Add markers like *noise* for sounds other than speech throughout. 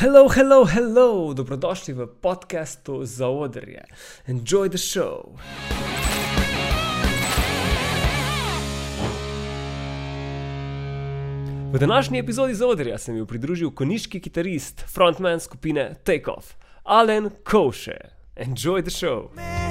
Hello, hello, hello, dobrodošli v podkastu za odrje. Enjoy the show. V današnji epizodi za odrja se mi je pridružil koniški kitarist, frontman skupine Takeoff, Alan Koše. Enjoy the show. I've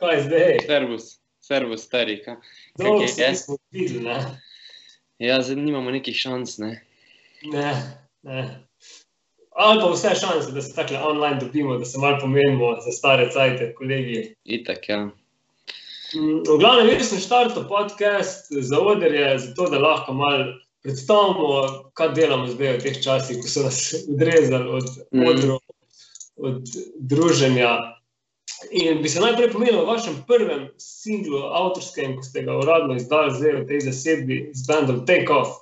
kaj zdaj? Servus, servus, stari. Ka? Dolgo se nismo videli, ne? Ja, zdaj nimamo nekih šans, ne? Ne, ne. Ali pa vse šanse, da se tako online dobimo, da se malo pomenimo za stare cajte, kolegi. Itak, ja. Mm, V glavnem, jaz sem štartil podcast za odrje, zato da lahko malo predstavimo, kaj delamo zdaj v teh časih, ko so nas odrezali od Mhm. odrov, od druženja. In bi se najprej pomenil o vašem prvem singlu, avtorskem, ko ste ga uradno izdali zdaj v tej zasedbi z bandom Take Off,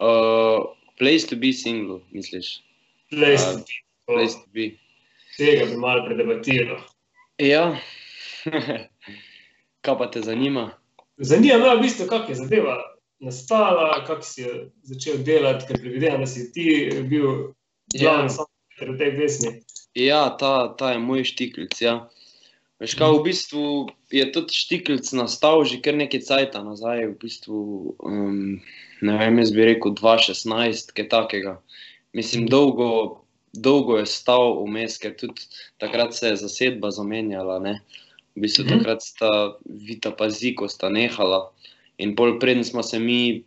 Uh, place to be single, misliš? Place Ja, to Be. Place to be. Tega bi malo predebatiral. Ja. *laughs* Kaj pa te zanima? Zanima me v bistvu, kako je zadeva nastala, kako si jo začel delati, ker predvidevam, da si ti bil glavni ja. v tej pesmi. Ja, ta, ta je moj štiklic. Ja. Veš, kaj, v bistvu je tudi štiklic nastal že kar nekaj cajta nazaj. V bistvu, um, ne vem, jaz bi rekel 2016, kaj takega. Mislim, dolgo, dolgo je stal vmes, ker tudi takrat se je zasedba zamenjala. Ne? V bistvu Mhm. takrat sta Vita pa Ziko sta nehala in pol preden smo se mi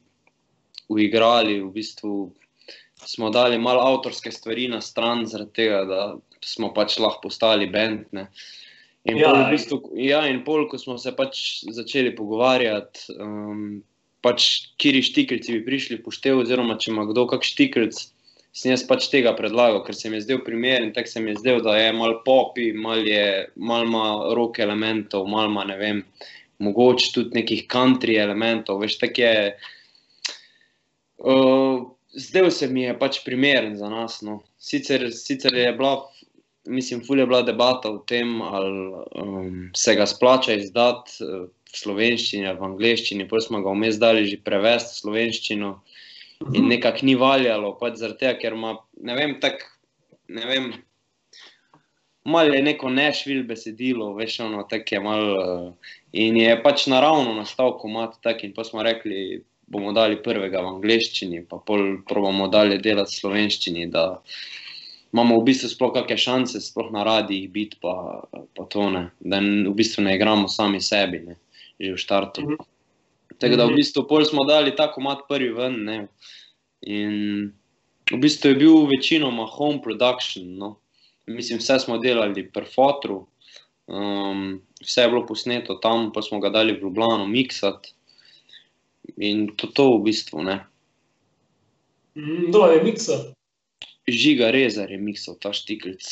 uigrali, v bistvu smo dali malo avtorske stvari na stran, zaradi tega, da smo pač lahko postali bend. In, Ja, pol, v bistvu, ja, in pol, ko smo se pač začeli pogovarjati, um, pač, kiri štikljci bi prišli poštev, oziroma če ima kdo kak štikljc, sem jaz pač tega predlagal, ker se mi je zdel primeren, tako se mi je zdel, da je malo popi, malo je, malo ima rock elementov, malo ima, ne vem, mogoče tudi nekih country elementov, veš, tako je. Uh, zdel se mi je pač primeren za nas. No. Sicer, sicer je bila, mislim, ful je bila debata o tem, ali um, se ga splača izdati uh, v slovenščini ali v angleščini, pa smo ga vmes dali že prevesti v slovenščino in nekako ni valjalo, pač zaradi tega, ker ima, ne vem, tako, ne vem. Malo je neko nešvil besedilo, veš, ono, tako je malo. Uh, in je pač naravno nastal komat, tak, in pa smo rekli, bomo dali prvega v angleščini, pa pol probamo dalje delati v slovenščini, da imamo v bistvu sploh kakšne šanse, sploh na radijih biti, pa, pa to ne, da v bistvu ne igramo sami sebi, ne, že v štartu. Mhm. Tako da v Mhm. bistvu pol smo dali ta komat prvi ven, ne, in v bistvu je bil večinoma home production, no. Mislim, vse smo delali per fotru, um, vse je bilo posneto tam, pa smo ga dali v Ljubljano miksati. In to, to v bistvu ne. Mhm, Kdo je miksa? Žiga Rezar je miksal ta štiklic.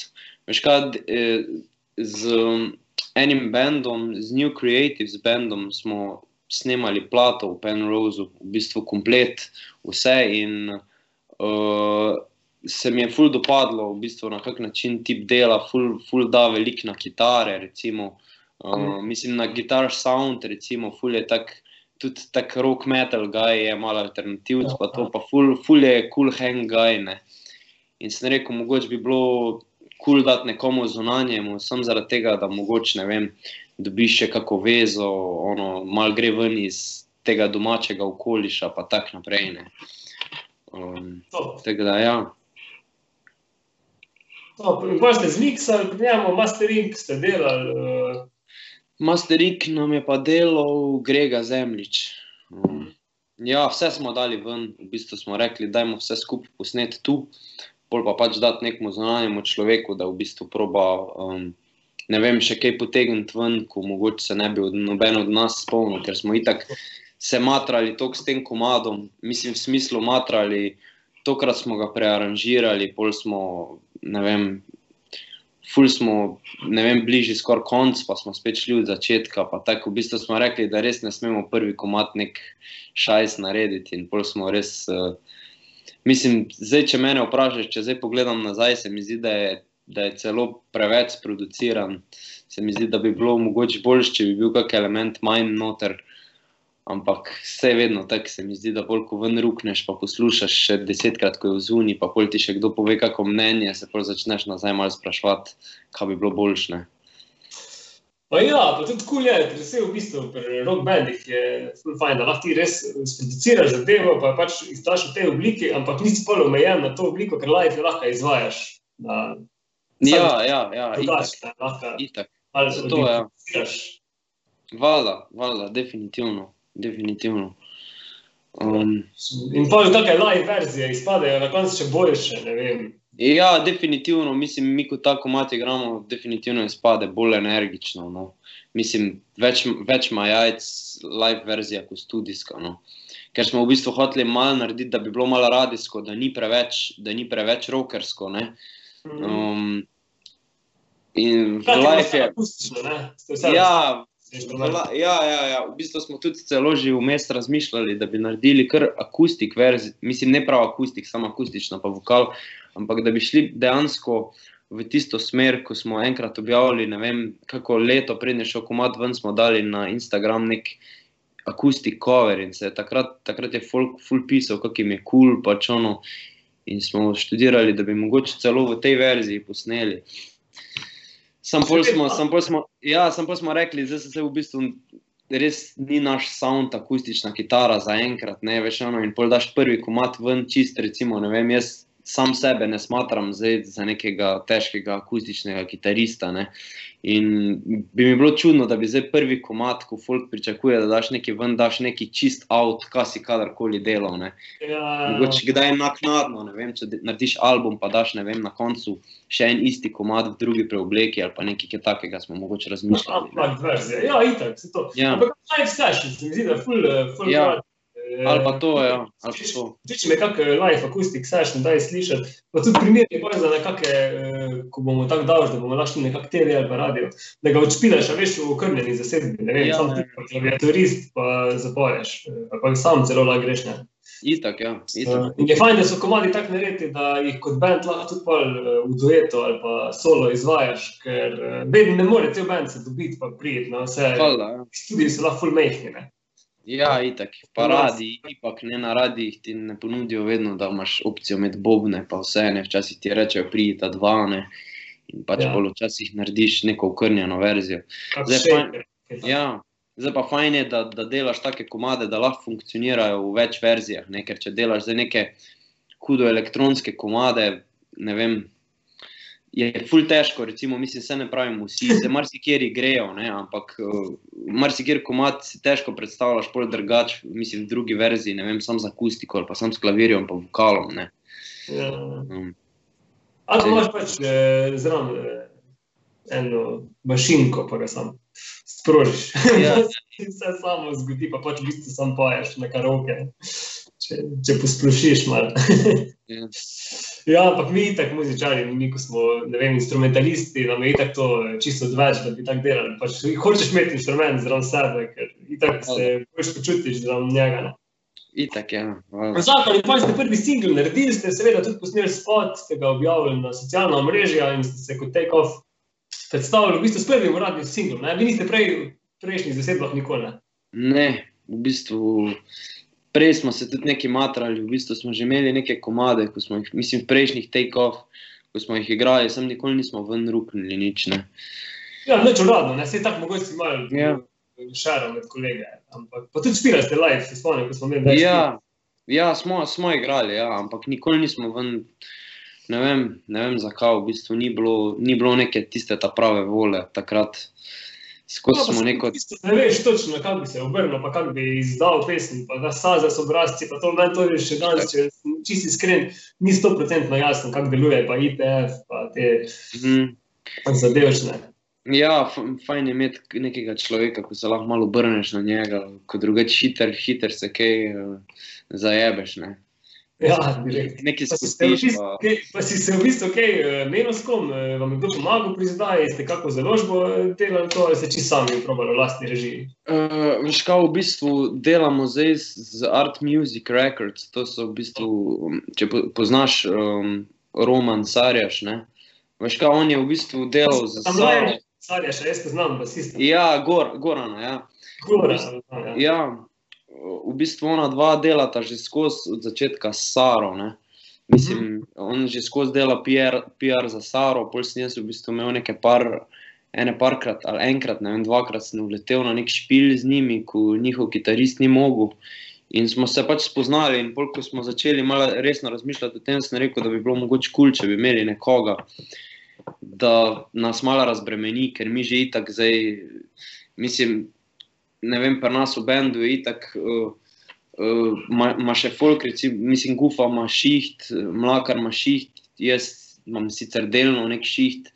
Veš kaj, eh, z um, enim bendom, z New Creatives bendom smo snemali plato v Penroseu, v bistvu komplet vse in uh, se mi je ful dopadlo, v bistvu na kak način tip dela, ful, ful da veliko na kitare, recimo. Uh, mislim na guitar sound, recimo, ful je tak, tudi tak rock metal guy je malo alternativc, pa to pa ful, ful je cool hang guy, ne. In sem rekel, mogoče bi bilo kul cool dati nekomu zunanjemu, sem zaradi tega, da mogoče ne vem, dobiš še kako vezo, ono, mal gre ven iz tega domačega okoliša, pa tako naprej. Ne. Um, tako da ja. pa ste zmiksali, njemu mastering ste delali. Uh, Masterik nam je pa delal Grega Zemljič. Um, ja, vse smo dali ven, v bistvu smo rekli, dajmo vse skupaj posneti tu, pol pa pač dati nekmu zunanjemu človeku, da v bistvu proba, um, ne vem, še kaj potegniti ven, ko mogoče se ne bi od, noben od nas spomnil, ker smo itak se matrali tok s tem komadom, mislim v smislu matrali, tokrat smo ga prearanžirali, pol smo, ne vem, ful smo, ne vem, bližje skoraj konc, pa smo spet šli od začetka. Tako v bistvu smo rekli, da res ne smemo prvi komat nek šajs narediti, in pol smo res uh, Mislim, zdaj, če mene vprašaš, če zdaj pogledam nazaj, se mi zdi, da je, da je celo preveč produciran. Se mi zdi, da bi bilo mogoče bolj, če bi bil kak element manj noter. Ampak vse je vedno tako, se mi zdi, da bolj ko ven rukneš, pa poslušaš še desetkrat, ko je v zuni, pa pol ti še kdo pove kako mnenje, se pol začneš nazaj malo spraševati, kaj bi bilo boljšne. Pa ja, pa tudi kul cool je, ker se v bistvu pri rock bandih je fajn, da lahko ti res sproduciraš zadevo, pa pač izdaš v tej obliki, ampak nisi pol omejen na to obliko, ker live lahko izvajaš. Na, Ja, ja, ja, dodaš, itak, ne, lahko itak. malo Zato, ja. Vala, vala, definitivno, definitivno. Um, In pa take live verzije izpadejo na koncu še boljše, ne ja, definitivno, mislim, mi kot tako mati igramo, definitivno izpade bolj energično. No. Mislim, več, več ima jajc live verzija kot studijska. No. Ker smo v bistvu hoteli malo narediti, da bi bilo malo radijsko, da ni preveč, da ni preveč rockersko. Ne. Um, in v Hkrati pa live vse je. akustično, ne? Ste vse Ja, Vla- Ja, ja, ja, v bistvu smo tudi celo že vmes razmišljali, da bi naredili kar akustik verzijo, mislim, ne prav akustik, samo akustično, pa vokal, ampak da bi šli dejansko v tisto smer, ko smo enkrat objavili, ne vem, kako leto prednje šel komat ven, smo dali na Instagram nek akustik cover in se takrat, takrat je folk full pisal, kak jim je kul, cool, pač ono. In smo študirali, da bi mogoče celo v tej verziji posneli. Sam pol smo, sam pol smo, ja, sam pol smo rekli, zdaj se v bistvu res ni naš sound, akustična kitara za enkrat, ne veš, ono, in pol daš prvi komat ven, čist, recimo, ne vem, jaz sam sebe ne smatram zdaj za nekega težkega akustičnega kitarista, ne. In bi mi bilo čudno, da bi zdaj prvi komat, ko folk pričakuje, da daš nekaj ven, daš neki čist out, kaj si kadarkoli delal, ne. Ja, Mogoče kdaj naknadno, ne vem, če narediš album, pa daš vem, na koncu še en isti komad v drugi preobleki ali pa nekaj kaj takega smo mogoče razmišljali. Ampak ja, itak, se to. Ja. Ampak live session, se mi zdi, da je full, eh, full Ja. rad. Ali pa to, ja, ali pa to. Če me kak eh, live akustik session daj slišati, pa tudi primer je bolj za nekake, eh, ko bomo tako dali, da bomo našli nekak TV ali pa radio, da ga odšpilaš, a veš, v okrnjeni zasedbi, ne vem, Ja, sam ti pa klaviaturist, pa zapoješ, eh, pa sam celo lahko greš, ne. Itak, ja, itak. In je fajn, da so komadi tako narejeni, da jih kot bend lahko tudi pol, v duetu ali pa solo izvajaš, ker vedno ne more cel bend se dobiti, pa prijeti na vse. Hvala, ja. Studiji so lahko full mehni. Ne? Ja, itak. Pa radi, ipak ne na radijih ti ne ponudijo vedno, da imaš opcijo med bobne, pa vse ne, včasih ti rečejo, pridita dva, ne. In pač Ja. bolj včasih narediš neko okrnjeno verzijo. Zdaj shaker, fajn-. Ja, zdaj pa fajn je, da, da delaš take komade, da lahko funkcionirajo v več verzijah. Ne? Ker če delaš za neke hudo elektronske komade, ne vem, je ful težko, recimo, mislim, se ne pravim, vsi se marsikjer grejo, ne? ampak uh, marsikjer komad si težko predstavljaš, pol drugač, mislim, v drugi verziji, ne vem, sam z akustiko ali pa sam s klavirjem, pa vokalom. Ne? Ja. Um, Ali imaš pač eh, zraven eh, eno mašinko, pa ga sam sprožiš. Ja. *laughs* In se samo zgodi, pa pač v bistvu sam poješ na karoke. Če, če posplošiš malo. ja. *laughs* Ja, ampak mi tako muzičari, mi ko smo vem, instrumentalisti, nam je itak to čisto odveč, da bi tako delali. Pač, hočeš imeti instrument zraven sebe, ker se boš počutiš zraven njega. Ne. Itak, ja. hvala. Zakon in pa ste prvi singl naredili, ste seveda tudi posneli spot, ste ga objavili na socialna omrežja in ste se kot take-off predstavili v bistvu s prvim uradnim singlom. Ne? Vi niste prej v prejšnjih zasedbah nikoli. Ne? Ne, v bistvu. Prej smo se tudi nekaj matrali, v bistvu smo že imeli neke komade, ko smo jih, mislim, v prejšnjih take-off, ko smo jih igrali, sem nikoli nismo ven ruknili nič. Ne. Ja, neč uradno, ne, se tako mogoče si malo Ja. šaro med kolege. Ampak pa tudi spirali ste live, se spomnim, ko smo imeli več Ja, ja smo, smo igrali, ja, ampak nikoli nismo ven. Ne vem, ne vem zakaj, v bistvu ni bilo, ni bilo neke tiste ta prave vole takrat. Skozi smo neko. Ne veš točno, kako bi se obrnil, pa kako bi izdal pesem, pa da saza so obrazci, pa to meni to je še danes, če sem čisto iskren, ni stoprocentno jasno, kako deluje, pa IPF, pa te Mhm. zadevšne. Ja, fajn je imeti nekega človeka, ko se lahko malo obrneš na njega, ko drugače hiter, hiter se kaj uh, zajebeš. Ne. Ja, direkt. nekaj se spustiš. bistvu, Pa... si se v bistvu kaj menil s kom, eh, vam je kdo pomagal pri izdaji, ste kako založbo eh, delali to, ali ste čisto sami probali v lastni režiji? Uh, veš, kaj v bistvu delamo zdaj z, z Art Music Records. To so v bistvu, če po, poznaš um, Roman Sarjaš, ne? Veš, kaj on je v bistvu delal z Tam Saro. mlaje, Sarja, še jaz poznam, basista. Ja, Gor, Gorana, ja. Gora, ja. Ja, v bistvu ona dva delata že skozi od začetka s Saro. Ne? Mislim, on že skozi dela PR, PR za Saro, pol sem jaz v bistvu imel nekaj par, ene parkrat ali enkrat, ne vem, dvakrat sem vletel na nek špil z njimi, ko njihov kitarist ni mogel. In smo se pač spoznali, in pol, ko smo začeli malo resno razmišljati o tem, sem rekel, da bi bilo mogoče kul, cool, če bi imeli nekoga, da nas malo razbremeni, ker mi že itak zdaj, mislim, ne vem, pri nas v bendu je itak. Uh, Uh, ma, ma še folk, recimo, mislim, Gufa ima šiht, Mlakar ima šiht, jaz imam sicer delno nek šiht,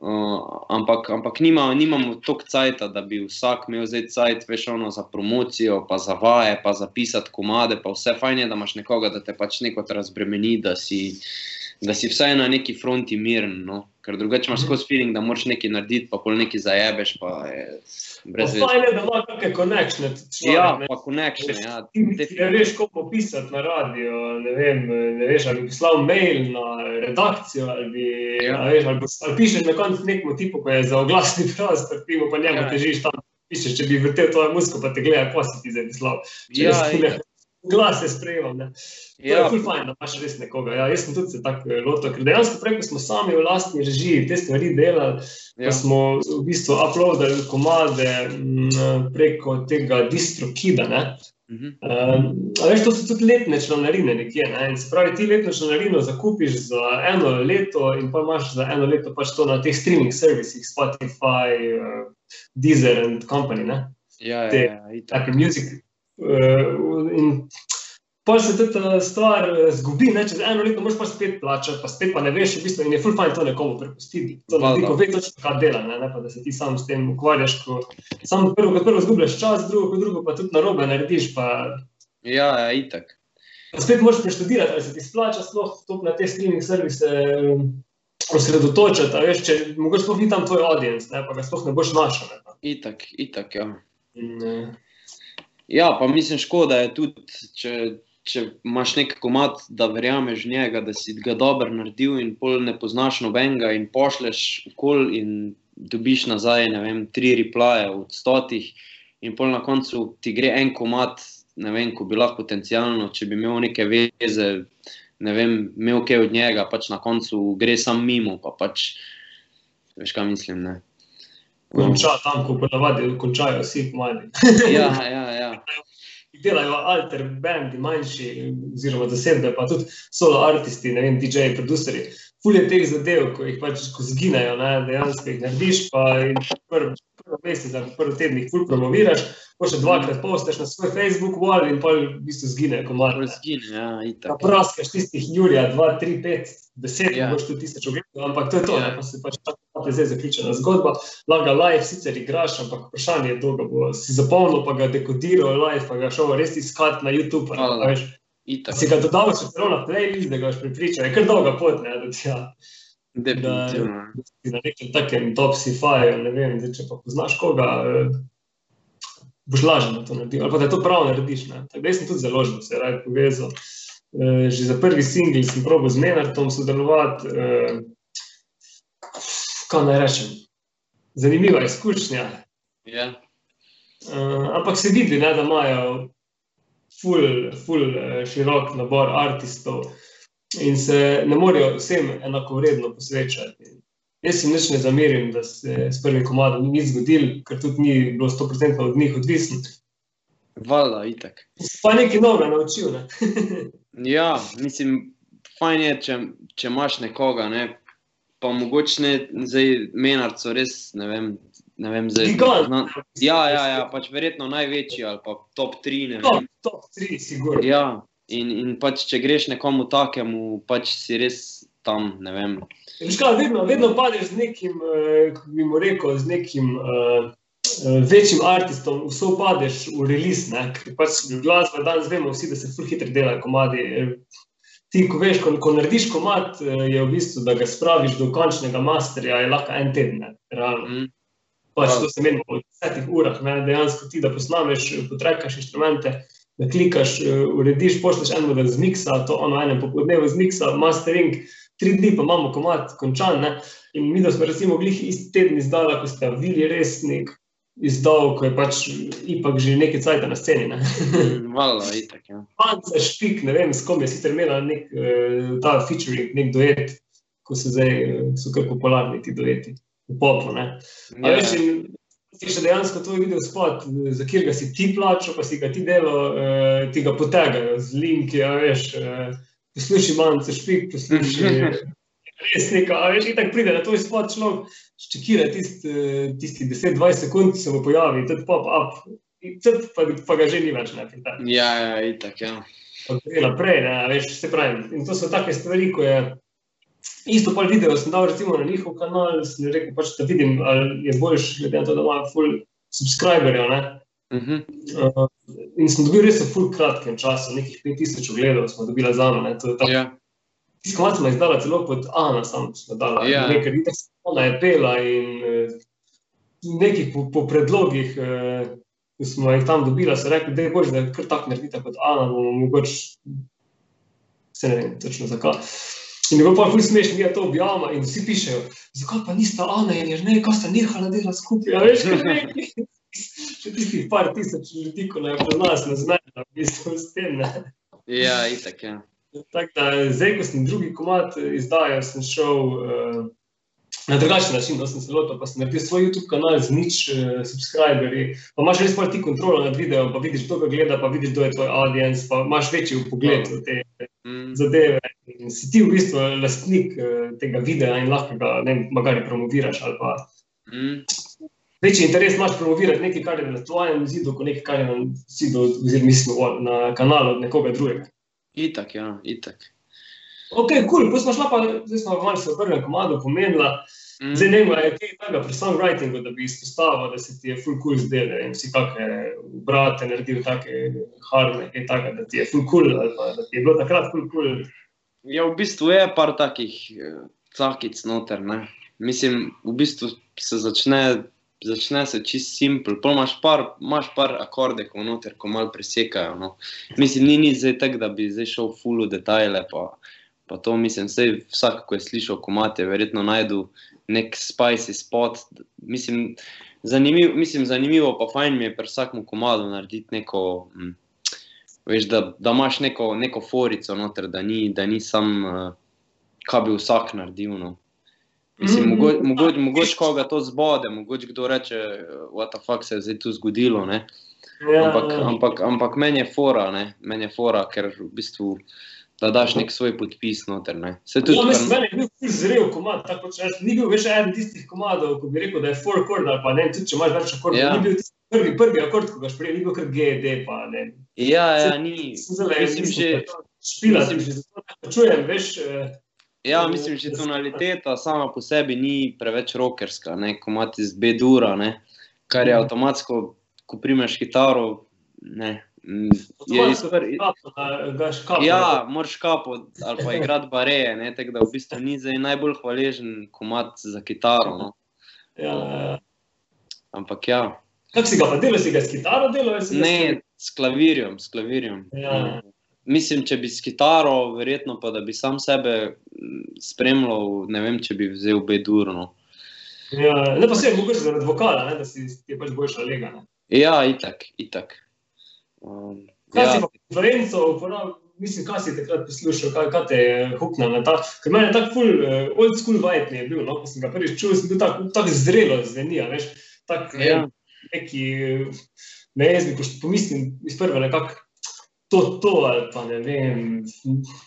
uh, ampak, ampak nima, nimamo toliko cajta, da bi vsak imel zdaj cajt, veš, ono za promocijo, pa za vaje, pa za pisati komade, pa vse fajn je, da imaš nekoga, da te pač neko razbremeni, da si, da si vsaj na neki fronti miren, no? ker drugače imaš skozi feeling, da moraš nekaj narediti, pa pol nekaj zajebeš, pa je brez veze. fajn je, da ima kakšne konekšne. Ja, pa connection, ja. Ne veš, kako pisati na radio, ne, vem, ne veš, ali bi poslal mail na redakcijo, ali, bi, Ja. ja. veš, ali, ali pišeš na koncu nekemu tipu, ko je za oglasni prostor, ti mu pa njemu Ja. ja. težiš tam. Pišeš, če bi vrtel tvojo muziko, pa te gleda, ko si ti zdaj poslal. Če Ja, itak. Glase sprejemam. Ne. To Ja, je ful fajn, da imaš res nekoga. Ja, jaz sem tudi se tako eh, lotil, ker dejansko prej, ko smo sami v lastni režiji te stvari delali, ja. Ja. smo v bistvu uploadali komade m, preko tega distrokida. Ne? Mhm. Um, a veš, to so tudi letne članarine nekje. Ne? Se pravi, ti letno članarino zakupiš za eno leto in pa imaš za eno leto pač to na teh streaming servisih, Spotify, uh, Deezer and Company, ne? Ja, ja, te- ja, itak. Apple Music. Uh, in pa se tudi ta stvar eh, zgubi, ne? čez eno leto moraš pa spet plačati, pa spet pa ne veš, v bistvu, in je full fajn to nekomu prepustiti. To Valjda. naredi, ko ve točno, kaj dela, ne? ne pa da se ti sam s tem ukvarjaš, ko samo prvo, kot prvo zgubljaš čas, drugo, kot drugo pa tudi narobe narediš, pa Ja, ja, itak. pa spet moraš preštudirati, ali se ti splača sploh na te streaming servise. Osredotočiti, a veš, če mogoče sploh ni tam tvoj audience, ne, pa ga sploh ne boš našel. Ne, Itak, itak, ja. in, eh, Ja, pa mislim, škoda je tudi, če, če imaš nek komat, da verjameš v njega, da si ga dobro naredil in pol ne poznaš nobenega in pošleš okol in dobiš nazaj, ne vem, tri replaje od stotih in pol na koncu ti gre en komat, ne vem, ko bi lahko potencialno, če bi imel neke veze, ne vem, imel kaj od njega, pač na koncu gre sam mimo, pa pač, veš kaj mislim, ne. Konča tam, ko ponavadi končajo vsi komadi. *laughs* Ja, ja, ja. Delajo alter bandi, manjši, oziroma zasedbe, pa tudi solo artisti, ne vem, DJ-ji, producerji. Ful je teh zadev, ko jih pač ko zginejo, ne, dejansko jih narediš, pa jih prvi prvi mesec ali prvi teden jih ful promoviraš, pa še dvakrat postaš na svoj Facebook wall in pa v bistvu zgine komad. Pol ne. zgine, ja, Pa itak. praskaš tistih Jurija, 2, 3, 5, 10, Ja. ja. boš tudi tisoč ogledov, ampak to je to, Ja. ja. pa se pač tako zdaj zaključena zgodba. Laga live sicer igraš, ampak vprašanje je, dolgo bo si zapolnil, pa ga dekodiral live, pa ga šel res iskati na YouTube. pa Hvala. veš, Itak, Si ga dodal še celo na playlist, da ga boš pripričal, je kar dolga pot, ne, da ti ja, definitivno. na nekem takem top sci-fi, ne vem, zdaj, če pa poznaš koga, eh, boš lažje na to naredil, ali pa da to prav narediš. Ne. Tako da jaz sem tudi založil, se raj povezal. Eh, Že za prvi singl sem probil z Menartom sodelovati. eh, Kaj naj rečem? Zanimiva izkušnja. Ja, Uh, ampak se vidi, ne, da imajo ful, ful širok nabor artistov in se ne morejo vsem enako vredno posvečati. Jaz si nič ne zamerim, da se s prvim komadom ni nič zgodilo, ker tudi ni bilo 100% od njih odvisno. valjda, itak. Pa nekaj novega naučil. Ne? *laughs* Ja, mislim, fajn je, če, če imaš nekoga, ne, pa mogoče ne, zdaj menarco res, ne vem, ne vem, zdaj. Gigant. zna- Ja, ja, ja, pač verjetno največji ali pa top 3, ne Top, top 3, sigurno. Ja, in, in pač če greš nekomu takemu, pač si res tam, kaj, vedno, vedno padeš z nekim, eh, kako bi mu rekel, z nekim uh, večjim artistom, vse upadeš v release. ne, Ker pač glasba danes vemo vsi, da se ful hitro delajo komadi. ti, ko veš, ko, ko narediš komat, eh, je v bistvu, da ga spraviš do končnega masterja, je lahko en teden. Mm. Pač to se meni v desetih urah, ne, dejansko ti, da posnameš, potrekaš inštrumente, da klikaš, eh, urediš, pošleš en model z miksa, to ono enem popoldnevu z miksa, mastering, tri dni pa imamo komat končan. Ne. In mi, da smo recimo glih isti teden izdala, ko sta Vili Resnik izdal, ko je pač ipak že nekaj cajta na sceni. Ne. *laughs* Valjda, itak, ja. Panca Špik, ne vem, s kom je sicer imela nek, eh, ta featuring, nek duet, ko se zdaj eh, so kar popularni ti dueti v popu. Ne. A Ja, veš, in si še dejansko to videl spot, za kjer ga si ti plačal, pa si ga ti delo, eh, ti ga potegajo z linki, a veš, eh, posluši manj, špik, posluši *laughs* resnika, a veš, in tako pride na to spot človek, ščekira tisti, eh, tisti 10-20 sekund, se mu pojavi, tudi pop up, tudi pa, pa ga že ni več, ne, tem. ja, ja, itak, ja. Naprej, ne, veš, se pravi. In to so take stvari, ko je isto pol video, sem dal recimo na njihov kanal, sem rekel, pač, da vidim, ali je boljš, glede na to, da imajo full subscriberjev, ne. Mhm. Uh, in sem dobil res v full kratkem času, nekih 5000 ogledov smo dobili za je. Ja, Tiskovat smo izdala celo pod Ana, sam smo dala, Ja. nekaj, nekaj ona je pela in eh, nekih po, po predlogih, eh, ko smo jih tam dobila, so rekli, da je bož, da kar tako naredite kot Ana, bomo mogoče, se ne vem točno zakaj. In je bilo pa ful smešno, mi to objavimo in vsi pišejo, zakaj pa nista Ana in Jernej, ko sta nehala delati skupaj, a veš, kaj neki. Še tistih par tisoč ljudi, ko naj po nas ne znajo, v bistvu s tem, ne. ja, itak, ja. Tako da, zdaj, ko sem drugi komat izdajal, sem šel uh, na drugačen način, da sem se lotil, pa sem naredil svoj YouTube kanal z nič uh, subscriberji. Pa imaš res pa ti kontrolo nad videom, pa vidiš, kdo ga gleda, pa vidiš, kdo je tvoj audience, pa imaš večji pogled v te Mm. zadeve. In si ti v bistvu lastnik uh, tega videa in lahko ga, ne vem, magari promoviraš ali pa Mm. večji interes imaš promovirati nekaj, kar je na tvojem zidu, kot nekaj, kar je na zidu, oziroma mislim, na kanalu od nekoga drugega. Itak, ja, itak. Ok, kul, cool. potem smo šla pa, zdaj smo malo se v prvem komadu pomenila. Mm. Zdaj ne vem, ali je kaj takega pri songwritingu, da bi izpostavil, da se ti je full cool zdel, da si kakšne brate naredil, take harme, kaj takega, da ti je full cool, ali pa da ti je bilo takrat full cool. Ja, v bistvu je par takih eh, cakic noter. Ne? Mislim, v bistvu se začne, začne se čist simpel, pol imaš par, imaš par akordekov noter, ko malo presekajo. No. Mislim, ni nič zdaj tako, da bi zdaj šel full v detajle. Pa, pa to mislim, vsej vsak, ko je slišal komate, verjetno najdu nek spicy spot. Mislim, zanimiv, mislim, zanimivo pa fajn mi je pri vsakem komadu narediti neko. Hm, Veš, da, da imaš neko, neko forico noter, da ni, da ni sam, uh, kaj bi vsak naredil. No. Mislim, Mhm. mogoče mogo, mogoč koga to zbode, mogoče kdo reče, what the fuck se je zdaj tu zgodilo. Ne? Ja, Ampak, ja. ampak, ampak meni je fora, ne? meni je fora, ker v bistvu da daš nek svoj podpis noter. Ne? Se tudi, Ja, mislim, meni je bil ful zrel komad, tako če jaz, ni bil več eden tistih komadov, ko bi rekel, da je four chord ali pa ne, tudi če imaš več akordov, Ja. ni bil tisti prvi, prvi akord, ko ga šprej, ni bil kar GD, pa ne. ja, ja, Se- ni. Zelo, Mislim, že, špila, sem že zato tako čujem, veš, eh, Ja, mislim, že tonaliteta sama po sebi ni preveč rokerska, ne, ko imaš z B-dura, ne, kar je Mhm. avtomatsko, ko primeš kitaro, ne, je avtomatsko izpr... kapo gaš kapo Ja, moraš kapo ali pa igrati bareje, ne, tako da v bistvu ni zdaj najbolj hvaležen komat za kitaro, no. Ja, ja. ampak ja, Kako si ga pa delal, si ga s kitaro delal? ne, s klavirjem, s klavirjem. Ja. Mislim, če bi s kitaro, verjetno pa da bi sam sebe mm, spremljal, ne vem, če bi vzel B-dur, no. Ja, ne pa se je mogoče zaradi vokala, ne, da si ti je pač boljša lega. Ne. Ja, itak, itak. Um, Kaj ja, si pa konferenco uporabil, mislim, kaj si takrat poslušal, kaj, kaj te je huknil na ta, ker meni je tak full, uh, old school vibe mi je bil, no, ko sem ga prvič čul, sem bil tak, tak zrelo zveni, a veš, tak Ja. ja. neki, eh, ne jaz bi poš- pomislim iz prve nekako to, to ali pa ne vem,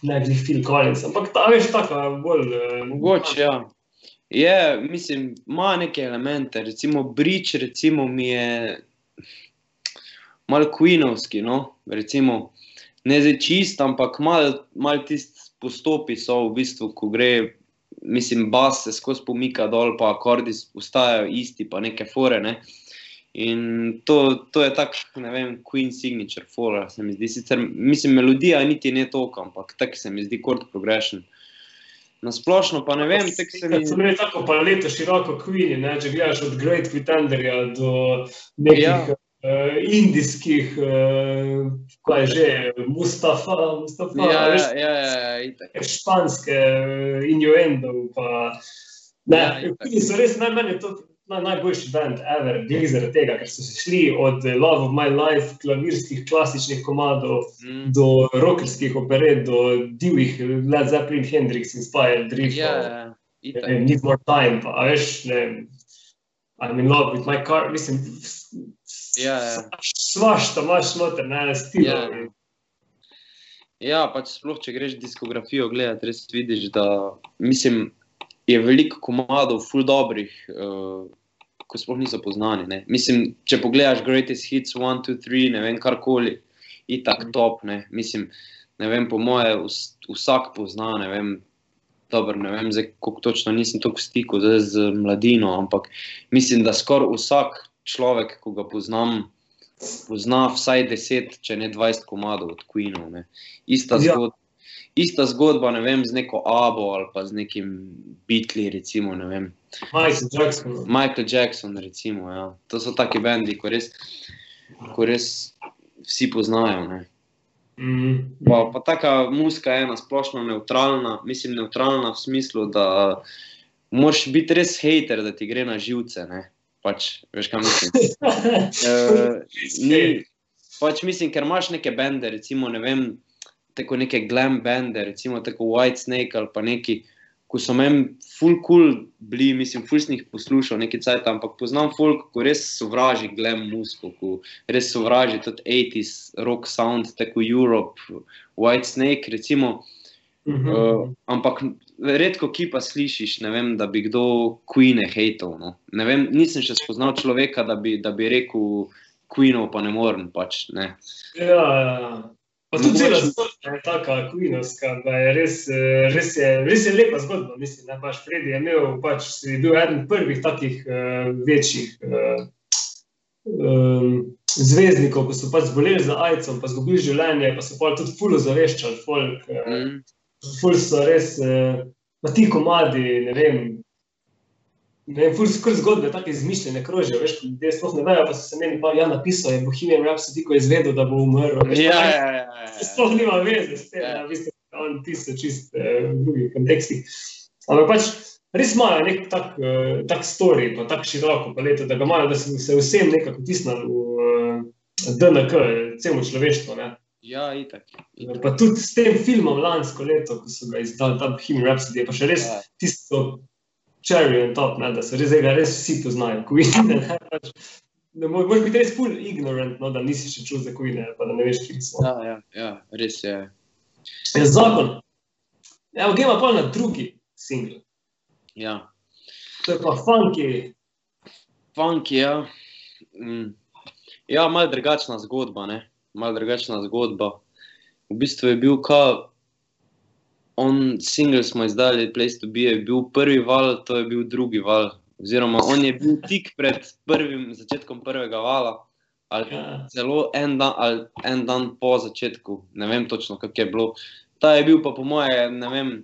ne bi Phil Collins, ampak ta veš, taka bolj... eh, mogoče, ja. Je, mislim, ima neke elemente, recimo Bridge, recimo mi je malo Queenovski, no, recimo, ne zdaj čist, ampak malo mal tisti postopi so v bistvu, ko gre, mislim, bas se skozi pomika dol, pa akordi ostajajo isti, pa neke fore, ne. In to, to je tako, ne vem, Queen signature fora, se mi zdi. Sicer, mislim, melodija niti ne toliko, ampak tako se mi zdi chord progression. Na splošno pa ne vem, tako se mi Sem imel tako paleto široko Queen, ne, če gledaš od Great Pretenderja do nekih Ja. Ja. uh, indijskih, uh, kaj že, Mustafa, Mustafa Ja, veš, ja, ja, ja, ja, španske uh. Pa, ne, Ja, ja, itak. so res naj, meni je to naj, najboljši band ever, glede zaradi tega, ker so se šli od eh, Love of My Life, klavirskih klasičnih komadov, Mm. do rockerskih operet, do divjih Led Zeppelin, Hendrix, Inspired, Drift. Ja, ja. Ne vem, need more time, pa veš, ne I'm in love with my car, mislim, Ja, ja. svašta imaš noter, ne, stil. Ja. Ja, pač sploh, če greš diskografijo gledati, res vidiš, da mislim, je veliko komadov, full dobrih, uh, ko sploh niso poznani. Ne. Mislim, če pogledaš Greatest Hits 1, 2, 3, ne vem, karkoli, itak top, ne. Mislim, ne vem, po moje vs, vsak pozna, ne vem, dobro, ne vem, zdaj, koliko točno nisem toliko v stiku z mladino, ampak mislim, da skoraj vsak človek, ko ga poznam, pozna vsaj 10, če ne 20 komadov od Queenov. Ne. Ista, Ja. zgodba, ista zgodba, ne vem, z neko Abo ali pa z nekim Beatli, recimo, ne. Michael Jackson. Michael Jackson, recimo, ja. to so taki bendi, ko res, ko res vsi poznajo. Ne. Mm. Pa, pa taka muska je ena splošno neutralna, mislim, neutralna v smislu, da moraš biti res hater, da ti gre na živce. Ne. Pač, veš, kaj mislim. Uh, *laughs* ni, pač mislim, ker imaš neke bende, recimo, ne vem, tako neke glam bende, recimo tako White Snake ali pa neki, ko so meni full cool bili, mislim, full sem jih poslušal nekaj cajt, ampak poznam folk, ko res sovraži glam musko, ko res sovraži tudi 80s rock sound, tako Europe, White Snake, recimo. Mhm. Uh, ampak redko ki pa slišiš, vem, da bi kdo Queen hejtal. No. Ne vem, nisem še spoznal človeka, da bi, da bi rekel Queenov, pa ne morem. Pač, ne. Ja, ja. Pa tudi cela zgodba je taka kuinovska, da je res, eh, res, je, res je lepa zgodba. Mislim, da pač Freddy je imel, pač si bil eden prvih takih uh, večjih uh, um, zvezdnikov, ko so pač zboleli za AIDS-om, pa izgubili življenje, pa so pa tudi fulo zaveščali folk. Uh, Mm. Ful so res, uh, pa ti komadi, ne vem. Ne vem, ful skoro zgodbe, tako izmišljene krožijo, veš, ljudje sploh ne vejo, pa so se meni pa ja napisal, je Bohemian Rhapsody, ko je izvedel, da bo umrl. veš, Ja, pa ja, ja, ja, ja. Sploh nima veze s tem, Ja. da v bistvu on pisal čist eh, v drugih kontekstih. Ampak pač res imajo nek tak, eh, tak story, pa tako široko paleto, da ga imajo, da se, se vsem nekako tisnili v eh, DNK, celemu človeštvu. Ne? Ja, itak. itak. Pa tudi s tem filmom lansko leto, ko so ga izdali, ta Bohemian Rhapsody, je pa še res Ja. tisto cherry on top, ne, da so res, ga res vsi poznajo. Queen, *laughs* ne, pač, mo- Moraš biti res full ignorant, no, da nisi še čul za Queen, pa da ne veš, kje so. Ja, ja, ja, res je. Je zakon. Evo, gremo pa na drugi singl. Ja. To je pa funky. Funk je. Ja, mm. ja malo drugačna zgodba. Ne? Malo drugačna zgodba. V bistvu je bil, ka on single smo izdali, Place to Be, je bil prvi val, to je bil drugi val. Oziroma, on je bil tik pred prvim, začetkom prvega vala, ali Ja. celo en dan, ali en dan po začetku, ne vem točno, kako je bilo. Ta je bil pa po moje, ne vem,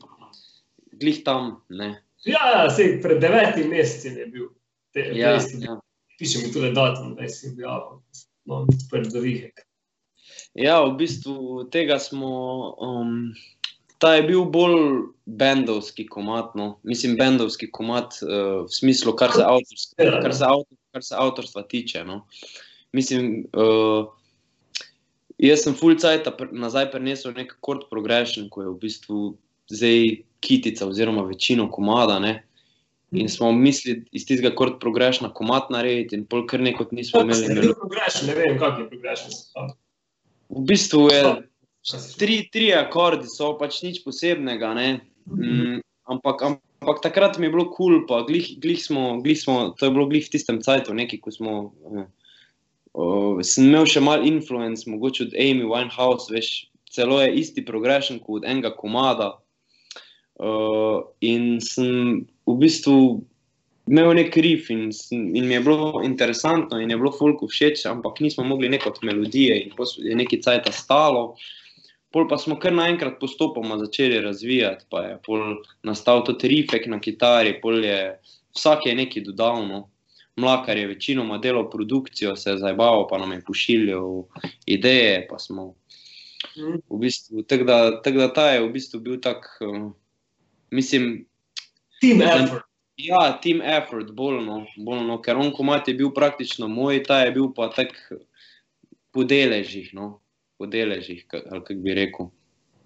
glih tam. Ne. Ja, ja, sej pred devetimi meseci je bil. Te, Ja, ja. Piše mi tudi datum, da si objavil. No, pred zavihek. Ja, v bistvu tega smo. Um, ta je bil bolj bendovski komat. No. Mislim, bendovski komat uh, v smislu, kar se, avtorsk, kar se, avtor, kar se avtorstva tiče. No. Mislim, uh, jaz sem full cajt nazaj prenesel nek chord progression, ko je v bistvu zdaj kitica oziroma večino komada. Ne. In smo mislili iz tistega chord progressiona komat narediti, in pol kar nekot nismo imeli. Ne vem, kak je progression. V bistvu je Tri. tri, akordi, so pač nič posebnega. Ne? Mm, ampak, ampak takrat mi je bilo kul, cool, pa glih, glih smo, glih smo, to je bilo glih v tistem cajtu, nekaj, ko smo. Uh, uh, sem imel še mal influence, mogoče od Amy Winehouse, veš, celo je isti progression kot od enega komada. Uh, in sem v bistvu imel nek rif in, in mi je bilo interesantno in je bilo folku všeč, ampak nismo mogli neko od melodije in je nekaj cajta stalo. Pol pa smo kar naenkrat postopoma začeli razvijati, pa je nastal tudi rifek na kitari, pol je vsak je nekaj dodal. No. Mlakar je večinoma delal produkcijo, se je zabaval, pa nam je pošiljal ideje, smo v bistvu, tako da, tak da ta je v bistvu bil tak, uh, mislim, Team effort. Ja, team effort, bolj no, bolj no, ker on komat je bil praktično moj, ta je bil pa tak po deležih, no, po deležih, ali kako bi rekel.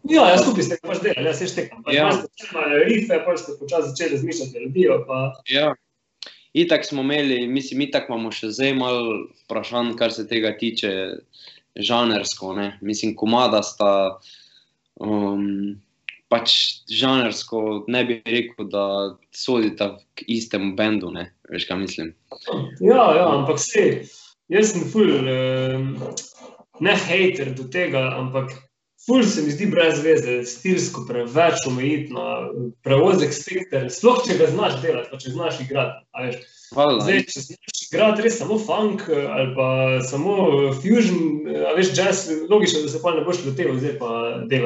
Ja, jaz skupaj ste pač delali, jaz se štekam. Ja. ste imeli rife, pa ste počasi začeli razmišljati melodijo. Pa... Ja. Itak smo imeli, mislim, itak imamo še zdaj malo vprašanj, kar se tega tiče, žanrsko. Ne? Mislim, komada sta um, pač žanrsko, ne bi rekel, da sodita k istemu bendu, ne? veš, kaj mislim. Ja, ja, ampak se, jaz sem ful, ne hater do tega, ampak ful se mi zdi brez veze, stilsko preveč omejitno, preozek spekter, sploh če ga znaš delati, pa če znaš igrati. Zdaj, če znaš igrati res samo funk eh, ali pa samo eh, fusion, eh, a veš, jazz, logično, da se pa ne boš loteval, zdaj pa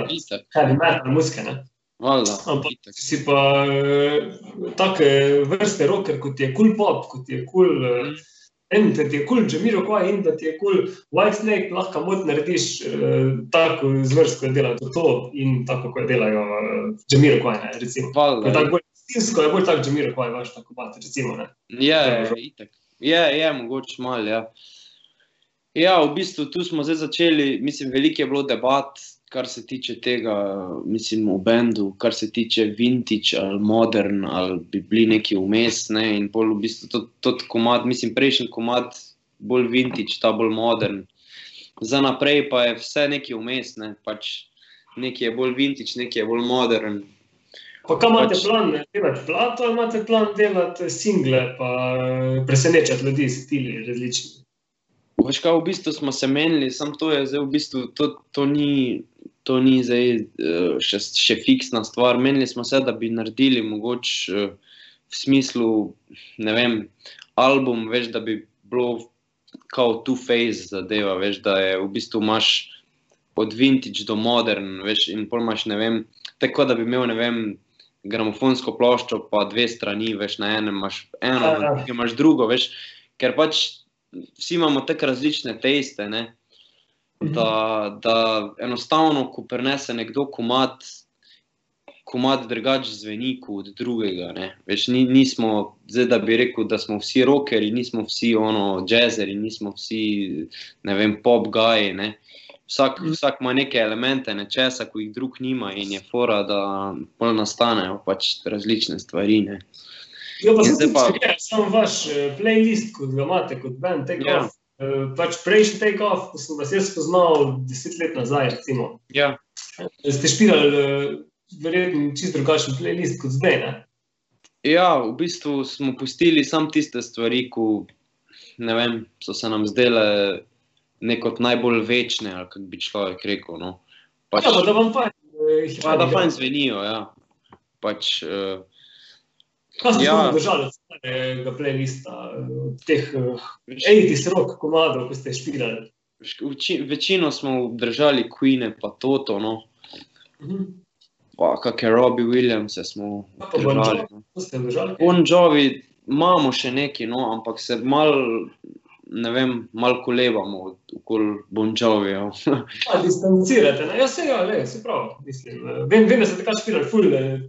Itak, heavy metal muske, ne? hvala. Ampak Itak. si pa take vrste rocker, kot je cool pop, kot je cool, uh, en, da ti je cool Jamiroquai in da ti je cool White Snake, lahko mod narediš tako zvrst, kot delajo to, to in tako, kot delajo uh, Jamiroquai, ne, recimo. Je tako bolj stilsko, je bolj tak Jamiroquai, vaš tako bat, recimo, ne. Je, je, itak. Je, je, mogoče malo. Ja. ja, v bistvu tu smo zdaj začeli, mislim, veliko je bilo debat, kar se tiče tega, mislim, v bendu, kar se tiče vintage ali modern, ali bi bili neki vmes. Ne, in pol v bistvu tudi to komad, mislim, prejšnji komad, bolj vintage, ta bolj modern. Za naprej pa je vse neki vmes, ne, pač nekaj je bolj vintage, nekaj je bolj modern. Pa kam imate Pač- plan delati plato, ali imate plan delati single, pa eh, presenečati ljudi s stili različni? Veš kaj, v bistvu smo se menili, samo to je zdaj v bistvu, to, to ni, to ni zdaj eh, še, še fiksna stvar. Menili smo se, da bi naredili mogoče eh, v smislu, ne vem, album, veš, da bi bilo kao two-phase zadeva, veš, da je v bistvu imaš od vintage do modern, veš, in pol imaš, ne vem, tako da bi imel, ne vem, gramofonsko ploščo, pa dve strani, veš, na enem imaš eno, Ja, na ja. drugem imaš drugo, veš, ker pač vsi imamo tako različne teste, ne, da, da enostavno, ko prenese nekdo komat, komat drugače zveni kot od drugega. Ne. Veš, ni, nismo, zdaj da bi rekel, da smo vsi rockeri, nismo vsi ono jazzeri, nismo vsi, ne vem, pop guyi. Ne. Vsak, Mhm. vsak ima neke elemente, nečesa, ki jih drug nima, in je fora, da pol nastanejo pač različne stvari. Ne. Ja, pa tudi pa- pa... samo vaš eh, playlist, kot ga imate kot band, take Ja. off. Eh, Pač prejšnji take off, ko sem vas jaz spoznal deset let nazaj, recimo, Ja. ste špilali eh, verjetno čist drugačen playlist kot zdaj, ne? Ja, v bistvu smo pustili samo tiste stvari, ki vem, so se nam zdele nekot najbolj večne, ali kako bi človek rekel. No. Pač, Ja, pa da vam fajn. eh, pa, da fajn zvenijo. Ja. Pač, uh, Kaj ste Ja. držali od starega playlista, eh, teh uh, veš, 80 rock komadov, ko ste špilali? veči, večino smo držali Queen, pa Toto, no. Mhm. pa kakšne Robbie Williams smo Pa Bon držali. Jovi? No. Bon Jovi imamo še neki, no, ampak se mal, ne vem, malo kolebamo od- okoli Bon Jovija. Ja, distancirate, ne? Ja, se ja, le, se pravi, mislim. eh, Vem, vem da ste takrat špilali ful eh,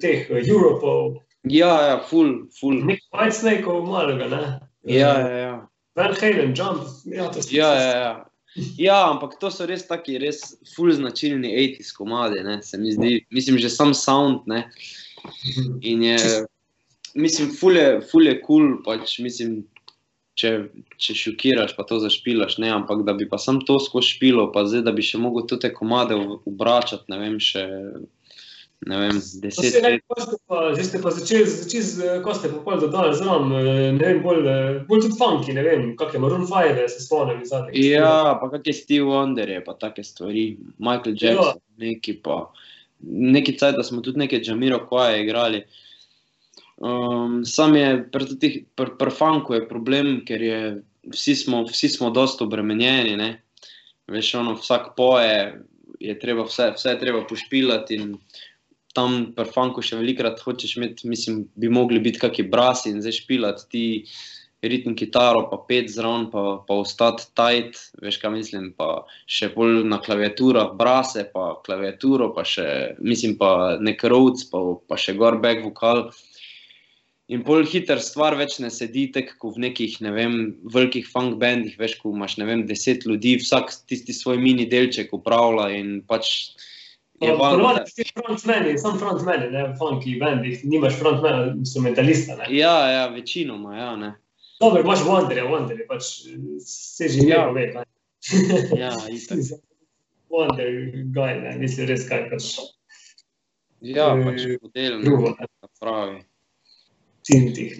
teh eh, Europov, ja, ja, full, full. nek White Snakeov malega, ne? Ja, ja, ja. Van Halen, Jump, ja, to ste Ja, ja, ja. ja, ampak to so res taki, res full značilni 80s komadi, ne, se mi zdi. Mislim, že sam sound, ne. In je, mislim, full je, full je cool, pač mislim, če, če šokiraš, pa to zašpilaš, ne, ampak da bi pa sam to skozi špilo, pa zdaj, da bi še mogel te komade obračati, ne vem, še, ne vem, deset let. zdaj ste pa začeli, začeli, ko ste pa pol dodali zraven, eh, ne vem, bolj, eh, bolj tudi funky, ne vem, kakšne Maroon 5, se spomnim iz zadnjih. Ja, pa kakšne Steve Wonder je, pa take stvari, Michael Jackson, ja. neki pa. Neki cajt, da smo tudi neke Jamiro Kwaje igrali. Um, sam je pri, tih, pri, pri funku je problem, ker je, vsi, smo, vsi smo dosta obremenjeni. Ne? Veš, ono, vsak poje, je treba vse, vse je treba pošpilati. Tam pri funku še velikrat hočeš imeti, mislim, bi mogli biti kakšni brasi in zdaj špilati ti ritm kitaro, pa pet zraven, pa, pa ostati tajt, veš kaj mislim, pa še bolj na klaviaturah brase, pa klaviaturo, pa še, mislim, pa nek rovc, pa, pa še gor back vokal. In bolj hiter stvar več ne sedi, tako v nekih, ne vem, velikih funk bendih, veš, ko imaš, ne vem, deset ljudi, vsak tisti svoj mini delček upravlja in pač Ponovadi si frontmeni, sam frontmeni, ne, funky bandih, nimaš frontmena, instrumentalista, ne. Ja, ja, večinoma, ja, ne. Dobro, imaš Wonderja, Wonder je pač, se že Ja. ve, kaj. Ja, itak. *laughs* Wonder guy, ne, mislim res kaj pač. Ja, Eh, pač model, ne, drugo, ne. pravi. Cintih.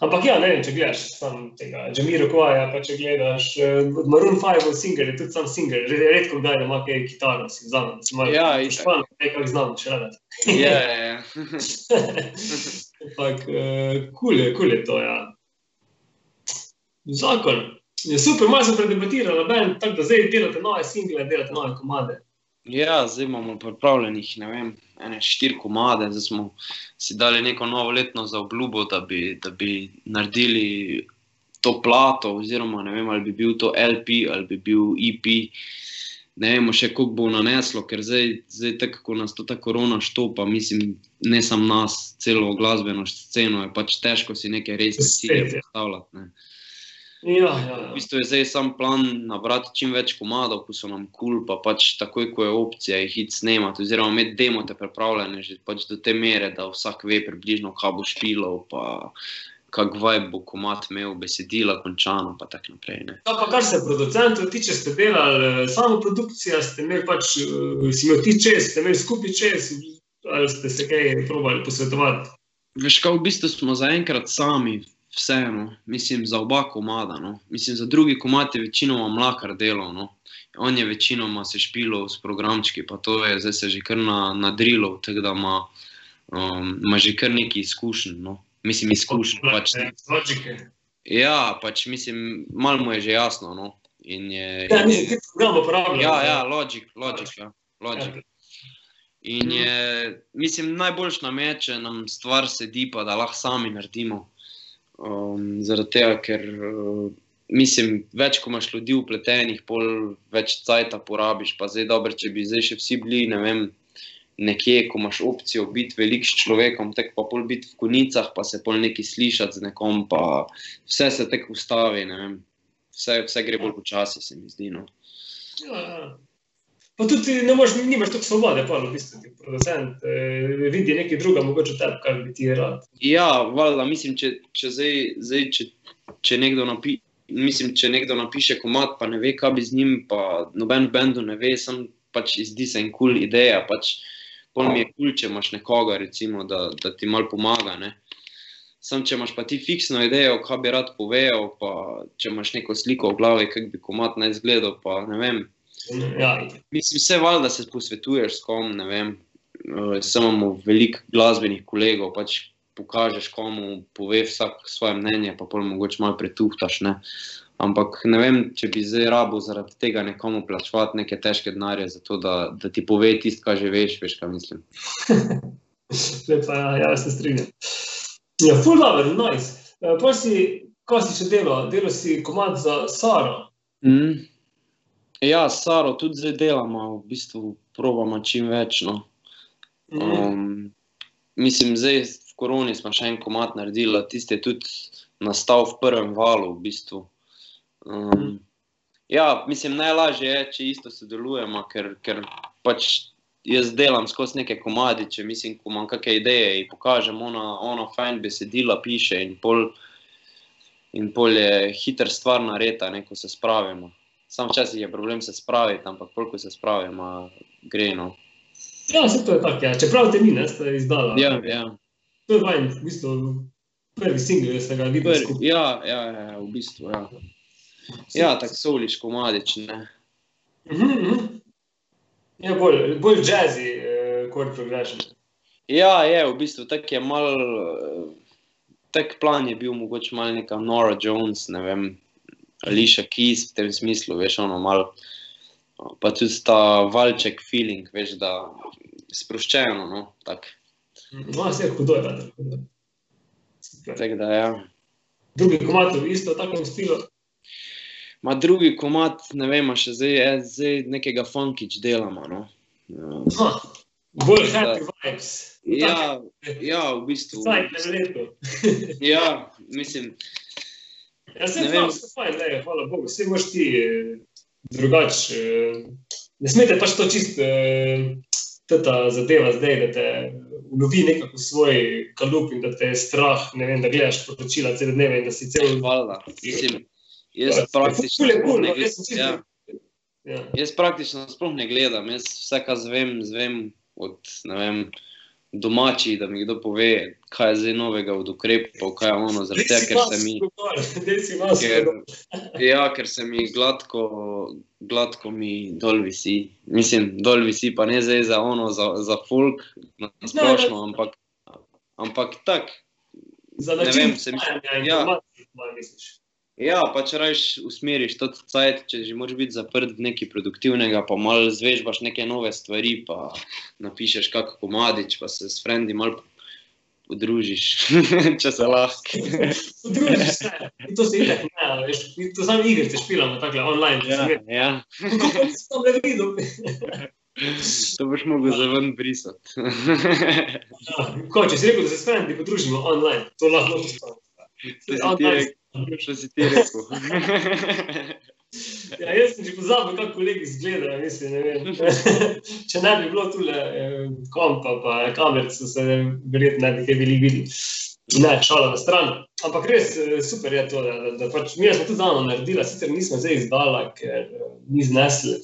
Ampak ja, ne vem, če gledaš sam tega Jamiro Kvaja, pa če gledaš uh, Maroon 5 single, je tudi sam single, re- redko kdaj da ima kaj kitaro, si vzamem, si malo Ja, špan, nekako znam še rad. Ja, ja, ja. *laughs* Ampak uh, kul je, kul je to, ja. Zakon. Je super, malo sem predebatirala, ben, tako da zdaj delate nove single, delate nove komade. Ja, zdaj imamo pripravljenih, ne vem, štiri komade, zdaj smo si dali neko novo letno za obljubo, da bi, da bi naredili to plato, oziroma ne vem, ali bi bil to LP ali bi bil EP. Ne vemo še, kako bo naneslo, ker zdaj, zdaj tako, ko nas to ta korona štopa, mislim, ne samo nas, celo glasbeno sceno, je pač težko si neke resne Spet, cilje ja. postavljati. Ne. Ja, ja, V ja. bistvu je zdaj sam plan nabrati čim več komadov, ki so nam kul, cool, pa pač takoj, ko je opcija, jih iti snemati, oziroma imeti demote pripravljene že pač do te mere, da vsak ve približno, kaj bo špilov, pa kak vibe bo komat imel, besedila končano, pa tako naprej. Ne. Ja, pa kar se producentov tiče, ste delali eh, samo produkcijo, ste imeli pač, eh, si imel ti čez, ste imeli skupaj čez, ali ste se kaj probali posvetovati. Veš, kaj v bistvu smo zaenkrat sami, vseeno, mislim, za oba komada. No. Mislim, za drugi komad je večinoma mlakar delal. No. On je večinoma se špilal s programčki, pa to je zdaj se že kar na, nadrilal, tako da ima, um, ima že kar nekaj izkušenj. No. Mislim, izkušenj. Pač, Logike. ja, pač mislim, malo mu je že jasno. No. In je, Ja, je, ti program uporabljal. ja, ja, logik, logik. Ja, logik. In je, mislim, najboljš nam je, če nam stvar sedi, pa da lahko sami naredimo. Um, zaradi tega, ker uh, mislim, več ko imaš ljudi upletenih, pol več cajta porabiš. Pa zdaj dobro, če bi zdaj še vsi bili, ne vem, nekje, ko imaš opcijo biti velik s človekom, tako pa pol biti v konicah, pa se pol nekaj slišati z nekom, pa vse se tako ustavi, ne vem. Vse, vse gre bolj počasi, se mi zdi. No. Ja, ja. Pa tudi ne moreš, nimaš toliko svobode, pa v bistvu ti producent eh, vidi nekaj druga, mogoče tebe, kar bi ti rad. Ja, valjda, mislim, če, če, zdaj, zdaj, če, če, nekdo napi, mislim, če nekdo napiše komat, pa ne ve, kaj bi z njim, pa noben bendu ne ve, sem pač zdi se en kul cool ideja. Pač, Pol mi je kul, cool, če imaš nekoga, recimo, da, da ti malo pomaga. Ne? Sam, če imaš pa ti fiksno idejo, kaj bi rad povedal, pa če imaš neko sliko v glavi, kako bi komat naj izgledal, pa ne vem. Ja, Mislim, vse valjda se posvetuješ s kom, ne vem. Uh, Samo imamo veliko glasbenih kolegov, pač pokažeš komu, pove vsak svoje mnenje, pa pol mogoče malo pretuhtaš. Ne? Ampak ne vem, če bi zdaj rabo zaradi tega nekomu plačevati neke težke denarje, zato da, da ti pove tisto, kar že veš, veš, kaj mislim. *laughs* lepa, ja, ja, se strinjam. Ja, full dobro, nice. Uh, pa si, ko si še delal, delal si komad za Saro. Mm. Ja, Saro tudi zdaj delamo, v bistvu probamo čim več. No. Mm. Um, mislim, zdaj v koroni smo še en komat naredili, tisti je tudi nastal v prvem valu. V bistvu. um, ja, mislim, najlažje je, če isto sodelujemo, ker, ker pač jaz delam skozi neke komadi, če mislim, ko imam kakšne ideje in pokažem, ona, ona fajn besedila piše in pol, in pol je hiter stvar nareta, ne, ko se spravimo. Sam včasih je problem se spraviti, ampak koliko se spravimo, gre no. Ja, se to je tako, ja. čeprav te ni, ne, ste izdala. Ja, ja. To je fajn, v bistvu prvi singel, ki ste ga videli Prvi, skupaj. ja, ja, ja, v bistvu. Ja, ja tako soliš, komadič. Ne. Mhm, mhm. Ja, bolj, bolj jazzy, uh, chord progression. Ja, je, v bistvu tak je mal, eh, tak plan je bil mogoče mal neka Nora Jones, ne vem, Alicia Keys v tem smislu, veš, ono mal, pa tudi ta valček feeling, veš, da sproščeno, no, tak. No, vse je hudo, je hudo. Super. Tak da, ja. Drugi komat v isto takem stilu. Ma drugi komat, ne vem, še zdaj, je, zdaj nekega funkič delamo, no. Ja. Ha, bolj happy vibes. Ja, ja, v bistvu. Vsaj na leto. Ja, mislim, Ja, se znam, vem. se fajn, ne, hvala Bogu, vse moš ti eh, drugač. eh, Ne smete pač to čist, eh, ta zadeva zdaj, da te ulovi nekako svoj kalup in da te je strah, ne vem, da gledaš poročila cele dneve in da si cel... hvala. Mislim, jaz Ja, praktično ful je cool, ne no, jaz sem gledam. čisto- Ja. Ja. Jaz praktično sploh ne gledam, jaz vse, kar zvem, zvem od ne vem, domačih, da mi kdo pove, kaj je zdaj novega od ukrepov, kaj je ono, zaradi tega, ker se mi, ker, ja, ker se mi gladko, gladko mi dol visi. Mislim, dol visi pa ne zdaj za ono, za, za folk, na splošno, ampak, ampak tak. za način vem, se mi- ja. malo misliš. Ja, pač rajš usmeriš to cajt, če že moraš biti zaprt v nekaj produktivnega, pa malo zvežbaš neke nove stvari, pa napišeš kak komadič, pa se s frendi malo podružiš, *laughs* če se lahko. *laughs* Podružiš se, in to se itak ne, veš, to samo igrice špilamo, takle online. Ja, ja. Kako pa nisi tam ne videl? To boš mogel za ven brisati. *laughs* Ja, Ko, če si rekel, da se s frendi podružimo online, to lahko postane. To Što si ti rekel? *laughs* Ja, jaz sem že pozabil, kako kolegi izgledajo, mislim, ne. *laughs* Če ne bi bilo tule eh, kompa pa kamer, so se verjetno ne bi kaj bili videli. Ne, šala na stran. Ampak res eh, super je to, da, da, da pač mi smo tudi dano naredila, sicer nismo zdaj izdala, ker eh, ni znesli.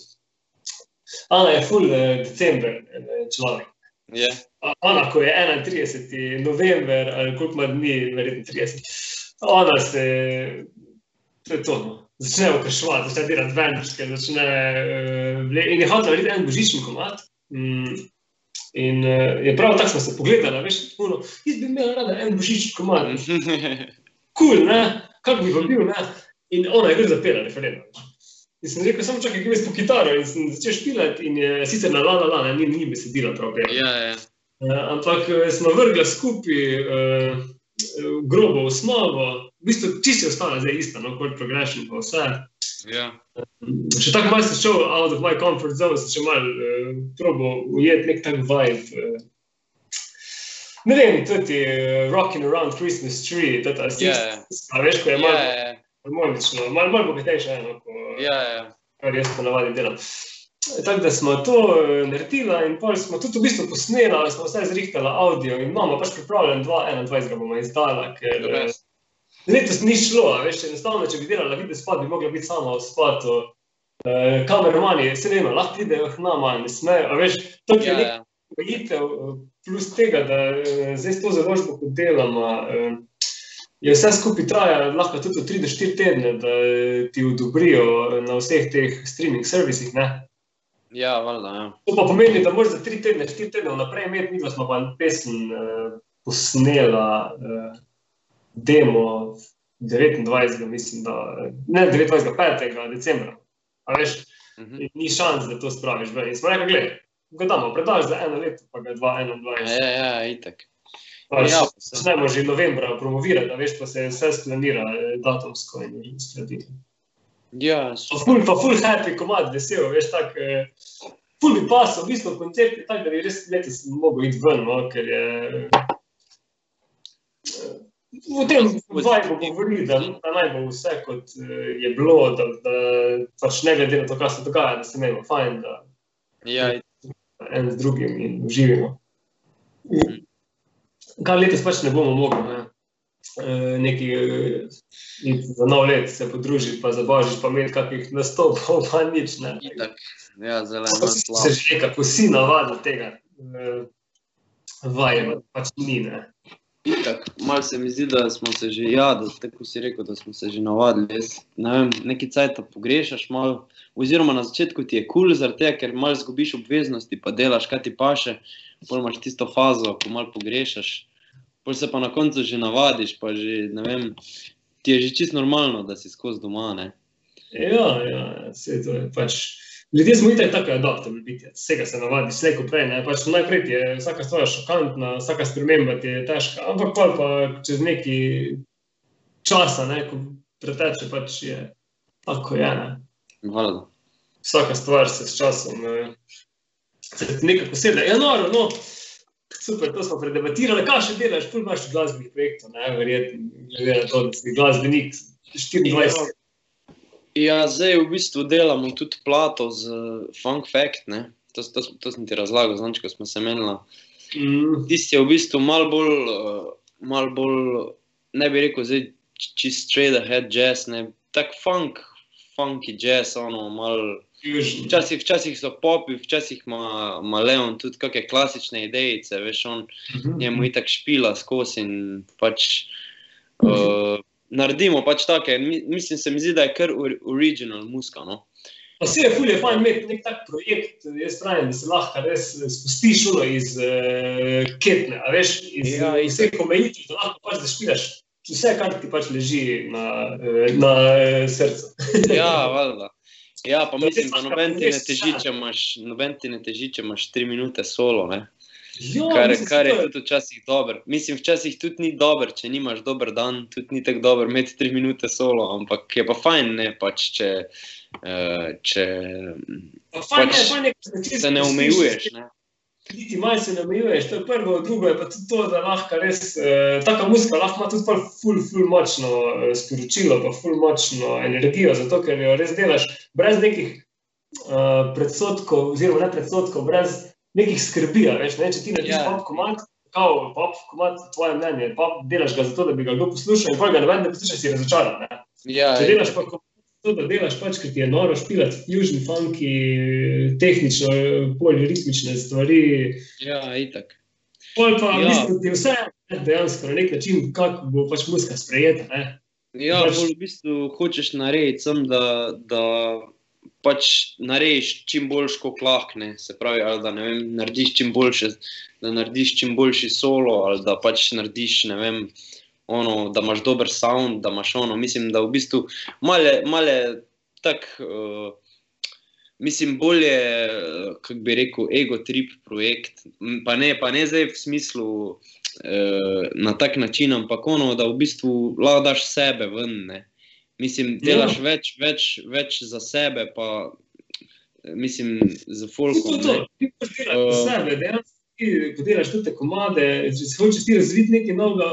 Ana je full eh, december eh, človek. Ja, A- Ana, ko je 31. november, ali koliko ima dni, verjetno 30. Ona se, to je to, no. začne okrešovati, začne delati venčke, začne. Uh, in je hotel narediti en božični komat. Mm, in uh, je prav tako smo se pogledali, veš, puno, jaz bi imel rada en božični komat. *laughs* Kul, cool, ne, kako bi pa bil, ne. In ona je kar zapela referendum. In sem rekel, samo čakaj, grem jaz po kitaro in sem začel špilati in je sicer na la la la, ne, ni, ni besedila prav ja, ja. Uh, ampak smo vrgli skupaj uh, grobo osnovo, v bistvu čisto je ostala zdaj ista, no, kot progression pa vse. ja. Še tako malo sem šel out of my comfort zone, sem še malo uh, probo ujeti nek tak vibe. Uh, ne vem, tudi uh, Rocking Around Christmas Tree, ta ta Ja, stisnjena, a veš, ko je Ja, malo ja, harmonično, malo, malo bogatejša, eno, ko, ja, ja. kar jaz ponavadi delam. Tako da smo to eh, naredili in pol smo tudi v bistvu posneli, smo vse zrihtali audio in imamo pač pripravljen 2.21 ga bomo izdala, ker eh, letos ni šlo, veš, enostavno, če bi delala video spot, bi mogla biti sama v spotu. Uh, kameramani, se ne vem, lahko pridejo k nama, ne smejo, veš, to je Ja, nekaj ja. omejitev, eh, plus tega, da eh, zdaj s to založbo, ko delamo, eh, je vse skupaj traja lahko tudi od 3 do 4 tedne, da eh, ti odobrijo eh, na vseh teh streaming servisih. Ne? Ja, valjda, ja. To pa pomeni, da moraš za 3 tedne, 4 tedne vnaprej imeti, mi pa smo pa pesem eh, posnela eh, demo 29. mislim, da ne 29. 5. decembra. A veš, Mhm. in ni šans, da to spraviš. ven. In smo rekli, gledaj, ga damo, predaš za eno leto, pa ga 2.21. Ja, ja, itak. Pač, Ja. Začnemo že novembra promovirati, a veš, pa se vse splanira eh, datumsko in skladi. Ja, ful, pa ful happy komad, vesel, veš, tak, eh, ful bi pasal, v bistvu koncept je tak, da bi res letos mogel iti ven, no, ker je eh, v tem vibu govorili, da, da naj bo vse kot eh, je bilo, da, da pač ne glede na to, kaj se dogaja, da se imamo fajn, da ja, en z drugim in uživamo. Kar letos pač ne bomo mogli, ne. Eh, Neki eh, za nov let se podružiti, pa za božič, pa imeti kakih nastopov, pa nič ne. itak. Ja, zeleno Se slabo. že nekako vsi navadili tega eh, vajema, pač ni, ne. Itak, malo se mi zdi, da smo se že, ja, da, tako si rekel, da smo se že navadili. Jaz, ne vem, neki cajt pogrešaš malo, oziroma na začetku ti je kul, cool, zaradi tega, ker malo zgubiš obveznosti, pa delaš, kaj ti paše. pol imaš tisto fazo, ko malo pogrešaš, pol se pa na koncu že navadiš, pa že, ne vem, ti je že čisto normalno, da si skozi doma, ne. Ja, ja, vse to je pač. Ljudje smo itak tako adaptivni biti, vsega se navadi, slej ko prej, ne, pač najprej ti je vsaka stvar šokantna, vsaka sprememba ti je težka, ampak pol pa čez neki časa, ne, ko preteče, pač je tako je, ne. Valjda. Vsaka stvar se s časom eh, se nekako sede. Ja, noro, no, super, to smo predebatirali, kaj še delaš, ful imaš glasbenih projektov, ne, verjetno, glede na to, da si glasbenik 24. Ja, zdaj v bistvu delamo tudi plato z Funk Fact, ne. To, to, to sem ti razlagal, znači, ko smo se menili. Mm, Tisti je v bistvu malo bolj, uh, malo bolj, ne bi rekel, zdaj čist straight ahead jazz, ne, tak funk, funky jazz, ono, malo. Včasih, včasih so popi, včasih ima, ima Leon tudi kakšne klasične idejice, veš, on Mhm. njemu itak špila skozi in pač uh, naredimo pač take, mi, mislim, se mi zdi, da je kar or, original muska, no. Pa se je fulje fajn imeti nek tak projekt, jaz pravim, da se lahko res spustiš uno iz uh, ketne, a veš, iz Ja, ja, vseh omejitev, da lahko pač zašpilaš vse, kar ti pač leži na, eh, na eh, srcu. Ja, valjda. Ja, pa je mislim, da noben ti ne teži, če imaš, noben ti ne teži, če imaš tri minute solo, ne. Ja, Kar, mislim, kar je tudi včasih dober. Mislim, včasih tudi ni dober, če nimaš dober dan, tudi ni tako dober imeti tri minute solo, ampak je pa fajn, ne pač, če, uh, če Pa fajn je, pač fajn je, se ne omejuješ. Ne? Niti malo se ne omejuješ, to je prvo, drugo je pa tudi to, da lahko res, eh, taka muzika lahko ima tudi ful, ful močno eh, sporočilo, pa ful močno energijo, zato ker jo res delaš brez nekih eh, predsotkov, oziroma ne predsotkov, brez nekih skrbi, veš, ne, če ti narediš Ja. yeah. pop komad, kao pop komad, tvoje mnenje, pop delaš ga zato, da bi ga kdo poslušal in pol ga noben ne posluša, si razočaran, ne. Ja, Če delaš pa komad zato, da delaš pač, ti je noro špilati fusion, funky, tehnično, poliritmične stvari, ja, itak. Pol pa Ja. mislim, da je vse dejansko na nek način, kako bo pač muzika sprejeta. Ne? Ja, Pač- bolj v bistvu hočeš narediti, sem, da, da pač narediš čim boljš, kot lahko, se pravi, da vem, narediš čim boljše, da narediš čim boljši solo, ali da pač narediš, ne vem, ono, da imaš dober sound, da imaš ono, mislim, da v bistvu male, male tak, uh, mislim, bolje, eh, kako bi rekel, ego trip projekt, pa ne, pa ne zdaj v smislu, eh, na tak način, ampak ono, da v bistvu lahko daš sebe ven. Ne. Mislim, delaš ja. več, več, več za sebe, pa mislim, za To folkom. je to, ti pač delaš uh, Uh, sebe, dejansko ti, ko delaš tudi te komade, če si hočeš ti razviti nekaj novega,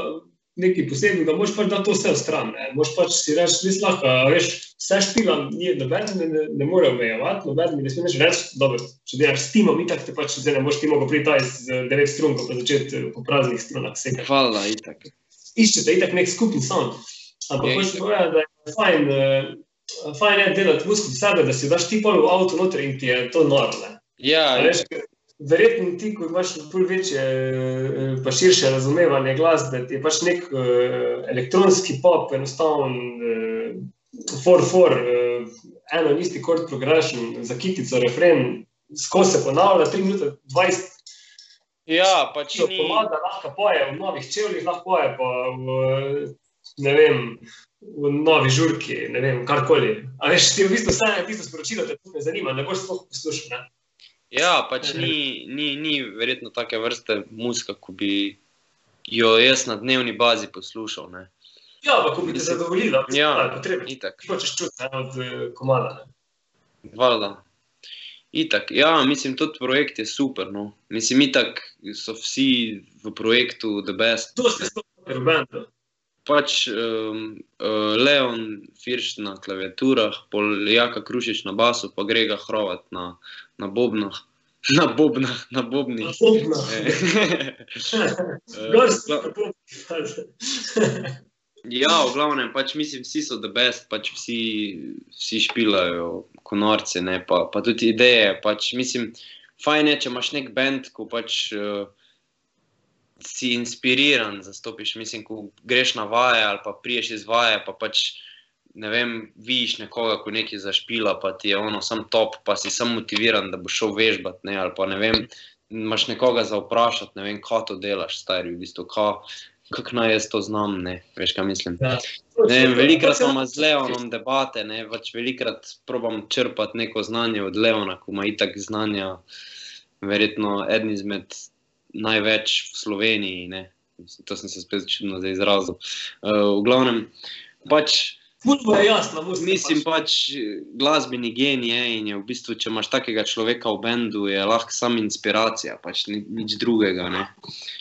nekaj posebnega, moš pač dati to vse v stran. Ne? Moš pač si reči, res lahko, veš, vse špilam, ni, noben me ne, ne more omejevati, noben mi ne smeš reči, dobro, če delaš s timom, itak te pač zdaj ne boš ti mogel priti taj z devet strun, pa začeti eh, po praznih strunah sekati. Hvala, itak. iščete itak nek skupni sound. Ampak hočeš povedati, da je fajn, uh, fajn je delati muziko za sebe, da si daš ti pol v avto noter in ti je to noro. ne. Ja, Veš, ker verjetno ti, ko imaš pol večje, eh, pa širše razumevanje glasbe, ti je pač nek uh, elektronski pop, enostaven, uh, 4-4, uh, eno in isti chord progression, za kitico, refren, skozi se ponavlja, 3 minute 20 ja pač ni. pomada lahko poje v novih čevljih, lahko poje pa v, ne vem, v novi žurki, ne vem, karkoli. A veš, ti v bistvu vse tisto sporočilo te tudi ne zanima, ne boš sploh poslušal. Ne? Ja, pač ni, ni, ni verjetno take vrste muzika, ko bi jo jaz na dnevni bazi poslušal. Ne. Ja, pa ko bi te zadovoljila, Ja, ja, potrebno. itak. Ti hočeš čuti ne, od eh, komada. Ne? Valjda. Itak, ja, mislim, tudi projekt je super. No. Mislim, itak so vsi v projektu The Best. To ste sploh v bendu. Pač um, uh, Leon Firš na klaviaturah, pol Jaka Krušič na basu, pa Grega Hrovat na, na bobnah. *laughs* Na bobnah, na bobnih. Bobna. *laughs* Eh, *laughs* Gor si na bobni. Ja, v glavnem, pač mislim, vsi so the best, pač vsi, vsi špilajo konorce, ne, pa, pa tudi ideje. Pač, mislim, fajn je, če imaš nek bend, ko pač uh, si inspiriran, zastopiš. Mislim, ko greš na vaje ali pa priješ iz vaje, pa pač ne vem, vidiš nekoga, ko nekaj zašpila, pa ti je ono sam top, pa si sam motiviran, da boš šel vežbati, ne, ali pa ne vem. imaš nekoga za vprašati, ne vem, kaj to delaš, stari, v bistvu, kako naj jaz to znam, ne, veš, kaj mislim. Ja. Ne vem, velikrat imamo z Leonom debate, ne, pač velikrat probam črpati neko znanje od Leona, ko ima itak znanja, verjetno eden izmed največ v Sloveniji, ne. To sem se spet čudno izrazil. Uh, v glavnem, pač je jasno. Mislim pač, glasbeni genij je in je v bistvu, če imaš takega človeka v bendu, je lahko sam inspiracija, pač ni, nič drugega. Ne.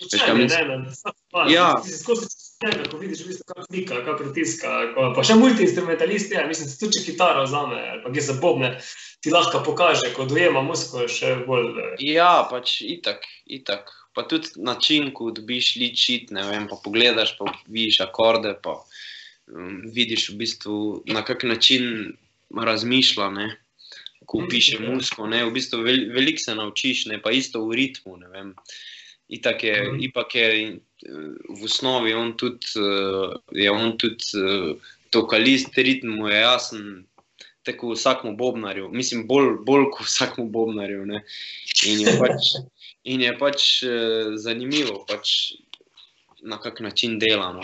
veš, kaj Ne, mislim? ne, ne, vsak pas. Ja. Ti si skozi tebe, ko vidiš, v bistvu, kako klika, kako pritiska. Ko, pa še multiinstrumentalist je, mislim, tudi če kitaro vzame, ali pa gre za bobne, ti lahko pokaže, ko dojema muziko, še bolj. eh, Ja, pač itak, itak. Pa tudi način, ko dobiš ličit, ne vem, pa pogledaš, pa vidiš akorde, pa um, vidiš v bistvu, na kak način razmišlja, ne, ko Mhm. piše muziko, ne, v bistvu vel, veliko se naučiš, ne, pa isto v ritmu, ne vem. Itak je, Mhm. ipak je v osnovi on tudi, eh, je on tudi eh, tokalist, ritm mu je jasen, tako vsakmu bobnarju, mislim, bolj, bolj kot vsakmu bobnarju, ne. In je pač, in je pač eh, zanimivo, pač, na kak način delamo.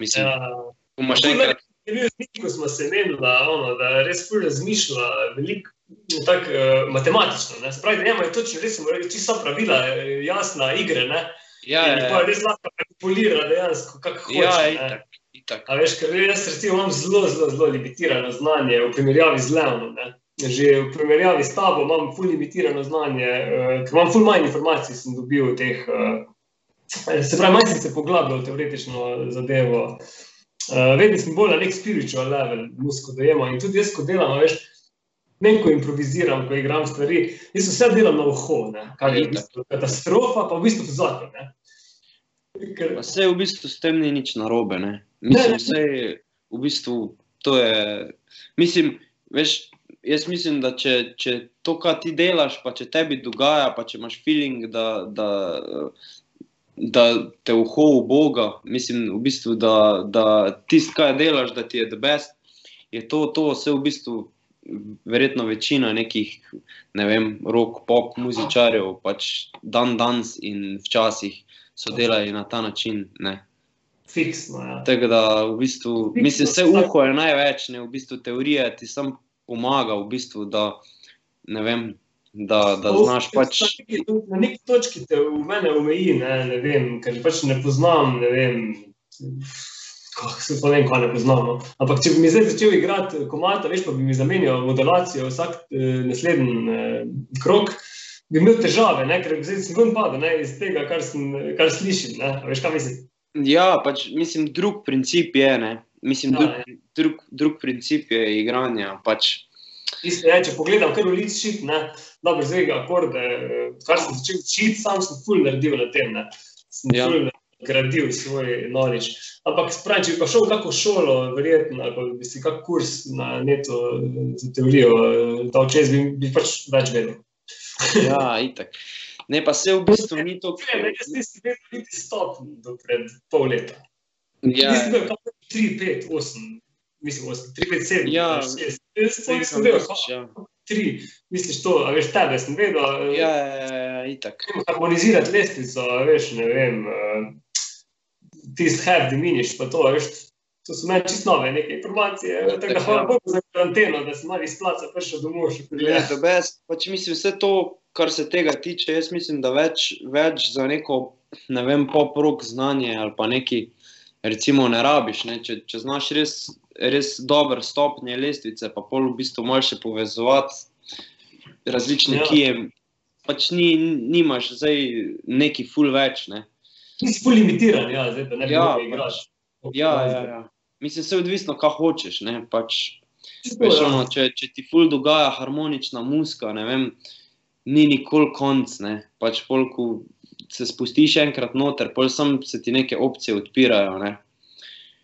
Mislim, ja. Ja. imaš Ful enkrat. Je bil znik, ko smo se menila, ono, da res ful razmišlja, veliko tako uh, matematično. Ne? Se pravi, da imajo točno, res rekli, čisto vsa pravila, eh, jasna igre, ne? Ja, In ja, pa res lahko manipulira dejansko, kako hoče. ja, itak, itak. A veš, ker jaz recimo imam zelo, zelo, zelo limitirano znanje v primerjavi z Leonom. Ne? Že v primerjavi s tabo imam ful limitirano znanje, uh, ker imam ful manj informacij, sem dobil teh. Uh, se pravi, manj sem se poglabljal v teoretično zadevo. Uh, vedno sem bolj na nek spiritual level, musko dojemo. In tudi jaz, ko delam, a veš. Ne, ko improviziram, ko igram stvari, jaz vse delam na uho, ne, kar je v bistvu katastrofa, pa v bistvu zakon. Ker, Pa Vse v bistvu s tem ni nič narobe. Ne? Mislim, vse v bistvu to je. Mislim, veš, jaz mislim, da če, če to, kar ti delaš, pa če tebi dogaja, pa če imaš feeling, da, da, da te uho v Boga, mislim, v bistvu, da, da tisto, kar delaš, da ti je the best, je to, to vse v bistvu. Verjetno večina nekih, ne vem, rock, pop, muzičarjev, pač dan danes in včasih so delali na ta način. Ne. fiksno. Ja. Tako da, v bistvu, mislim, vse uho je največ, ne, v bistvu teorija ti sam pomaga, v bistvu, da, ne vem, da, da znaš pač. Na neki točki te v mene omeji, ne, ne vem, ker pač ne poznam, ne vem. Kako se pa ne vem, kaj ne poznamo. Ampak, če bi mi zdaj začel igrati komata, veš, pa bi mi zamenjal modulacijo vsak eh, naslednji eh, krok, bi imel težave, ne, ker zdaj sem ven padel ne, iz tega, kar, sem, kar slišim. Ne, veš, kaj mislim? Ja, pač mislim, drug princip je, ne. Mislim, Ja, drug, drug, drug princip je igranja. Pač, Isto je, če pogledam, kar ulic šit, ne, dobro, zdaj akorde, eh, kar sem začel učiti, sam sem ful naredil na tem, ne. Sem Ja. ja. ful gradil svoj knowledge. Ampak spravi, če bi pa šel v kako šolo, verjetno, ali pa bi si kak kurs na netu eh, za teorijo eh, dal čez, bi, bi pač več vedel. ja, itak. Ne, pa se v bistvu ni to. Ne, jaz nisem vedel niti stopni do pred pol leta. Ja, Nisem bil kako 3, 5, 8, mislim 8, 3, 5, 7, Ja, 6. Jaz saj nisem sem vedel, pač, ja. kako 3, misliš to, a veš, tebe sem vedel. eh, Ja, ja, ja, ja, itak. vem, harmonizirati lestvico, a veš, ne vem, uh, tisti have diminish, pa to, a veš, to so meni čisto nove neke informacije. Ja, Tako da hvala ja. Bogu za karanteno, da sem malo iz placa prišel domov še Ja, the best. Pač mislim, vse to, kar se tega tiče, jaz mislim, da več, več za neko, ne vem, pop-rock znanje ali pa neki, recimo, ne rabiš. Ne? Če, če znaš res, res dober stopnje lestvice, pa pol v bistvu moraš še povezovati različne Ja. kije, pač ni, nimaš zdaj neki full več. Ne? Nisi ful limitiran, ja, zdaj, da ne bi Ja, mogel igrati. Ja, ja, ja. Mislim, se odvisno, kaj hočeš. Ne? Pač, Čisto, Veš, ja. ono, če, če ti ful dogaja harmonična muska, ne vem, ni nikoli konc. Ne? Pač pol, ko se spustiš enkrat noter, pol sam se ti neke opcije odpirajo. Ne?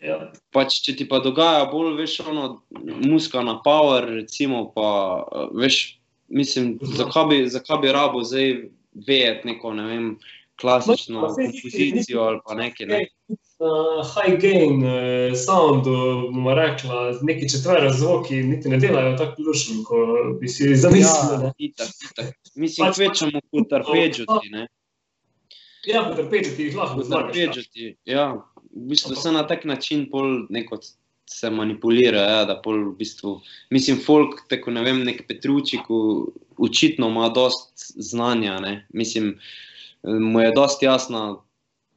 Ja. Pač, če ti pa dogaja bolj, veš, ono, muska na power, recimo, pa eh, veš, mislim, zakaj bi, zakaj bi rabo zdaj vedeti neko, ne vem, klasično ni- kompozicijo ali pa nekaj. Ne? na high gain uh, soundu, bomo rekla, neki četvera zvoki niti ne delajo tako lušno, kot bi si zamislili. Ja, itak, itak. Mislim, Pač- kvečemo kot arpeggiati, ne. Ja, kot arpeggiati jih lahko zmagaš. ja. arpeggiati, ja. V bistvu se na tak način pol neko se manipulira, ja, da pol v bistvu, mislim, folk, tako ne vem, nek Petruči, ko očitno ima dost znanja, ne. Mislim, mu je dost jasna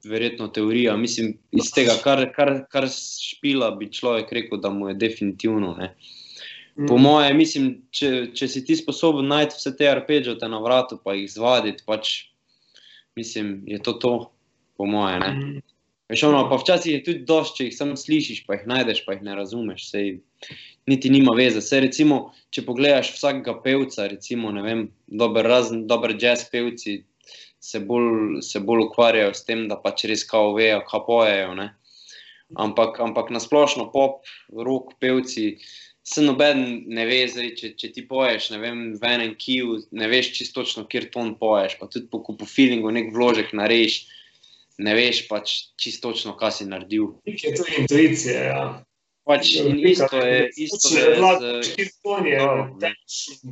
verjetno teorija, mislim, iz tega, kar, kar, kar špila, bi človek rekel, da mu je definitivno, ne. Po Mm. moje, mislim, če, če si ti sposoben najti vse te arpeggiate na vratu, pa jih zvaditi, pač, mislim, je to to, po moje. Veš, ono, pa včasih je tudi dosti, če jih samo slišiš, pa jih najdeš, pa jih ne razumeš. Sej, niti nima veze. Sej, recimo, če pogledaš vsakega pevca, recimo, ne vem, dober, razen dober jazz pevci se bolj, se bolj ukvarjajo s tem, da pač res kao vejo, kaj pojejo. Ne? Ampak, ampak nasplošno pop, rock pevci. Se noben ne ve, zdaj, če, če ti poješ, ne vem, v enem kiju, ne veš čisto točno, kjer ton poješ. Pa tudi po, po feelingu nek vložek narediš, ne veš pač čisto točno, kaj si naredil. Nek je to intuicija, ja. Pač in isto je, isto je Kjer ton je Ja,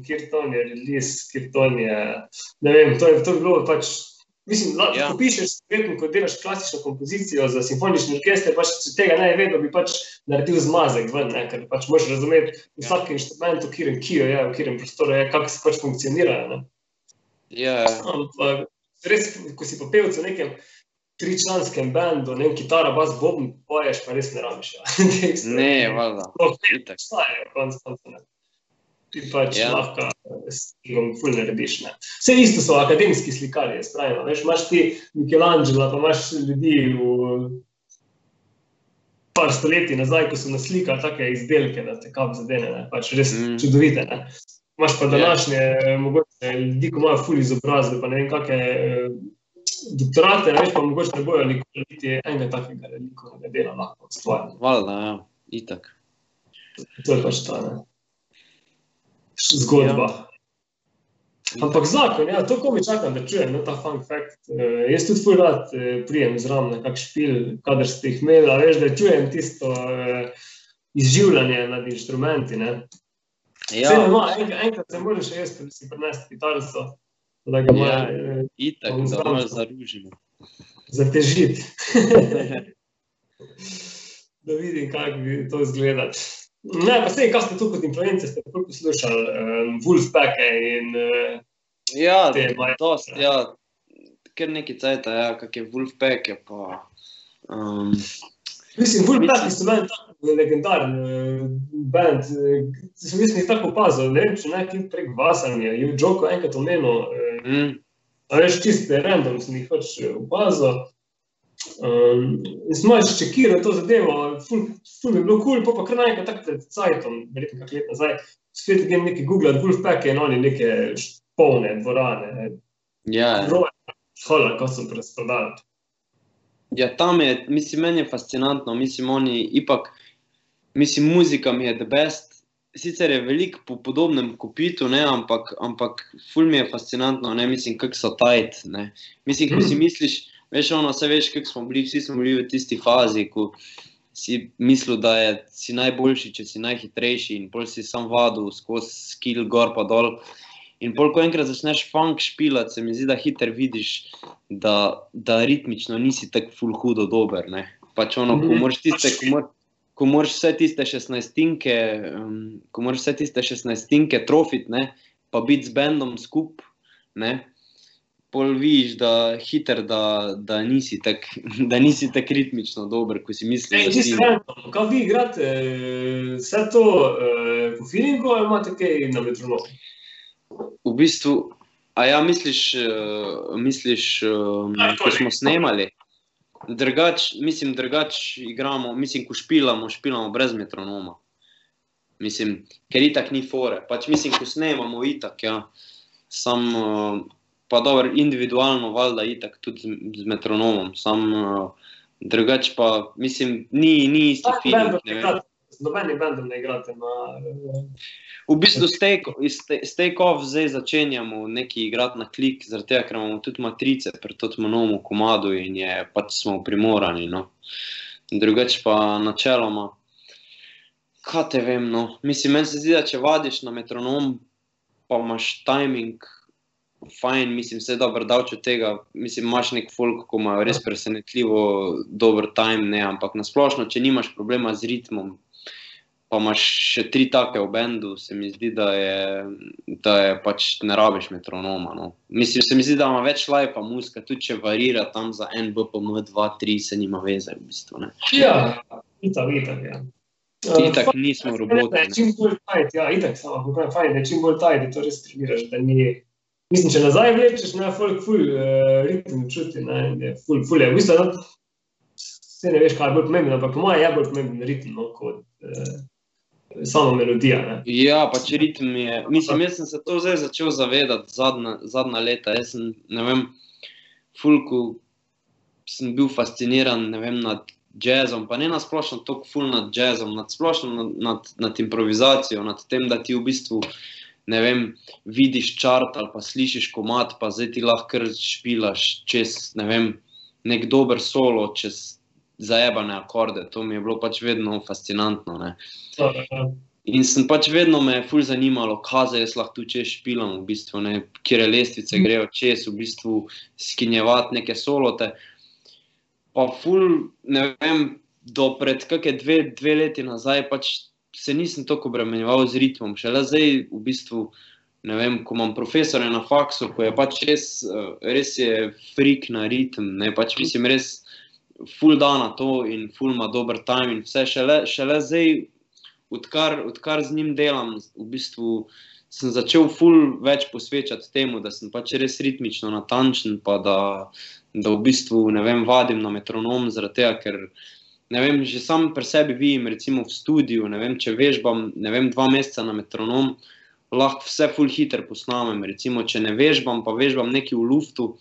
kjer ton je kjer ton je, ne vem, to je, to je bilo pač, mislim, la, Ja. ja. ko pišeš, verjetno, ko delaš klasično kompozicijo za simfonični orkester, pač če tega ne vedel, bi pač naredil zmazek ven, ne, ker pač moraš razumeti vsak ja. inštrument, v katerem kiju je, v katerem prostoru je, kako se pač funkcionirajo, ne. ja, Ampak res, ko si pa pevec v nekem tričlanskem bendu, ne vem, kitara, bas, bobn, poješ, pa res ne rabiš. Ja. *laughs* Ne, valjda, Sploh ne itak. obstajajo, konec koncev. ne. Ti pač Ja. lahko s tem ful narediš. Ne. Vse isto so akademski slikarji, spravimo. Veš, imaš ti Michelangelo, pa imaš ljudi v par stoletij nazaj, ko so naslikali take izdelke, da te kap zadene, ne. pač res Mm. mm. čudovite. Ne. Imaš pa Ja. današnje, yeah. mogoče ljudi, ko imajo ful izobrazbe, pa ne vem, kakšne eh, doktorate, veš, pa mogoče ne bojo nikoli niti enega takega likovnega dela lahko ustvarili. Valjda, ja, itak. To je pač ta ne. zgodba. Ja. Ampak zakon, ja, to, ko mi čakam, da čujem, no, ta fun fact. Uh, jaz tudi ful rad uh, prijem zraven na kak špil, kadar ste jih imeli, veš, da čujem tisto uh, izživljanje nad inštrumenti. Ne. Ja. Ja, No, en, enkrat se moraš jaz si prinesti kitarico, da ga Ja. malo uh, itak, bom da malo zaružimo. zatežiti. *laughs* da vidim, kako bi to izgledalo. Ne, pa sej, kaj ste tu kot influencer, ste tako poslušali, um, Wolfpack in uh, Ja, Te dost, ja, ker neki cajta, ja, kak je Wolfpack, je pa... Um, mislim, Wolfpack Mislim- so meni tako legendaren uh, band, uh, sem jaz jih tako opazil, ne vem, če nekaj prek vasanja, je v Joko enkrat omenil, uh, mm, A veš, čiste random sem jih pač opazil. Um, in smo že čekirali to zadevo, ful, ful mi je bilo kul, cool, pa, pa kar naenkrat tako pred cajtom, verjetno kak let nazaj, spet grem neki googlati, Wolfpack in oni neke polne dvorane, ja, ja. roje, hola, ko so razprodali. Ja, tam je, mislim, meni je fascinantno, mislim, oni ipak, mislim, muzika mi je the best. Sicer je veliko po podobnem kopitu, ne, ampak, ampak ful mi je fascinantno, ne, mislim, kako so tajt, ne. Mislim, ko si misliš, veš, ono, vse veš, kako smo bili, vsi smo bili v tisti fazi, ko si mislil, da je, si najboljši, če si najhitrejši in pol si sam vadil skozi skill gor pa dol. In pol, ko enkrat začneš funk špilati, se mi zdi, da hiter vidiš, da, da ritmično nisi tako ful hudo dober. Ne? Pač ono, ko Mhm. moraš tiste, ko mor, ko moraš vse tiste šestnajstinke, um, ko moraš vse tiste šestnajstinke trofit, ne, pa biti z bendom skup, ne, pol vidiš, da hiter, da, da nisi tako *laughs* tak ritmično dober, ko si misliš, Ej, da čisto random, kaj vi igrate, eh, vse to eh, po feelingu ali imate kaj na metronomu? V bistvu, a ja, misliš, uh, misliš ko smo snemali? Drugač, mislim, drugač igramo, mislim, ko špilamo, špilamo brez metronoma. Mislim, ker itak ni fore. Pač mislim, ko snemamo itak, ja. Sam, uh, pa dobro, individualno, valjda itak tudi z, z metronomom. Sam, uh, drugač pa, mislim, ni, ni isti band ne vem. Z nobenim bendom ne igrate na... V bistvu s take-off zdaj začenjamo nekaj igrati na klik, zaradi tega, ker imamo tudi matrice pri tem novem komadu in je pač smo primorani. No. Drugače pa načeloma, kaj te vem, no. Mislim, meni se zdi, da če vadiš na metronom, pa imaš timing, fajn, mislim, se je dobro davč od tega. Mislim, imaš nek folk, ko imajo res presenetljivo dober time, ne, ampak nasplošno, če nimaš problema z ritmom, pa imaš še tri take v bendu, se mi zdi, da je, da je pač ne rabiš metronoma. No. Mislim, se mi zdi, da ima več lajpa muska, tudi če varira tam za en BPM, 2, 3, se nima veze v bistvu. Ne. Ja, itak, itak, ja. Eh, Itak fajn, nismo je roboti. ne. Čim bolj tajt, ja, itak samo, kako je fajn, da čim bolj tajt, da to res treniraš, da ni... Mislim, če nazaj vlečeš, ne, folk ful uh, ritem čuti, ne, in je ful, ful je, v bistvu, no, se ne veš, kaj je bolj pomembno, ampak po mojem je bolj pomemben ritem, no, kot uh, sama melodija, ne. Ja, pač ritem je. Mislim, jaz sem se to zdaj začel zavedati zadnja, zadnja leta. Jaz sem, ne vem, fulku sem bil fasciniran vem, nad jazzom, pa ne na splošno toliko ful nad jazzom, nad splošno nad, nad, nad improvizacijo, nad tem, da ti v bistvu. Ne vem, vidiš čart ali pa slišiš komat, pa zdaj ti lahko špilaš čez ne vem, nek dober solo, čez zajebane akorde. To mi je bilo pač vedno fascinantno. Ne. In sem pač vedno me je ful zanimalo, kaj zdaj lahko tu čez špilam, v bistvu, ne, kje lestvice grejo čez, v bistvu skinjevati neke solote. Pa ful, ne vem, do pred kakšne dve, dve leti nazaj pač se nisem tako obremenjeval z ritmom. Šele zdaj, v bistvu, ne vem, ko imam profesore na faksu, ko je pač res, eh, res je frik na ritem, ne pač mislim res ful da na to in ful ima dober time in vse, šele, šele zdaj odkar, odkar z njim delam, v bistvu sem začel ful več posvečati temu, da sem pač res ritmično natančen, pa da, da v bistvu ne vem, vadim na metronom, zaradi tega, ker ne vem, že sam pri sebi vidim, recimo v studiu, ne vem, če vežbam, ne vem, dva meseca na metronom, lahko vse ful hiter posnamem, recimo, če ne vežbam, pa vežbam nekaj v luftu,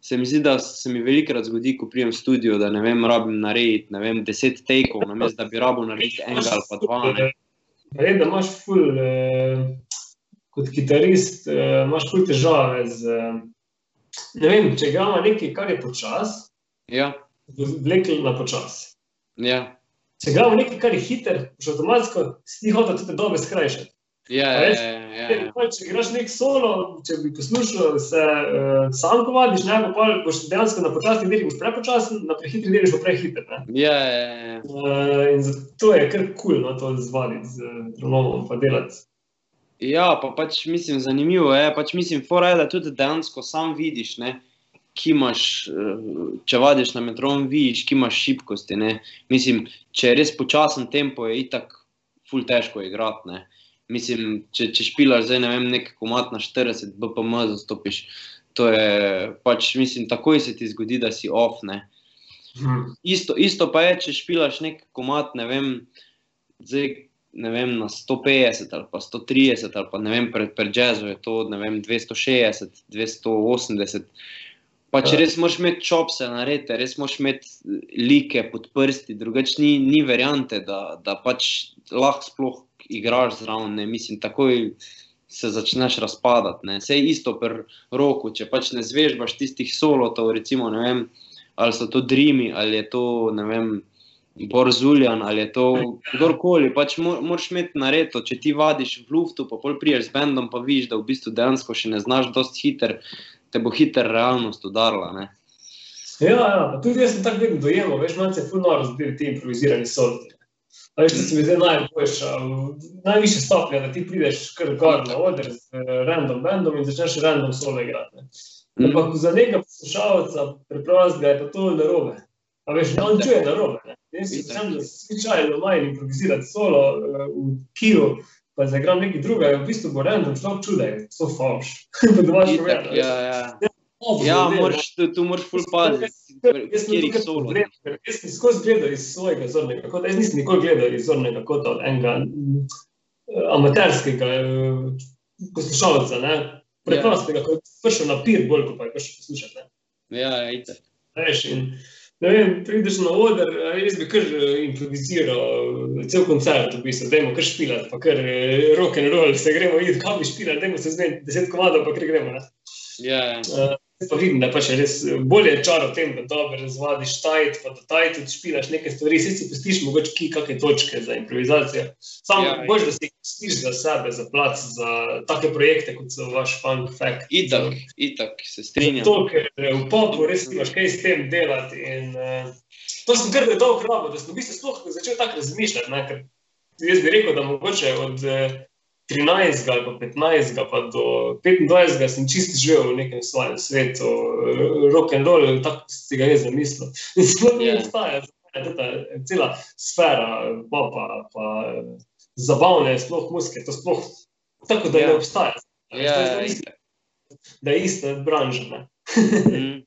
se mi zdi, da se mi velikrat zgodi, ko prijem v studio, da ne vem, rabim narediti, ne vem, deset tekov, namesto da bi rabil narediti enega ali pa dva, ne. Vem, da imaš ful, eh, kot kitarist, eh, imaš ful težave z, eh, ne vem, če igramo nekaj, kar je počas, Ja, vlekli na počas. ja. Če igramo nekaj, kar je hiter, boš avtomatsko si ti hotel tudi dobe skrajšati. Ja, ja, ja, ja, Ker ja. pač, Če igraš nek solo, če bi poslušal se uh, sam, ko vadiš, ne, pol boš dejansko na počasni deli boš prepočasen, na prehitri deli boš pa prehiter. Ja, ja, ja. Uh, in zato je kar kul cool, no, to zvaditi z metronomom pa delati. Ja, pa pač mislim, zanimivo je, pač mislim, fora je, da tudi dejansko sam vidiš, ne, ki imaš, eh, če vadiš na metronom, vidiš, ki imaš šibkosti, ne. Mislim, če je res počasen tempo, je itak ful težko igrati, ne. Mislim, če, če špilaš zdaj, ne vem, nek komat na 40 BPM zastopiš, to je pač, mislim, takoj se ti zgodi, da si off, ne. Hmm. Isto, isto pa je, če špilaš nek komat, ne vem, zdaj, ne vem, na 150 ali pa 130 ali pa ne vem, pri, pri jazzu je to, vem, 260, 280. Pač res moraš imeti čopse narete, res moraš imeti like pod prsti, drugače ni, ni variante, da, da pač lahko sploh igraš zraven, ne, mislim, takoj se začneš razpadati, ne. Sej isto pri roku, če pač ne zvežbaš tistih solotov, recimo, vem, ali so to Dreami, ali je to, vem, Borzuljan, ali je to kdorkoli, pač mo- moraš imeti nareto, če ti vadiš v luftu, pa pol priješ z bendom, pa vidiš, da v bistvu dejansko še ne znaš dosti hiter, te bo hiter realnost udarila, ne. Ja, ja, tudi jaz sem tako vedno dojemal, veš, malo se ful noro zbili ti improvizirani solti. Veš, se mi zdaj najboljša, najvišja stopnja, da ti prideš kar gor na oder z eh, random bandom in začneš random solo igrati. ne. Ampak za nekega poslušalca preprostega je pa to narobe. A veš, ne, on čuje narobe. ne. Jaz sem slučajno manj improvizirati solo eh, v Kiru, pa zagram nekaj drugega, v bistvu bo random človek čudaj, so falš. Po domače Itak, povedano. ja, ja. Ja, moraš, tu, tu moraš ful paziti, tukaj solo. problem, ker Jaz sem skozi gledal iz svojega zornega kota. Jaz nisem nikoli gledal iz zornega kota od enega mm, amaterskega eh, poslušalca, ne. Preprostega, ko je prišel na pir bolj, kot pa je prišel poslušati. Ne. Ja, ja, itak. Veš, in Ne vem, prideš na oder, jaz bi kar eh, improviziral, cel koncert, v bistvu, dajmo kar špilati, pa kar eh, rock and roll, se gremo id, kam bi špilati, dajmo se zmeniti, deset komadov, pa kar gremo. Ne? Ja, ja. Uh, pa vidim, da pa še res eh, bolje je čar v tem, da dobro razvadiš tajt, pa da tajt tudi špilaš neke stvari, si si pustiš mogoče ki kakšne točke za improvizacijo. Sam Ja, ja, boš, da si pustiš za sebe, za plac, za take projekte, kot so vaš funk fact. itak, itak, se strinjam. To, ker eh, v popu res nimaš kaj s tem delati. In, uh, to sem kar dolgo rabo, da sem v bistvu sploh začel tako razmišljati. Ne, ker jaz bi rekel, da mogoče od uh, 13 ali pa 15 pa do 25 sem čisto živel v nekem svojem svetu, rock and roll, tako si ga jaz zamislil. In sploh ne Ja. obstaja. Ta cela sfera, popa, pa zabavne, sploh muske, to sploh tako, da Ja. ne obstaja. Ja, To je ja, isto- da je ista branža. ne. Mm.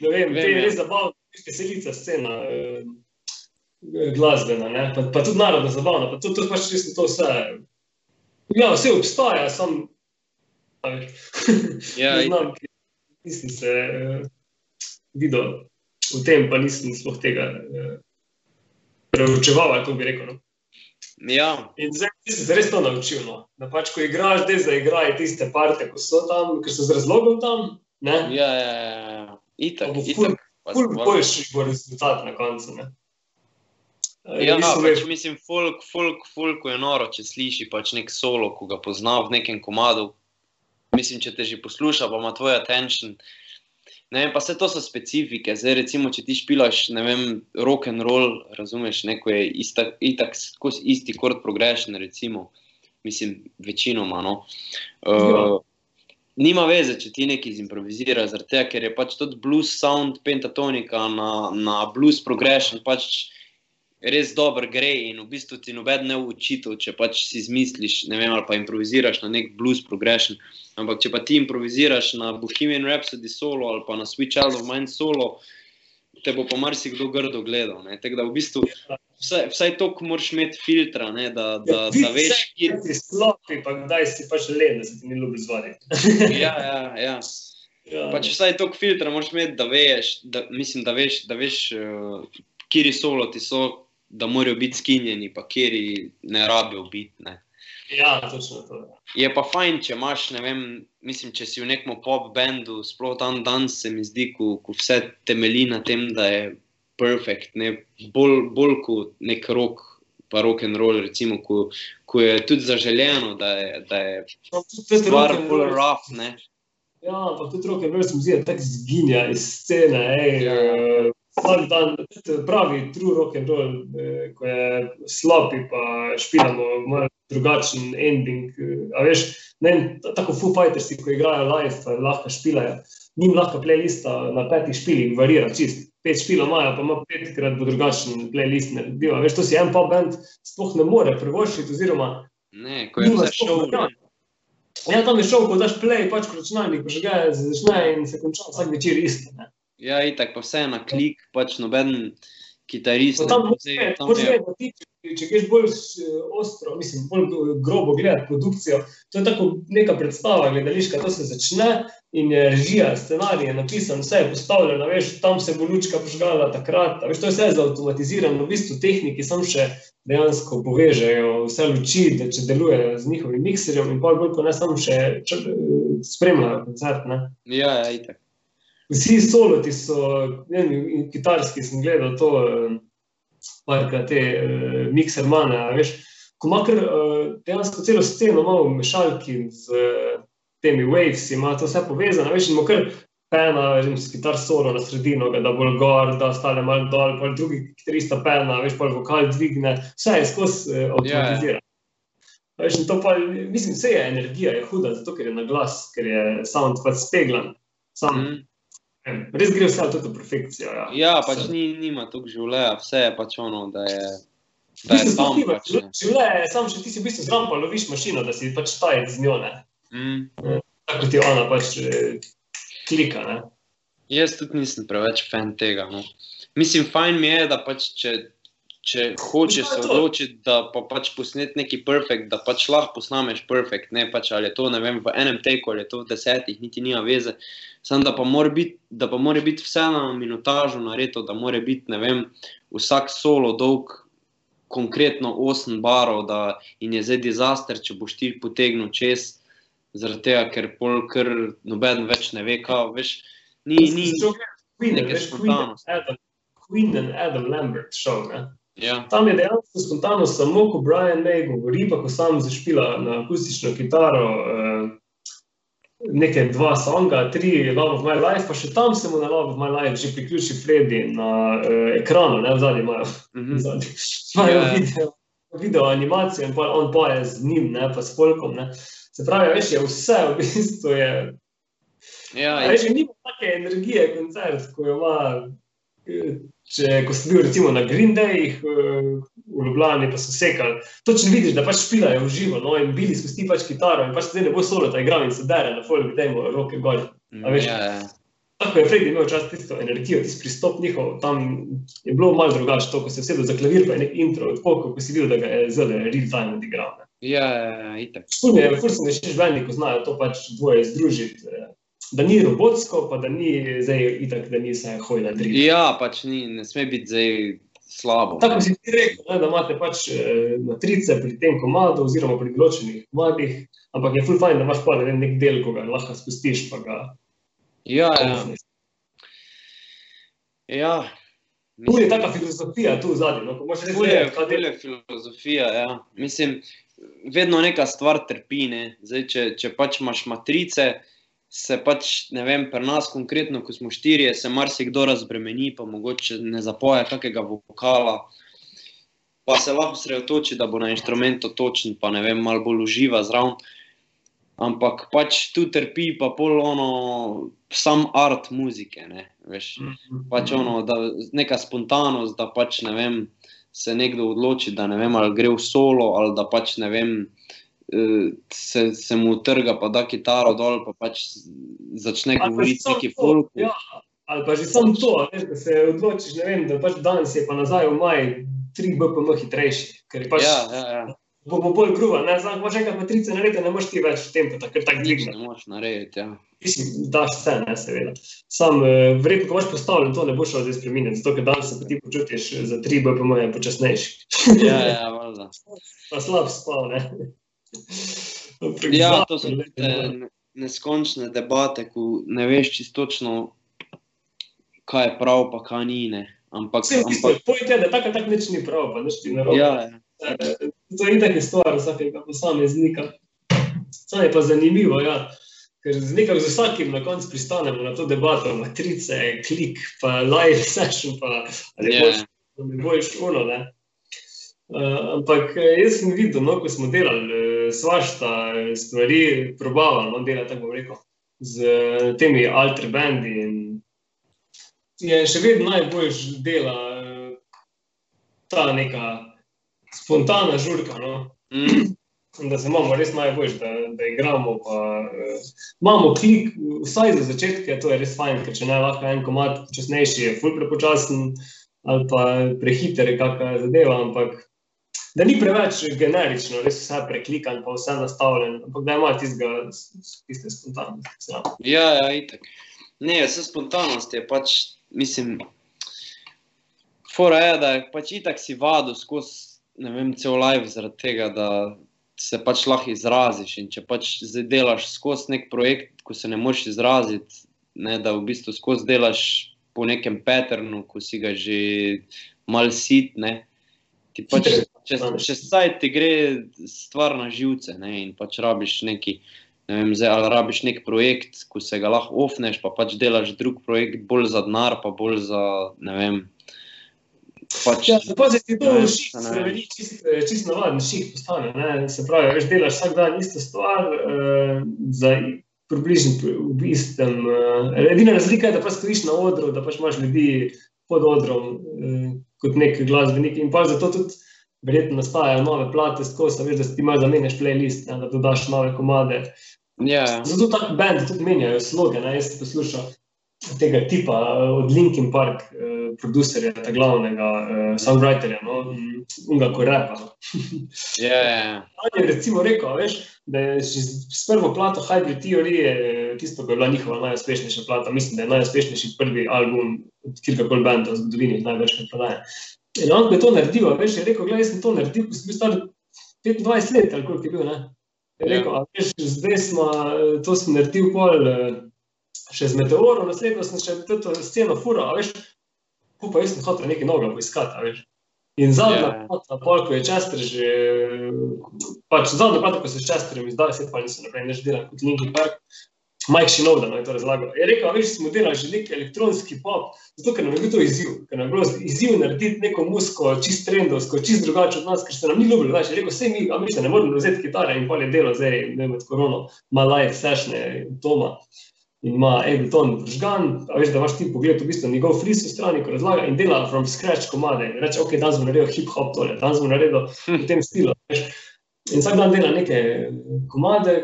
Ne vem, Vem, te je res zabavna, veselica scena, eh, glasbena, ne? pa, pa tudi narodna zabavna, pa tudi to pač res to vse. Ja, vse obstaja, sam. a veš, Ja, ne znam, ki- nisem se eh, videl v tem, pa nisem sploh tega eh, preučeval, ali kako bi rekel. No? Ja, In zdaj sem se res to naučil, no? da pač, ko igraš, da zaigraj tiste parte, ko so tam, ker so z razlogom tam. Ne? ja, ja, ja, ja. Itak, Pa bo ful- itak. Pa Ful stvar- boljši bo rezultat na koncu. Ne? Ja, pač več- mislim, folk, folk, folk je noro, če sliši pač nek solo, ko ga pozna v nekem komadu. Mislim, če te že posluša, pa ima tvoj attention. Ne vem, pa vse to so specifike. Zdaj, recimo, če ti špilaš, ne vem, rock and roll, razumeš, neko je ista, itak skozi isti chord progression, recimo, mislim, večinoma. No. Uh, nima veze, če ti nekaj zimproviziraš, zaradi tega, ker je pač tudi blues sound, pentatonika na, na blues progression pač res dobro gre in v bistvu ti noben ne učitev, če pač si izmisliš, ne vem, ali pa improviziraš na nek blues progression. Ampak če pa ti improviziraš na Bohemian Rhapsody solo ali pa na Sweet Child of Mine solo, te bo pa marsikdo grdo gledal. Tako da v bistvu vsaj, vsaj toliko moraš imeti filtra, ne, da, da, da veš, kje. Si slopi, pa kdaj si pač len, da se ti ni ljubi zvati. *laughs* Ja, ja, ja. Ja. Pač vsaj toliko filtra moraš imeti, da veš, da, mislim, da veš, da veš uh, kje soloti so, da morajo biti skinjeni, pa kje ne rabijo biti. Ne. ja, točno to. ja. Je pa fajn, če imaš, ne vem, mislim, če si v nekem pop bendu, sploh dan danes se mi zdi, ko, ko vse temelji na tem, da je perfekt, ne, bolj, bolj kot nek rok, pa rock and roll, recimo, ko, ko je tudi zaželeno, da je, da je stvar rock bolj rough, ne. Ja, pa tudi roke and roll se mi zdi, da tako zginja iz scene. Ej, Ja. Vsak dan, pravi true rock and roll, eh, ko je slopi, pa špilamo malo drugačen ending. eh, A veš, ne tako Foo Fighters, ko igrajo live, lahko špilajo. Njim lahko playlista na petih špilih varira čist. Pet špilov imajo, pa ima petkrat bo drugačen playlist naredijo. A Veš, to si en pop band sploh ne more privoščiti, oziroma Ne, ko je vse šov. Ja, tam je šel, ko daš play, pač ko računalnik požge, se začne in se konča vsak večer isto. Ne. Ja, itak pa vse na klik, pač noben kitarist. Pa ne Tam vedeti, tam je- vedeti, da ti, če- če greš bolj eh, ostro, mislim, bolj grobo gledati produkcijo, to je tako neka predstava gledališka, to se začne in je režija, scenarij je napisan, vse je postavljeno, veš, tam se bo lučka požgala takrat, veš, to je vse zautomatizirano, v bistvu tehniki samo še dejansko povežejo vse luči, da če delujejo z njihovim mikserjem in pol bolj, ko ne samo še čr, eh, spremljajo koncert, ne. Ja, ja, itak. Vsi soloti so, ne vem, kitarski sem gledal to, eh, parkrat te uh, mikser mane, veš, ko ima kar uh, dejansko celo sceno, malo v mešalki z temi waves, ima to vse povezano, veš, in ima kar pena, vem, s kitar solo na sredino, da bolj gor, da ostane malo dol, pa drugi kitarista pena, veš, pa vokal dvigne, vse je skozi uh, avtomatizirano. A Veš, in to pa, mislim, vse je energija, je huda, zato ker je na glas, ker je sound pač speglan. Sam, Mm. Res gre vse tudi v perfekcijo. Ja, Ja, pač ni, nima toliko življenja, vse je pač ono, da je, da je tam. Pač. Življenje je samo, če ti si v bistvu zraven, pa loviš mašino, da si pač taj z njo. Ne? mm. Tako ti ona pač eh, klika. Ne? Jaz tudi nisem preveč fan tega. No. Mislim, fajn mi je, da pač če če hočeš se odločiti, da pa pač posnet neki perfekt, da pač lahko posnameš perfekt, ne pač ali je to vem, v enem teku ali je to v desetih, niti nima veze. Sam da pa mora biti, da pa mora biti vse na minutažo nareto, da mora biti, ne vem, vsak solo dolg konkretno 8 barov, da in je zdaj dizaster, če boš ti potegnil čez, zaradi tega, ker pol kar noben več ne ve, kaj, veš, ni, ni, Queen, neke veš, Queen, spontanosti. Adam, Queen and Adam Lambert šel. Ne? Ja, Tam je dejansko spontano samo, ko Brian May govori, pa ko sam zašpila na akustično kitaro. Eh, Nekaj dva songa, tri, Love of My Life, pa še tam se mu na Love of My Life že priključi Freddy na uh, ekranu, ne v zadnji imajo, mhm. zadnji, imajo Ja. video, video animacijo in pa on poje z njim, ne, pa s folkom. Ne. Se pravi, veš, je vse v bistvu je ja, A Veš, ni take energije, koncert, ko jo ima. Eh, Če, ko si bil recimo na Green Dayih eh, v Ljubljani, pa so sekali, točno vidiš, da pač špilajo v živo, no, in bili spusti pač kitaro, in pač zdaj ne bo solo, da igra in se dere na folk, da ima roke gor. a veš. ja, ja. Tako je Freddy imel čas tisto energijo, tisti pristop njihov, tam je bilo malo drugače, to, ko se je sedel za klavir, pa je nek intro, tako, ko si videl, da ga je zelo real time odigral. ne. Ja, ja, itak. Ful je, ful sem še žvelni, ko znajo to pač dvoje združiti. Da ni robotsko, pa da ni zdaj itak, da ni vse hojna driva. Ja, pač ni, ne sme biti zdaj slabo. Tako si ti rekel, ne, da imate pač eh, matrice pri tem komadu, oziroma pri določenih komadih, ampak je ful fajn, da imaš pa ne vem, nek del, ko ga lahko spustiš, pa ga Ja, ja. ja. Tu je taka filozofija tu zadnji, no, ko moraš res Ful je, ful je filozofija. Ja. Mislim, vedno neka stvar trpi. Ne? Zdaj, če, če pač imaš matrice, se pač, ne vem, pri nas konkretno, ko smo štirje, se marsikdo razbremeni, pa mogoče ne zapoje kakega vokala. Pa se lahko sredotoči, da bo na inštrumentu točen, pa ne vem, malo bolj uživa zraven. Ampak pač tu trpi, pa pol ono, sam art muzike. Ne, veš. Pač ono, da, neka spontanost, da pač ne vem, se nekdo odloči, da ne vem, ali gre v solo, ali da pač ne vem, eh, se, se mu trga, pa da kitaro dol, pa pač začne Ali govoriti neki folk. Ja, ali pa že samo to, veš, da se odločiš, vem, da pač danes je pa nazaj v maj 3 BPM hitrejši, ker pač Ja, ja, ja. bo, bo bolj gruba, ne, znam, imaš enkrat matrice naredi, ne moreš ti več tempo, tako ker tako dvigne. ne moreš narediti. Ja. Mislim, daš vse, ne, seveda. Sam, eh, verjetno, ko imaš postavljen, to ne boš šel zdaj spremeniti, zato ker danes se pa ti počutiš eh, za 3 BPM počasnejši. Ja, ja, valjda. Pa slab spal, ne. Ja, to so te ne- neskončne debate, ko ne veš čisto točno, kaj je prav, pa kaj ni. Ne. Ampak, Vse tisto, ampak pojdi, da tako ali tako nič ni prav, pa nič ti narobe. ja, ja. Eh, To je itak je stvar vsakega posameznika. Samo je pa zanimivo, ja. ker z, nekako z vsakim na koncu pristanemo na to debato, matrice, klik, pa live *laughs* session, pa ali Ja. boš, ali boš uno. Ne? Uh, ampak eh, jaz sem videl, no, ko smo delali uh, svašta eh, stvari, probavali, no, delati, tako rekel, z eh, temi alter bandi. In je še vedno najboljš dela eh, ta neka spontana žurka. No. Mm, Da se imamo res najbolj, da, da igramo. Pa, uh, imamo klik, vsaj za začetke, to je res fajn, ker če ne lahko en komat počasnejši, je ful prepočasen ali pa prehiter, je kakšna zadeva. Ampak da ni preveč generično, res vse preklikan, pa vse nastavljen, ampak da ima tistega, tiste spontanosti. zraven. ja, ja, itak. Ne, vse spontanost je pač, mislim, fora je, da je pač itak si vadu skozi, ne vem, cel live zaradi tega, da se pač lahko izraziš. In če pač zdaj delaš skozi nek projekt, ko se ne moreš izraziti, ne, da v bistvu skozi delaš po nekem paternu, ko si ga že mal sit, ne, ti pač, če, če saj ti gre stvar na živce ne, in pač rabiš neki. Ne vem, zdaj, ali rabiš nek projekt, ko se ga lahko ofneš, pa pač delaš drug projekt, bolj za denar, pa bolj za ne vem. Pač, Ja, Pazi, ti to Ne, ših ne. spremeni, čist, čist navaden ših postane. Ne? Se pravi, veš, delaš vsak dan isto stvar uh, za približno pri- v istem. Uh, edina razlika je, da pa stojiš na odru, da pač imaš ljudi pod odrom uh, kot nek glasbenik in pa zato tudi verjetno nastajajo nove plate skozi, veš, da ti malo zamenjaš playlist, ne? da dodaš nove komade. ja, ja. Zato tako bendi tudi menjajo sloge. Ne? Jaz sem poslušal tega tipa eh, od Linkin Park, eh, producerja, ta glavnega uh, songwriterja, no, unga, ko repa. no. Ja, ja, ja. On je recimo rekel, veš, da je s prvo plato Hybrid Theory je tisto, ko je bila njihova najuspešnejša plata. Mislim, da je najuspešnejši prvi album od kjerkoli benda v zgodovini, največkrat prodaje. In on, ko je to naredil, veš, je rekel, gledaj, jaz sem to naredil, ko sem bil star 25 let, ali koliko je bil, ne? Je Ja. rekel, a veš, zdaj smo, eh, to sem naredil pol eh, še z Meteorom, naslednjo sem še to sceno fura, a veš, ko pa jaz sem hotel nekaj novega poiskati, a veš. In zadnja Ja. plata, pol, ko je Chester že, pač zadnja plata, ko se s Chesterjem izdal, svet pa nisem naprej, neč delal kot Linkin Park, Mike Shinoda no, je to razlagal. Je rekel, veš, smo delali že nek elektronski pop, zato ker nam je bil to izziv, ker nam je bilo izziv narediti neko musko, čist trendovsko, čist drugače od nas, ker se nam ni ljubilo, znaš, je rekel, vse mi, a mi se ne moremo vzeti kitare in pol je delo zdaj, ne med korono, ima live sešne doma in ima Ableton vržgan, a veš, da imaš ti pogled v bistvu njegov fris v strani, ko razlaga in dela from scratch komade. In reče, ok, danes bom naredil hip-hop tole, danes bom naredil v tem stilu. Veš. In vsak dan dela neke komade,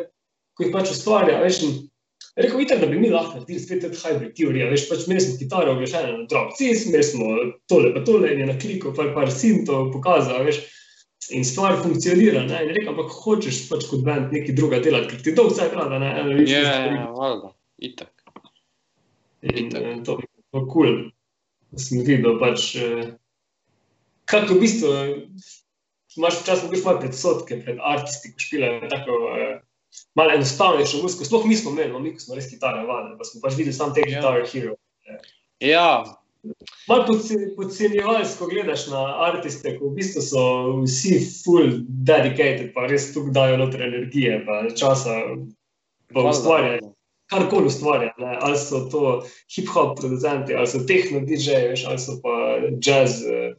ko jih pač ustvarja, veš, in rekel, itak, da bi mi lahko naredili spet tudi hybrid teorija, veš, pač imeli smo kitaro oglašene na drop cis, imeli smo tole pa tole in je na kliku par, par sintov pokazal, veš, in stvar funkcionira, ne, in je rekel, ampak hočeš pač kot band nekaj druga delati, ker ti dolg cajt rada, ne, in isto Ja, ja, valjda, itak. In Itak. eh, to je bilo kul, da sem videl pač, eh, kako v bistvu imaš včasih mogoče malo predsodke pred artisti, ko špilajo tako eh, malo enostavnejšo muziko. Sploh mi smo imeli, no, mi smo res kitare vadili, pa smo pač videli sam te Ja. Guitar Hero. Ja, Malo podce- podcenjevalsko gledaš na artiste, ko v bistvu so vsi full dedicated, pa res tu dajo noter energije, pa časa, pa valjda. karkoli ustvarja, ne? ali so to hip-hop producenti, ali so tehno DJ-ji, ali so pa jazz eh,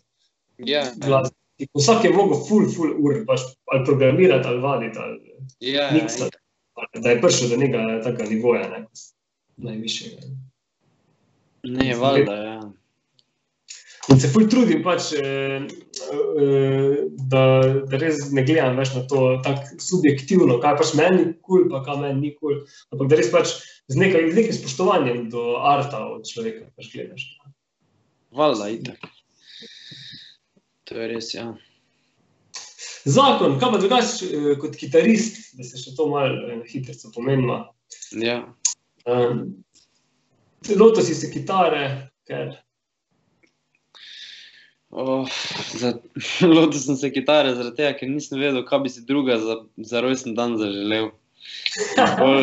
Ja, glasbeniki. Vsak je mogel full, full ur, pač, ali programirati, ali vaditi, ali ja, ja, miksati, ali da je prišel do nekega takega nivoja, ne? najvišjega. ne, valjda, ja. In se ful trudim, pač, eh, eh, da, da res ne gledam več na to tako subjektivno, kaj pač meni je kul, cool, pa kaj meni ni kul. Cool, ampak da res pač z nekaj, z nekim spoštovanjem do arta od človeka pač gledaš. Valjda, itak. To je res, ja. Zakon, kaj pa drugače eh, kot kitarist, da se še to malo eh, na hitro pomenila. Ja, Um, Lotil si se kitare, ker Oh, za, *laughs* lotil sem se kitare, zaradi tega, ker nisem vedel, kaj bi si druga za, za rojsten dan zaželel. Pol,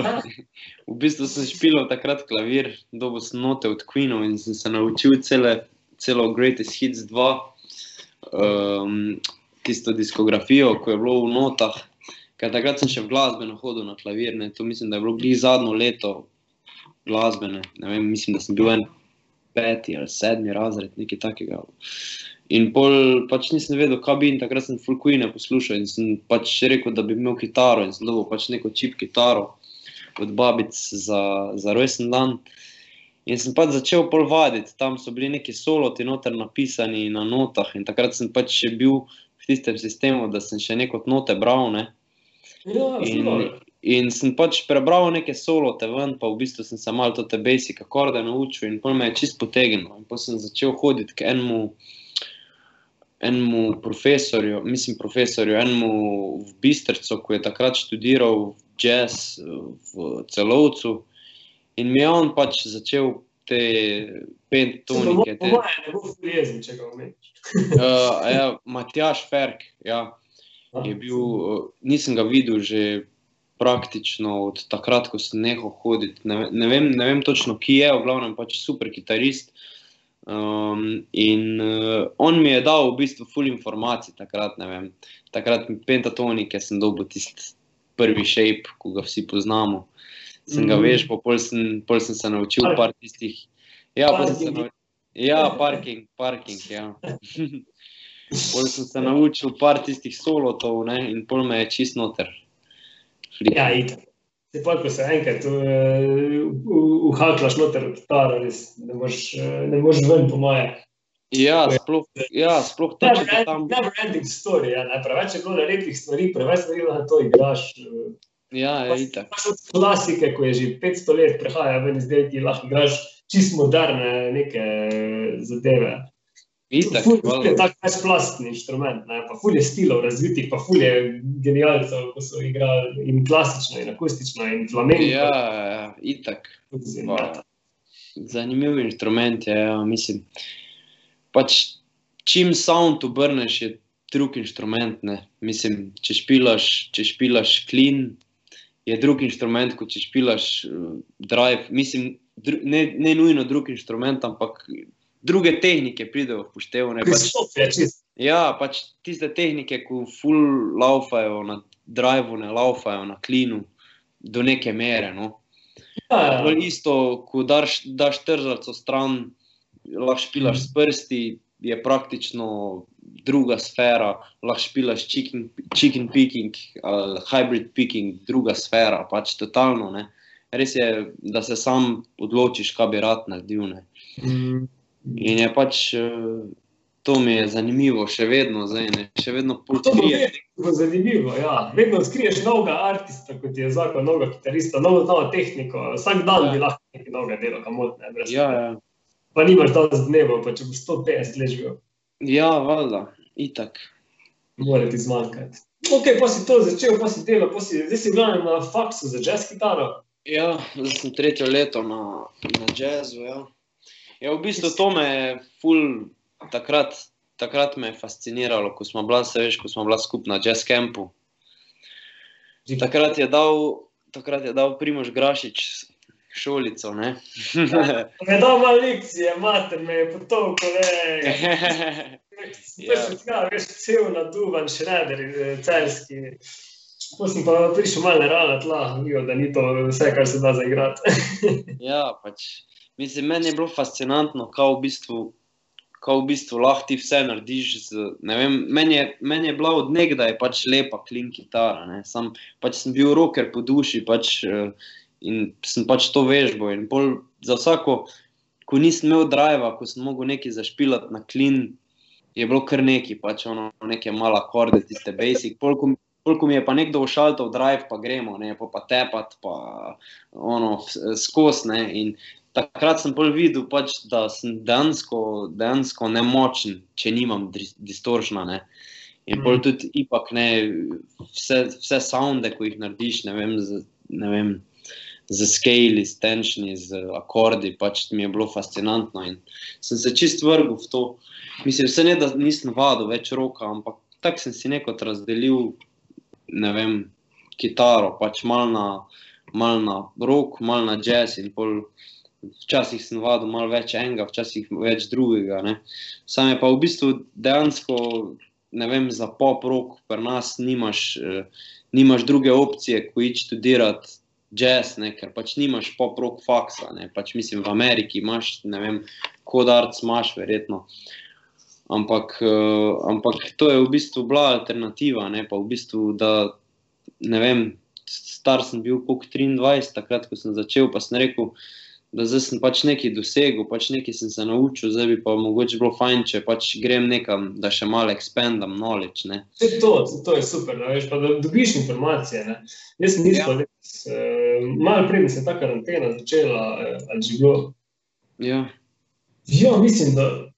v bistvu sem špilal takrat klavir, dobil sem note od Queenov in sem se naučil cele, celo Greatest Hits 2, um, tisto diskografijo, ko je bilo v notah. Ker takrat sem še v glasbeno hodil na klavir, ne, to mislim, da je bilo glih zadnjo leto glasbene. Ne vem, mislim, da sem bil en peti ali sedmi razred, nekaj takega. In pol pač nisem vedel, kaj bi in takrat sem full Queen poslušal in sem pač rekel, da bi imel kitaro in sem dobil pač neko čip kitaro od babic za, za rojsten dan. In sem pač začel pol vaditi, tam so bili neki soloti noter napisani na notah in takrat sem pač še bil v tistem sistemu, da sem še neko note bral, ne. ja, In, in, sem pač prebral neke solote ven, pa v bistvu sem se malo te basic akorde naučil in pol me je čist potegnil. In potem sem začel hoditi k enemu, enemu profesorju, mislim profesorju, enemu v Bistrcu, ko je takrat študiral jazz v celovcu. In mi je on pač začel te pentonike, te, Po mojem ne bo jezen, če ga omeniš. uh, *laughs* ja, Matjaš Ferk, ja. je bil, eh, nisem ga videl že praktično od takrat, ko sem nehal hoditi. Ne, ne, vem, ne vem točno, ki je, v glavnem pač super kitarist. Um, in uh, on mi je dal v bistvu full informacij takrat, ne vem. Takrat mi pentatonike sem dobil tisti prvi shape, ko ga vsi poznamo. Sem ga Mhm. veš, pa pol sem, pol sem se naučil par tistih. Ja, pol sem se Parking. nau... ja parking, parking, ja. *laughs* Pol sem se naučil par tistih solotov ne, in pol me je čist noter. fliknil. Ja, itak. Se pa, ko se enkrat uh, uhaklaš noter v kitaro, res ne moreš, eh, ne moreš ven, po moje. ja, sploh, ja, sploh to, če te Never, tam. never ending story, ja, ne, preveč je bilo narednih stvari, preveč stvari na to igraš. Eh, Ja, ja, itak. Klasike, ko je že 500 let prehaja ven izdelki, lahko igraš čist moderne neke zadeve. Itak, Ful ful je hvala. tak večplastni inštrument, ne? pa ful je stilov razvitih, pa ful je genialcev, ko so igrali in klasično, in akustično, in flamenko. Ja, ja, itak. Zanimiv inštrument je, ja, mislim. Pač, čim sound obrneš, je drug inštrument. Ne. Mislim, če špilaš, če špilaš clean, je drug inštrument, kot če špilaš uh, drive. Mislim, dru, ne, ne nujno drug inštrument, ampak druge tehnike pridejo v poštev. ne, Pač, Pristop je čist. ja, pač tiste tehnike, ko full laufajo na driveu, ne laufajo na klinu do neke mere. No. Ja, Bolj isto, ko daš, daš trzalco stran, lahko špilaš s prsti, je praktično druga sfera, lahko špilaš chicken, chicken picking ali hybrid picking, druga sfera, pač totalno. Ne. Res je, da se sam odločiš, kaj bi rad naredil. Ne. Mm. In je pač eh, to mi je zanimivo, še vedno, zdaj, ne. še vedno To podkrije. vedno zanimivo. Ja. Vedno odkriješ novega artista, kot je zakon, novega kitarista, novo, novo tehniko. Vsak dan Ja. bi lahko nekaj novega delal, kamor ne. brez Ja, ja. Pa nimaš dosti dnevov, pa če boš 150 let živel, ja valjda, itak. mora ti zmanjkati. Ok, pa si to začel, pa si delal, pa si, zdaj si v glavnem na faksu za jazz kitaro. Ja, zdaj sem tretje leto na, na jazzu. Ja. Ja, v bistvu to me je ful, takrat, takrat me je fasciniralo, ko smo bila, se veš, ko smo bila skupaj na jazz campu. Takrat je dal, takrat je dal Primož Grašič šolico. ne. *laughs* Me da malo lekcije, mater me je potov kolega. Ja. Ja. Tega, veš, cel naduvan šreder, eh, celski. Ko sem pa prišel malo na realna tla, videl, da ni to vse, kar se da zaigrati. *laughs* ja, pač, mislim, meni je bilo fascinantno, kako v bistvu. Ko v bistvu lahko ti vse narediš. Z, ne vem, meni, je, meni je bila od nekdaj pač lepa klin kitara. ne. Sam pač sem bil roker po duši pač, eh, in sem pač to vežbo. In pol za vsako, ko nisem imel driva, ko sem mogel nekaj zašpilati na klin, je bilo kar neki, pač ono, neke mala akorde, tiste basic. Pol, ko, pol, ko mi je pa nekdo ušaltal drive, pa gremo, ne, pa, pa tepat, pa ono, skozi. ne, In takrat sem bolj videl, pač, da sem dejansko, dejansko nemočen, če nimam distoršna. Ne. In pol Mhm. tudi ipak ne, vse, vse sounde, ko jih narediš, ne vem, ne vem, z scali, s tenšni, z akordi, pač mi je bilo fascinantno in sem se čist vrgel v to. Mislim, se ne, da nisem vadil več roka, ampak tako sem si nekot razdelil, ne vem, kitaro, pač mal na, mal na rok, mal na jazz in pol Včasih sem vadil malo več enega, včasih več drugega. Ne. Sam je pa v bistvu dejansko, ne vem, za pop rock, pri nas nimaš, eh, nimaš druge opcije, ko iti študirati jazz, ne, ker pač nimaš pop rock faksa. Ne. Pač mislim, v Ameriki imaš, ne vem, kodarc imaš, verjetno. Ampak, uh, ampak to je v bistvu bila alternativa, ne v bistvu, da ne vem, star sem bil kot 23, takrat, ko sem začel, pa sem rekel, da zdaj sem pač nekaj dosegel, pač nekaj sem se naučil, zdaj bi pa mogoče bilo fajn, če pač grem nekam, da še malo expandam knowledge. Ne. Vse to, vse to je super, da, veš, pa da dobiš informacije. Ne. Jaz sem isto, Ja. ja. uh, malo preden se je ta karantena začela, eh, ali že bilo. Ja, Ja, mislim, da.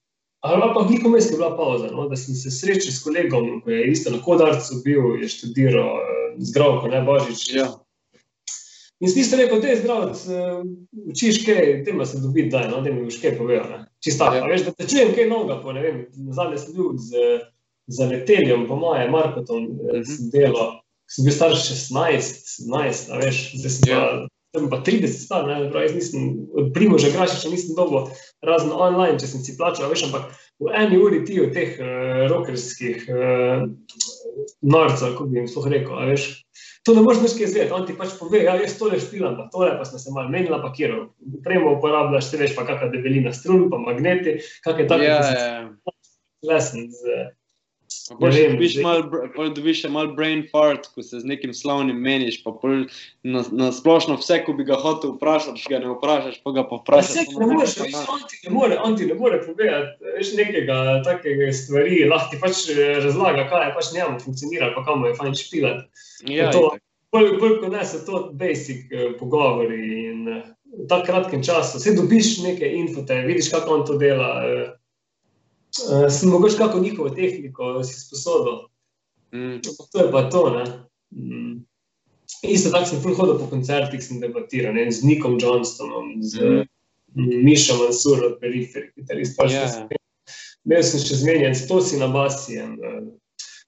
Ali pa veliko mest je bila pauza, no? da sem se srečal s kolegom, ki je isto na Kodarcu bil, je študiral eh, zdravko, ne Božič. ja, In isto rekel, da je zdrav, učiš kaj, tema se dobi, da no, mi boš kaj povedal. Čisto tako, Ja. veš, da te čujem kaj novega, po ne vem, nazadnje sem bil z, z leteljem, po moje, Markotom, mm Mhm. -hmm. sem delal, sem bil star 16, 17, a veš, zdaj sem Ja. pa, sem pa 30 star, ne, prav, jaz nisem, od Primoža Grašiča nisem dobil razen online, če sem si plačal, veš, ampak v eni uri ti od teh uh, rokerskih uh, norcev, kako bi jim sploh rekel, a veš, To ne moreš izvedeti, on ti pač pove, ja, jaz tole špilam, pa tole, pa smo se malo menili, pa kjer upremo uporabljaš, te veš pa kakšna debelina strun, pa magneti, kakšne take ja, ja. lesson z pol dobiš br- pol dobiš še malo brain fart, ko se z nekim slavnim meniš, na, na splošno vse, ko bi ga hotel vprašati, ga ne vprašaš, pa ga pa vprašaš. se samo ne moreš, on ti ne more, on ti ne more povedati, veš, nekega takega stvari, lahko ti pač eh, razlaga, kaj je pač njemu funkcionira, pa kam je fajn špilati. Ja, to- bolj, bolj kot ne so to basic uh, pogovori in uh, v tak kratkem času. Vse dobiš neke infote, vidiš, kako on to dela. Uh, uh, si mogoče kako njihovo tehniko si sposodil. Mm. To je pa to. Ne? Mm. Isto tako sem hodil po koncertih, sem debatiral ne, z Nikom Johnstonom, z Mhm. mm. Mišo Mansurom, periferi, kitarist. Pa še Ja. sem Imel sem še zmenjen s Tosi na basijem.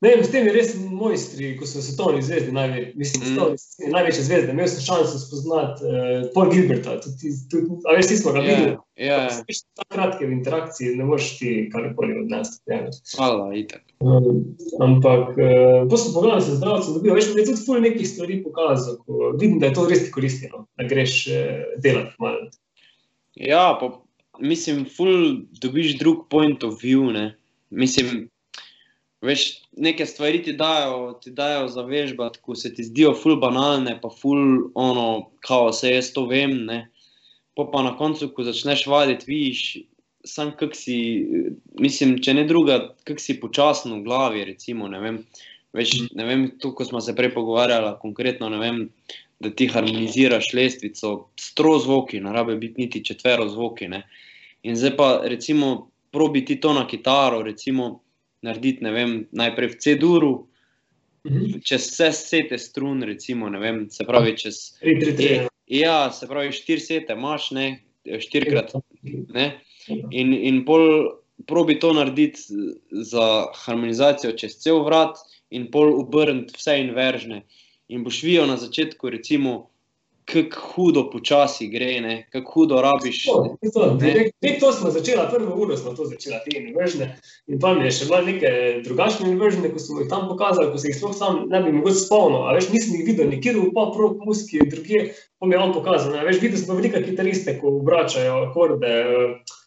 Ne vem, s temi res mojstri, ko so svetovni zvezdi, najve, mislim, Mm. svetovni, največje zvezde. Imel sem šanso spoznati uh, Paul Gilberta, tudi, tudi, a veš, ti smo ga Ja, videli. ja. Veš, tako kratke v interakciji, ne moreš ti karkoli odnesti. Ja. Hvala, itak. Um, ampak, uh, ko sem pogledal, se zdravce dobil, veš, mi je tudi ful nekih stvari pokazal, ko vidim, da je to res ti koristilo, da greš uh, delati malo. Ja, pa mislim, ful dobiš drug point of view. Ne? Mislim, veš, neke stvari ti dajo, ti dajo zavežbati, ko se ti zdijo ful banalne, pa ful ono, kao se jaz to vem. Ne? Pa, pa na koncu, ko začneš vaditi, vidiš, sam kak si, mislim, če ne druga, kak si počasen v glavi, recimo, ne vem. Veš, ne vem, tu, ko smo se prej pogovarjali, konkretno, ne vem, da ti harmoniziraš lestvico, stro zvoki, ne rabe biti niti četvero zvoki. Ne. In zdaj pa, recimo, probi ti to na kitaro, recimo, narediti, ne vem, najprej v C-duru, Mhm. čez vse sete strun, recimo, ne vem, se pravi, čez. Tri, tri, tri. Ja, se pravi, štiri sete imaš, ne, štirikrat, ne. In, in pol probi to narediti za harmonizacijo čez cel vrat, in pol obrniti vse inveržne. In boš videl na začetku, recimo, kako hudo počasi gre, ne, kako hudo rabiš. To, to, Ne. direkt, direkt to smo začeli, prvo uro smo to začeli, te inveržne. In pa mi je še malo neke drugačne inveržne, ko smo jih tam pokazali, ko se jih sploh sam ne bi mogoče spomnil. A veš, nisem jih videl nikjer v pop rock muski, drugje, pa mi je on pokazal. A veš, videl sem pa veliko kitariste, ko obračajo akorde. eh,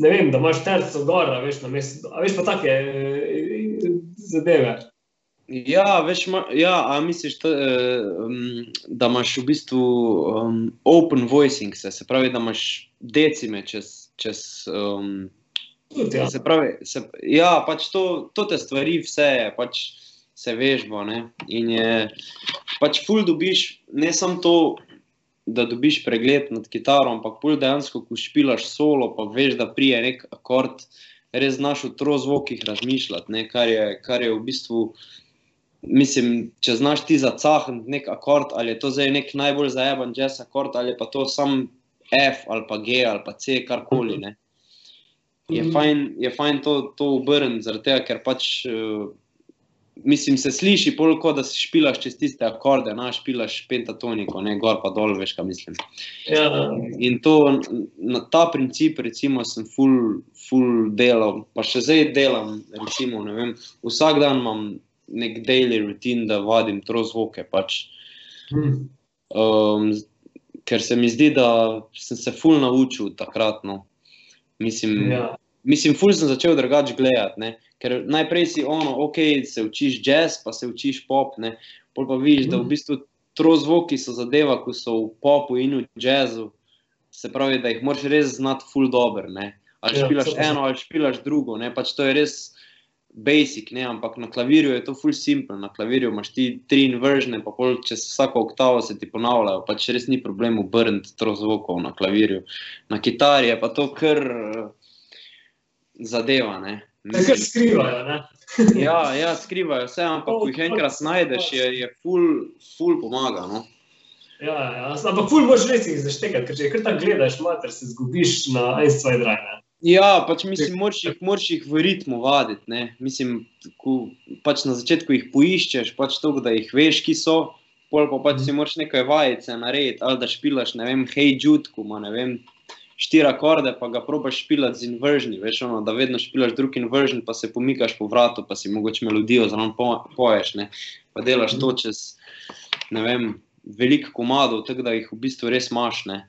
Ne vem, da imaš terco gor, a veš, na mestu. A veš pa take eh, zadeve. Ja, veš, ma, ja, a misliš, eh, um, da imaš v bistvu um, open voicing, se, se pravi, da imaš decime čez. čez um, ja. Se pravi, se, ja, pač to, to te stvari, vse je, pač se vežba. Ne? In je pač ful dobiš, ne samo to, da dobiš pregled nad kitaro, ampak ful dejansko, ko špilaš solo, pa veš, da prije nek akord, res znaš v trozvokih razmišljati, ne? kar, je, kar je v bistvu. Mislim, če znaš ti zacahati nek akord, ali je to zdaj nek najbolj zajeban jazz akord, ali pa to sam F ali pa G ali pa C, karkoli. Ne? je Mhm. fajn, je fajn to, to obrniti, zaradi tega, ker pač. Uh, Mislim, se sliši bolj kot da si špilaš čez tiste akorde, no, špilaš pentatoniko, ne gor pa dol, veš, kaj mislim. Ja, In to, na ta princip, recimo, sem full, full delal, pa še zdaj delam, recimo, ne vem, vsak dan imam nek daily routine, da vadim trozvoke, pač. hm. Um, ker se mi zdi, da sem se full naučil takrat. No. Mislim, ja. Mislim, ful sem začel drugače gledati. Ne? Ker najprej si ono, ok, se učiš jazz, pa se učiš pop, ne? pol pa vidiš, da v bistvu trozvoki so zadeva, ko so v popu in v jazzu. Se pravi, da jih moraš res znati ful dobro. Ali Ja, špilaš pa eno, ali špilaš drugo. Ne? Pač to je res basic, ne? ampak na klavirju je to ful simple. Na klavirju imaš ti tri inveržne, pa pol čez vsako oktavo se ti ponavljajo. Pač res ni problem obrniti trozvokov na klavirju. Na kitari je pa to kar eh, zadeva. Ne? Se kar skrivajo, ne? *laughs* Ja, ja, skrivajo se, ampak ko jih enkrat najdeš, je, je ful, ful pomaga. No? Ja, ja. Ampak ful moraš res jih zaštekati, ker če kar tako gledaš, mater, se zgubiš na en svoj drag. Ja, pač mislim, moraš jih, moraš jih v ritmu vaditi. Ne? Mislim, ko pač na začetku jih poiščeš, pač to, da jih veš, ki so, pol pa pač si moraš nekaj vajice narediti, ali da špilaš, ne vem, hej, jutku, ima ne vem. Štiri akorde, pa ga probaš špilati z inveržni, veš, ono, da vedno špilaš drug inveržen, pa se pomikaš po vratu, pa si mogoče melodijo zraven po, poješ, ne? pa delaš to čez, ne vem, veliko komadov, tako da jih v bistvu res imaš, ne.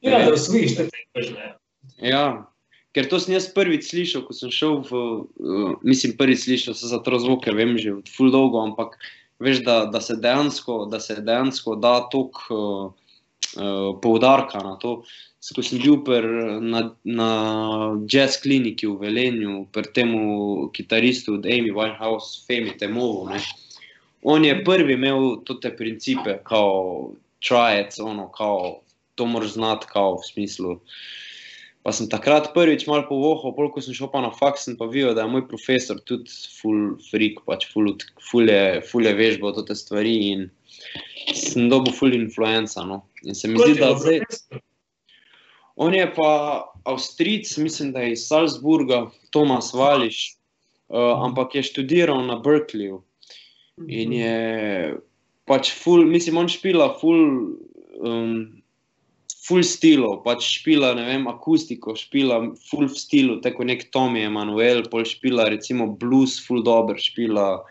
Ja, da usvojiš te težne. Ja, ker to sem jaz prvič slišal, ko sem šel v, uh, mislim, prvič slišal se za to zvoke, vem že od full dolgo, ampak veš, da, da se dejansko, da se dejansko da tok uh, uh, poudarka na to. Ko sem bil per, na, na jazz kliniki v Velenju, pri temu kitaristu od Amy Winehouse, Femi Temovu, ne. on je prvi imel te principe, kao trajec, ono, kao to moraš znati, kao v smislu. Pa sem takrat prvič malo povohal, pol ko sem šel pa na faks, sem pa videl, da je moj profesor tudi full freak, pač full, full je, full je vežbal te stvari in sem dobil full influenca, no. In se mi Kot zdi, da zdaj. On je pa Avstrijc, mislim, da je iz Salzburga, Tomas Vališ, uh, ampak je študiral na Berkeleyju in je pač full, mislim, on špila full, um, full stilo, pač špila, ne vem, akustiko, špila full v stilu, tako nek Tommy Emanuel, pol špila recimo blues, full dober špila.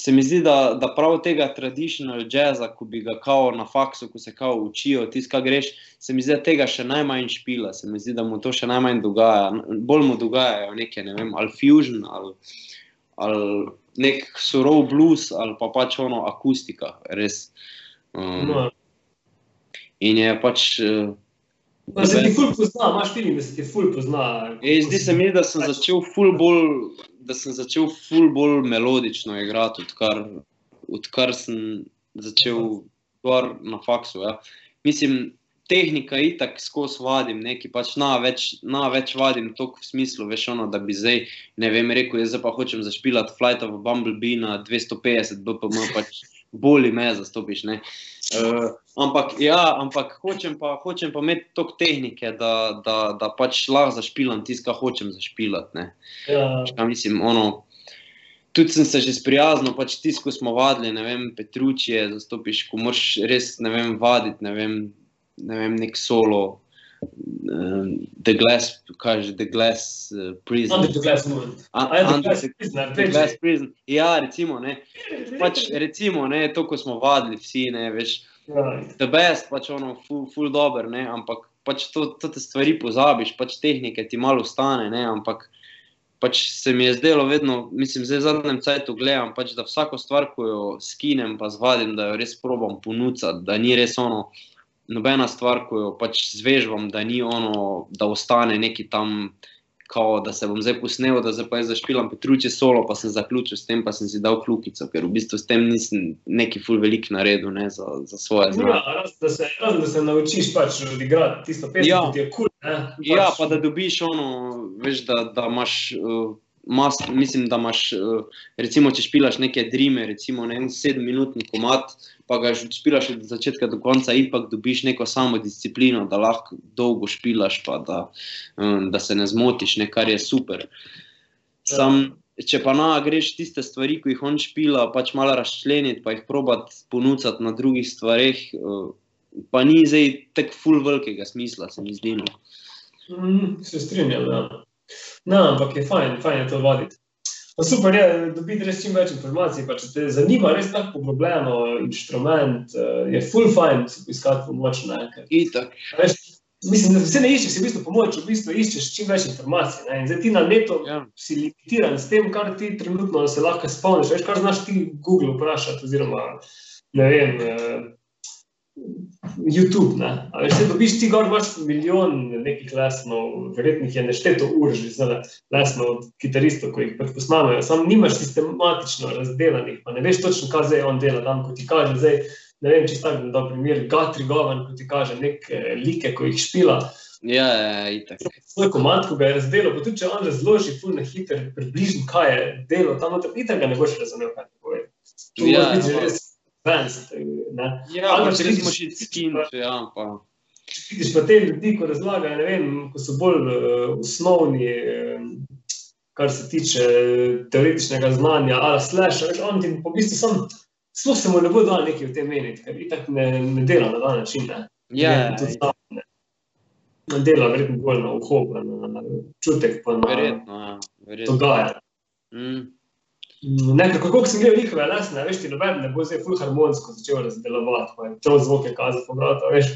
Se mi zdi, da, da prav tega traditional jazza, ko bi ga kao na faksu, ko se kao učijo, tisto, kar greš, se mi zdi, da tega še najmanj špila, se mi zdi, da mu to še najmanj dogaja. Bolj mu dogajajo neke, ne vem, ali fusion, ali, ali nek surov blues, ali pa pač ono akustika, res. Um, No. In je pač. Uh, Da se ti ful pozna, imaš feeling, da se ti ful pozna. Ej, zdi se mi, da sem začel ful bolj, da sem začel ful bolj melodično igrati, odkar, odkar sem začel na faksu. Ja. Mislim, tehnika itak skozi vadim, neki pač na več, na več vadim tok v smislu, veš ono, da bi zdaj, ne vem, rekel, jaz pa hočem zašpilati Flight of Bumblebee na 250 BPM, pač boli me zastopiš, ne. Uh, ampak, ja, ampak hočem pa, hočem pa imeti toliko tehnike, da, da, da pač lahko zašpilam tisto, kar hočem zašpilati. Ja, Ja, mislim, ono, tudi sem se že sprijaznil, pač tisto, ko smo vadili, ne vem, Petručije, zastopiš, ko moraš res, ne vem, vaditi, ne vem, ne vem nek solo, um, The Glass, kaže, The Glass uh, Prison. Under the glass the Under glass the- The Glass. Prison. Ja, recimo, ne, pač recimo, ne, to, ko smo vadili vsi, ne, veš, Ja, the best, pač ono, full, full dober, ne, ampak pač to, to te stvari pozabiš, pač tehnike ti malo ostane, ne, ampak pač se mi je zdelo vedno, mislim, zdaj v zadnjem cajtu gledam, pač, da vsako stvar, ko jo skinem, pa zvadim, da jo res probam ponuditi, da ni res ono, nobena stvar, ko jo pač zvežvam, da ni ono, da ostane neki tam, kao, da se bom zdaj posnel, da zdaj pa jaz zašpilam Petruče solo, pa sem zaključil s tem, pa sem si dal kljukico, ker v bistvu s tem nisem neki ful velik naredil ne, za, za svoje znanje. Ja, da se, da se naučiš pač odigrati tisto pesem, Ja. ki ti je kul. ne, Ja, pač- pa da dobiš ono, veš, da, da imaš. Uh, Mas, mislim, da imaš, uh, recimo, če špilaš neke drime, recimo na en sedemminutni komat, pa ga špilaš od začetka do konca, ipak dobiš neko samodisciplino, da lahko dolgo špilaš, pa da, um, da se ne zmotiš, ne, kar je super. Sam, če pa na greš tiste stvari, ki jih on špila, pač malo razčleniti, pa jih probat ponuditi na drugih stvareh, uh, pa ni zdaj tako full velikega smisla, se mi zdi. No. Mm, se strinjam, da. No, ampak je fajn, fajn je to voditi. Pa super je dobiti res čim več informacij. Pa če te zanima res tako poglobljeno inštrument, eh, je full fajn si poiskati pomoč. Ne, ker, Itak. veš, mislim, da se ne iščeš v bistvu pomoč, v bistvu iščeš čim več informacij. Ne. In zdaj ti na netu Ja. si limitiran s tem, kar ti trenutno se lahko spomniš. Veš, kar znaš ti Google vprašati, oziroma ne vem. Eh, YouTube, ne. A veš, se dobiš ti gor, imaš milijon nekih lesnov, verjetno je nešteto ur že zdaj, lesnov od kitaristov, ko jih pač posnamejo, sam nimaš sistematično razdelanih, pa ne veš točno, kaj zdaj on dela tam, ko ti kaže zdaj, ne vem, čisto tako, da primer, Gatri Govan, ko ti kaže neke like, ko jih špila, Ja, ja, itak. svoj komad, ko ga je razdelal, pa tudi če on razloži, ful na hiter, približno, kaj je delo, tam itak ga ne boš razumel, kaj ti pove. To Ja, mora biti že ja. res advanced, ne. Ja, Ali pa če moraš iti skint, ja, pa. vidiš pa te ljudi, ko razlagajo, ne vem, ko so bolj uh, osnovni, uh, kar se tiče eh, teoretičnega znanja, ali slash, veš, on ti po bistvu sam, sploh se mu ne bo dal nekaj o tem meniti, ker itak ne, ne dela na dan način, ne. Ja, Ne, tudi sam, ne. Dela verjetno bolj na uho, na, na čutek, pa na verjetno, ja, verjetno. dogajanje. Mm. Nekako, kako sem gledal njihove lesne, veš, ti noben ne bo zdaj full harmonsko začel razdelovati, pa je to zvoke kazati po vratu, veš.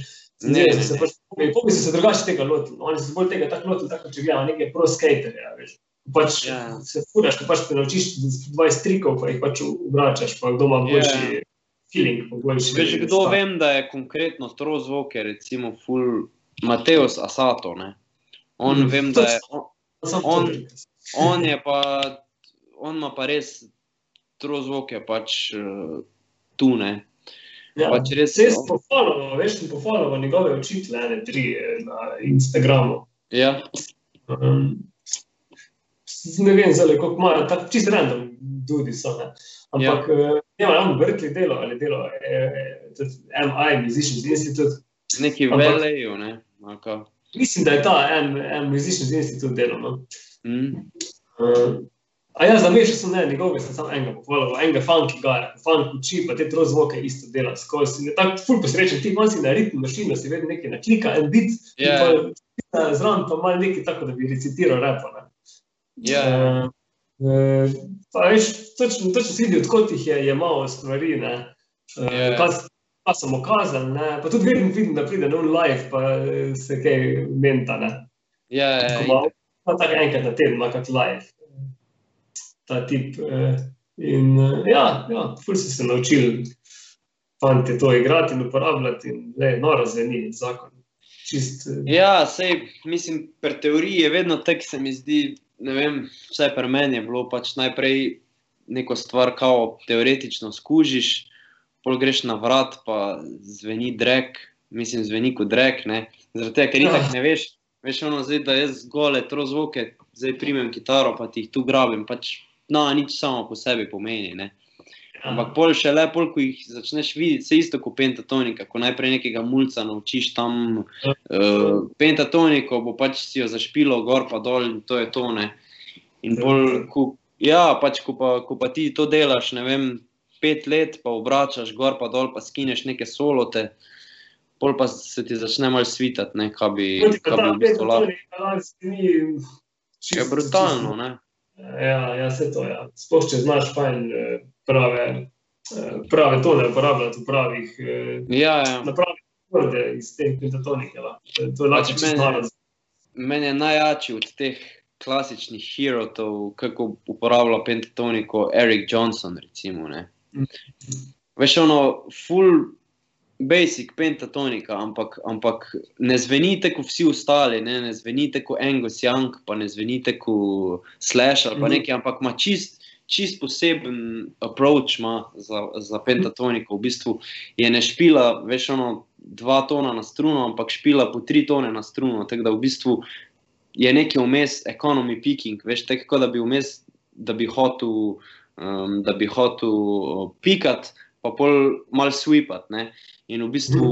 Ne, Ne, ne, ne. pač, po bi so se drugače tega lotili. Oni so se bolj tega tako lotili, tako če gledamo neke pro skaterje, veš. Pač Ja. se furaš, ko pač te naučiš 20 trikov, pa jih pač vračaš, pa kdo ima boljši Ja. feeling, pa boljši. Veš, kdo stav. vem, da je konkretno trozvoke, recimo ful Mateus Asato, ne. On Mm, vem, da je, on, on- on je pa, on ima pa res trozvoke pač uh, tu ne. Ja, Pač res, se no. pofaloval, veš, sem pofaloval njegove učitele, ene tri eh, na Instagramu. Ja, Um, ne vem, zelo koliko imajo, tako čisto random ljudi so. Ne. Ampak ja. ne vem, on Berkeley delo ali delo, eh, tudi MI, Musicians Institute. neki Ampak- velejo, ne. kao. Mislim, da je ta en, en Musicians Institute delo. No. Mm. Uh, a jaz zamešal sem ne, njegovega sem samo enega pohvalil, enega funky ga, funk uči, pa te trozvoke isto dela skozi. Je Tako ful posrečen, ti imaš na ritmu mašino, si vedno nekaj naklika, en bit, Ja. yeah. zraven pa malo nekaj tako, da bi recitiral repo. Ne. Ja, Eh, eh, Pa veš, točno, točno si vidi, odkot jih je jemal stvari, ne. Ja. Uh, pa, pa sem okazal, ne. Pa tudi vidim, vidim, da pride na un live, pa eh, se kaj menta, ne. ja, ja, Tako malo, pa tako enkrat na teden, kak live. Ta tip. eh, In eh, ja, ja ful so se naučili fanti to igrati in uporabljati in le, noro zveni zakon. Čist, eh, Ja, sej, mislim, pri teoriji je vedno tako, se mi zdi, ne vem, vsaj pri meni je bilo pač najprej neko stvar, kao teoretično skužiš, pol greš na vrat, pa zveni drek, mislim, zveni kot drek, ne. Zaradi tega, ker Ja. itak ne veš, veš ono zdaj, da jaz gole trozvoke, zdaj primem kitaro, pa ti jih tu grabim, pač, no, nič samo po sebi pomeni, ne. Ampak pol še le, pol, ko jih začneš videti, se isto kot pentatonika, ko najprej nekega mulca naučiš tam uh, pentatoniko, bo pač si jo zašpilo gor pa dol in to je to. Ne. In pol, ko, ja, pač ko pa, ko pa ti to delaš, ne vem, pet let, pa obračaš gor pa dol, pa skineš neke solote, pol pa se ti začne malo svitati, ne, kaj bi, kaj bi bistvu lahko. Je brutalno, ne. Ja, ja, se to. Ja. Sploh če znaš fajn eh, prave, eh, prave tone uporabljati v pravih, eh, Ja, ja. na pravih akorde iz te pentatonike. la. To je- To je lahko Pač noro. Meni je najjači od teh klasičnih herotov, kako uporablja pentatoniko, Eric Johnson. Recimo, ne. Mhm. Veš, ono, full basic pentatonika, ampak, ampak ne zvenite kot vsi ostali, ne, ne zvenite kot Angus Young, pa ne zvenite kot Slash ali pa Mhm. nekaj, ampak ima čist. Čist poseben approach ima za, za pentatoniko. V bistvu je ne špila, veš, ono, dva tona na struno, ampak špila po tri tone na struno. Tako da v bistvu je nekaj vmes, economy picking, veš, tako da bi vmes, da bi hotel, um, da bi hotel uh, pikat, pa pol mal sweepat, ne. In v bistvu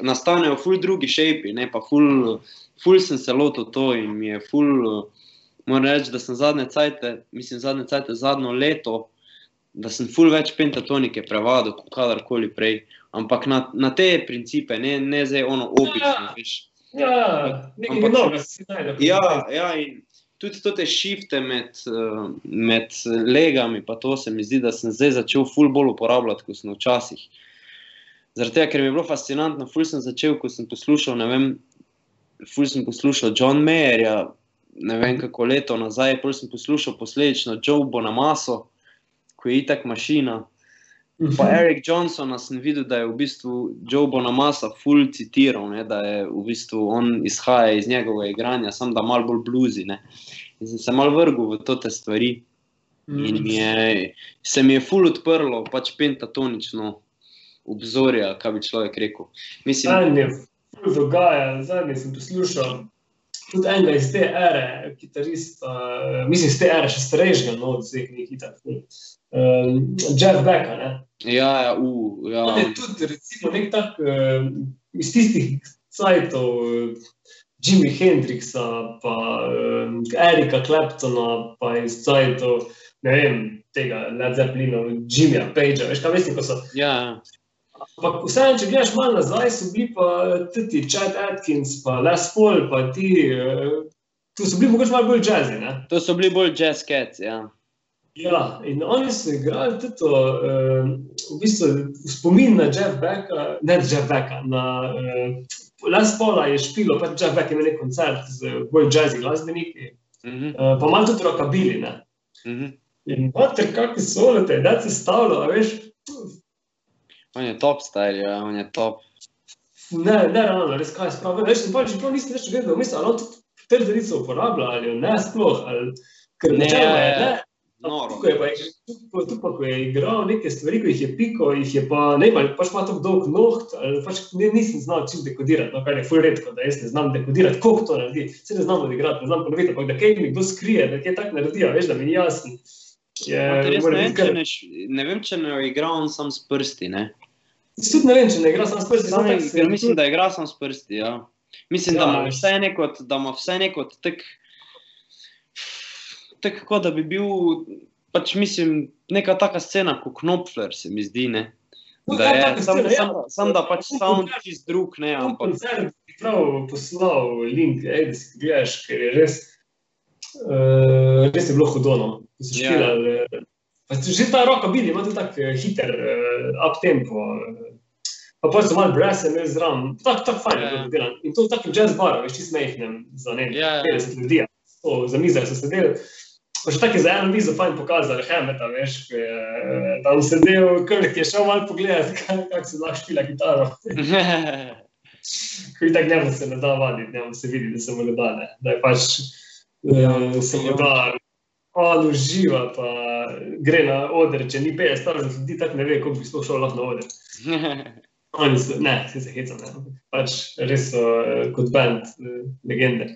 nastanejo ful drugi šepi, ne, pa ful, ful sem se lotil to in mi je ful, moram reči, da sem zadnje cajte, mislim zadnje cajte, zadnjo leto, da sem ful več pentatonike prevadil, kot kadarkoli prej. Ampak na, na te principe, ne, ne zdaj ono obično, veš. Ja, nekaj novega si najde. Ja, ja, in tudi te šifte med, eh, med legami, pa to se mi zdi, da sem zdaj začel ful bolj uporabljati, kot sem včasih. Zaradi tega, ker mi je bilo fascinantno, ful sem začel, ko sem poslušal, ne vem, ful sem poslušal John Mayerja, ne vem kako leto nazaj, pol sem poslušal posledično Joe Bonamaso, ko je itak mašina. Pa Eric Johnsona sem videl, da je v bistvu Joe Bonamassa full citiral, ne, da je v bistvu on izhaja iz njegovega igranja, samo da malo bolj bluzi. Ne. In sem se malo vrgel v to te stvari in mi je, se mi je full odprlo, pač pentatonično obzorje, kaj bi človek rekel. Mislim, Zadnje, ful dogaja, zadnje sem poslušal. Tudi enega iz te ere, kitarista, eh, mislim, iz te ere, še starejšega, no, od vseh nekih kitarjev. Um, Jeff Becker, ne. ja, ja, uh, ja. On je tudi, recimo, nek tak uh, iz tistih cajtov, uh, Jimi Hendrixa, pa uh, Erika Claptona, pa iz cajtov, ne vem, tega Led Zeppelina, Jimmyja Pagea, veš, kaj mislim, ko so Ja, ja. Ampak vseeno, če gledaš malo nazaj, so bili pa tudi Chad Atkins, pa Les Paul, pa ti, eh, tu so bili mogoče malo bolj jazzy. Ne? To so bili bolj jazz cats. Ja. Ja, in oni so igrali tudi to, eh, v bistvu spomin na Jeff Becka, ne Jeff Becka, na eh, Les Paula je špilo, pa Jeff Beck je imel nek koncert z bolj jazzy glasbeniki, Mhm, eh, pa malo tudi rockabili. ne. mhm. In mater, kakšne solete, da se stavlja, veš, On je top style, ja, on je top. Ne, ne, ravno, res kaj spravi. Veš, in pa že prav nisem več vedel, mislim, ali on tudi trterico uporablja ali ne sploh, ali ker Ne, je ja, ne. noro. Tukaj pa, je- tukaj, tukaj ko je igral neke stvari, ko jih je piko, jih je pa, ne vem, pač ima tako dolg noht, ali pač ne, nisem znal čim dekodirati, no, kar je ful redko, da jaz ne znam dekodirati, koliko to naredi. Se ne znam odigrati, ne znam ponoviti, ampak da kaj mi kdo skrije, da kaj tak naredi, veš, da mi ni jasno. Je, Res mora ne, vem, ne, ne vem, če ne igra on sam s prsti. Ne? Tudi ne vem, če ne igra sam s prsti, Sam, samo tako se- ker mislim, da igra sam s prsti. Ja. Mislim, ja, da ima vse neko, da ima vse neko tak, tak kot da bi bil, pač mislim, neka taka scena kot Knopfler, se mi zdi. Ne? No, Da ja, je, sam, sam, sam da pač sound koncert- čist drug, ne, ampak koncert bi prav poslal link, ej, da si gledaš, ker je res, uh, res je bilo hudo. No. Ko so Ja. Eh, pa že ta roka bili, ima tudi tak eh, hiter, uh, up tempo. Uh, pa pa so malo brese, ne zram, tako tak fajn je Ja. bilo delan. In to v takem jazz baru, veš, ti smehnem za ne, Ja, ja. 50 ljudi, to za mizah so sedeli. Pa še tako za eno mizo fajn pokazali, Hameta, veš, ko je eh, tam sedel, Krk je šel malo pogledati, *laughs* kako kak se lahko špila kitaro. *laughs* Ko je tako njemu se ne da vaditi, njemu se vidi, da se mu ne da, ne. da je pač uh, se mu da, on uživa, pa gre na oder, če ni 50 starih ljudi, tako ne ve, kako bi sploh šel lahko na oder. *laughs* Oni so, ne, se se hecam, ne. Pač res so uh, kot band uh, legende.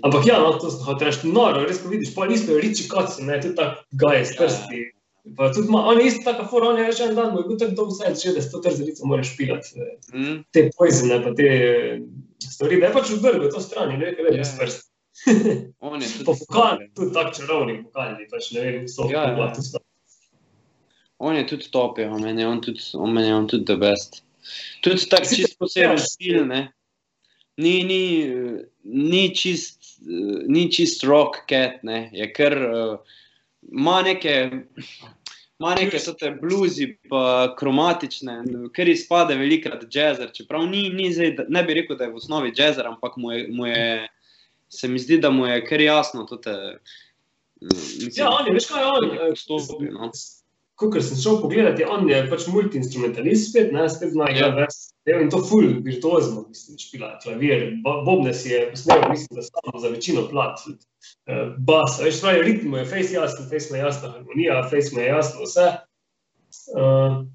Ampak ja, no, to sem hotel reči, noro, res ko vidiš, pa isto je Richie Kotzen, ne, tudi tak gaj s prsti. Pa tudi ima, on je isto taka fora, on je že en dan, mu je bil tako dolg sajt, že da 100 trzelico moraš špilati. eh, Mm. te poizene, pa te eh, stvari, da je pač odvrgel to stran in rekel, da je Ja. bil prst. *laughs* On je tudi Pa vokal, tudi tak čarovnik vokalni, pač ne vem, so Ja, ja. tudi On je tudi top, ja, meni je on tudi, on meni je on tudi the best. Tudi tak čist poseben stil, ne. Ni, ni, ni čist, ni čist rock cat, ne. Je kar, eh, ima neke, ima neke te bluzi, pa kromatične, kar izpade velikrat jazzer, čeprav ni, ni zdaj, da- ne bi rekel, da je v osnovi jazzer, ampak mu je, mu je se mi zdi, da mu je kar jasno to te, Ja, on je, veš kaj je on? Postopi, no. Ko sem šel pogledati, on je pač multi-instrumentalist spet, ne, spet zna Ja. več. In to ful virtuozno, mislim, špila klavir, bo- bobne si je posnel, mislim, da samo za večino plat. Eh, Bas, veš, pravi, ritm mu je face jasno, face mu je jasna harmonija, face mu je jasno vse. Uh,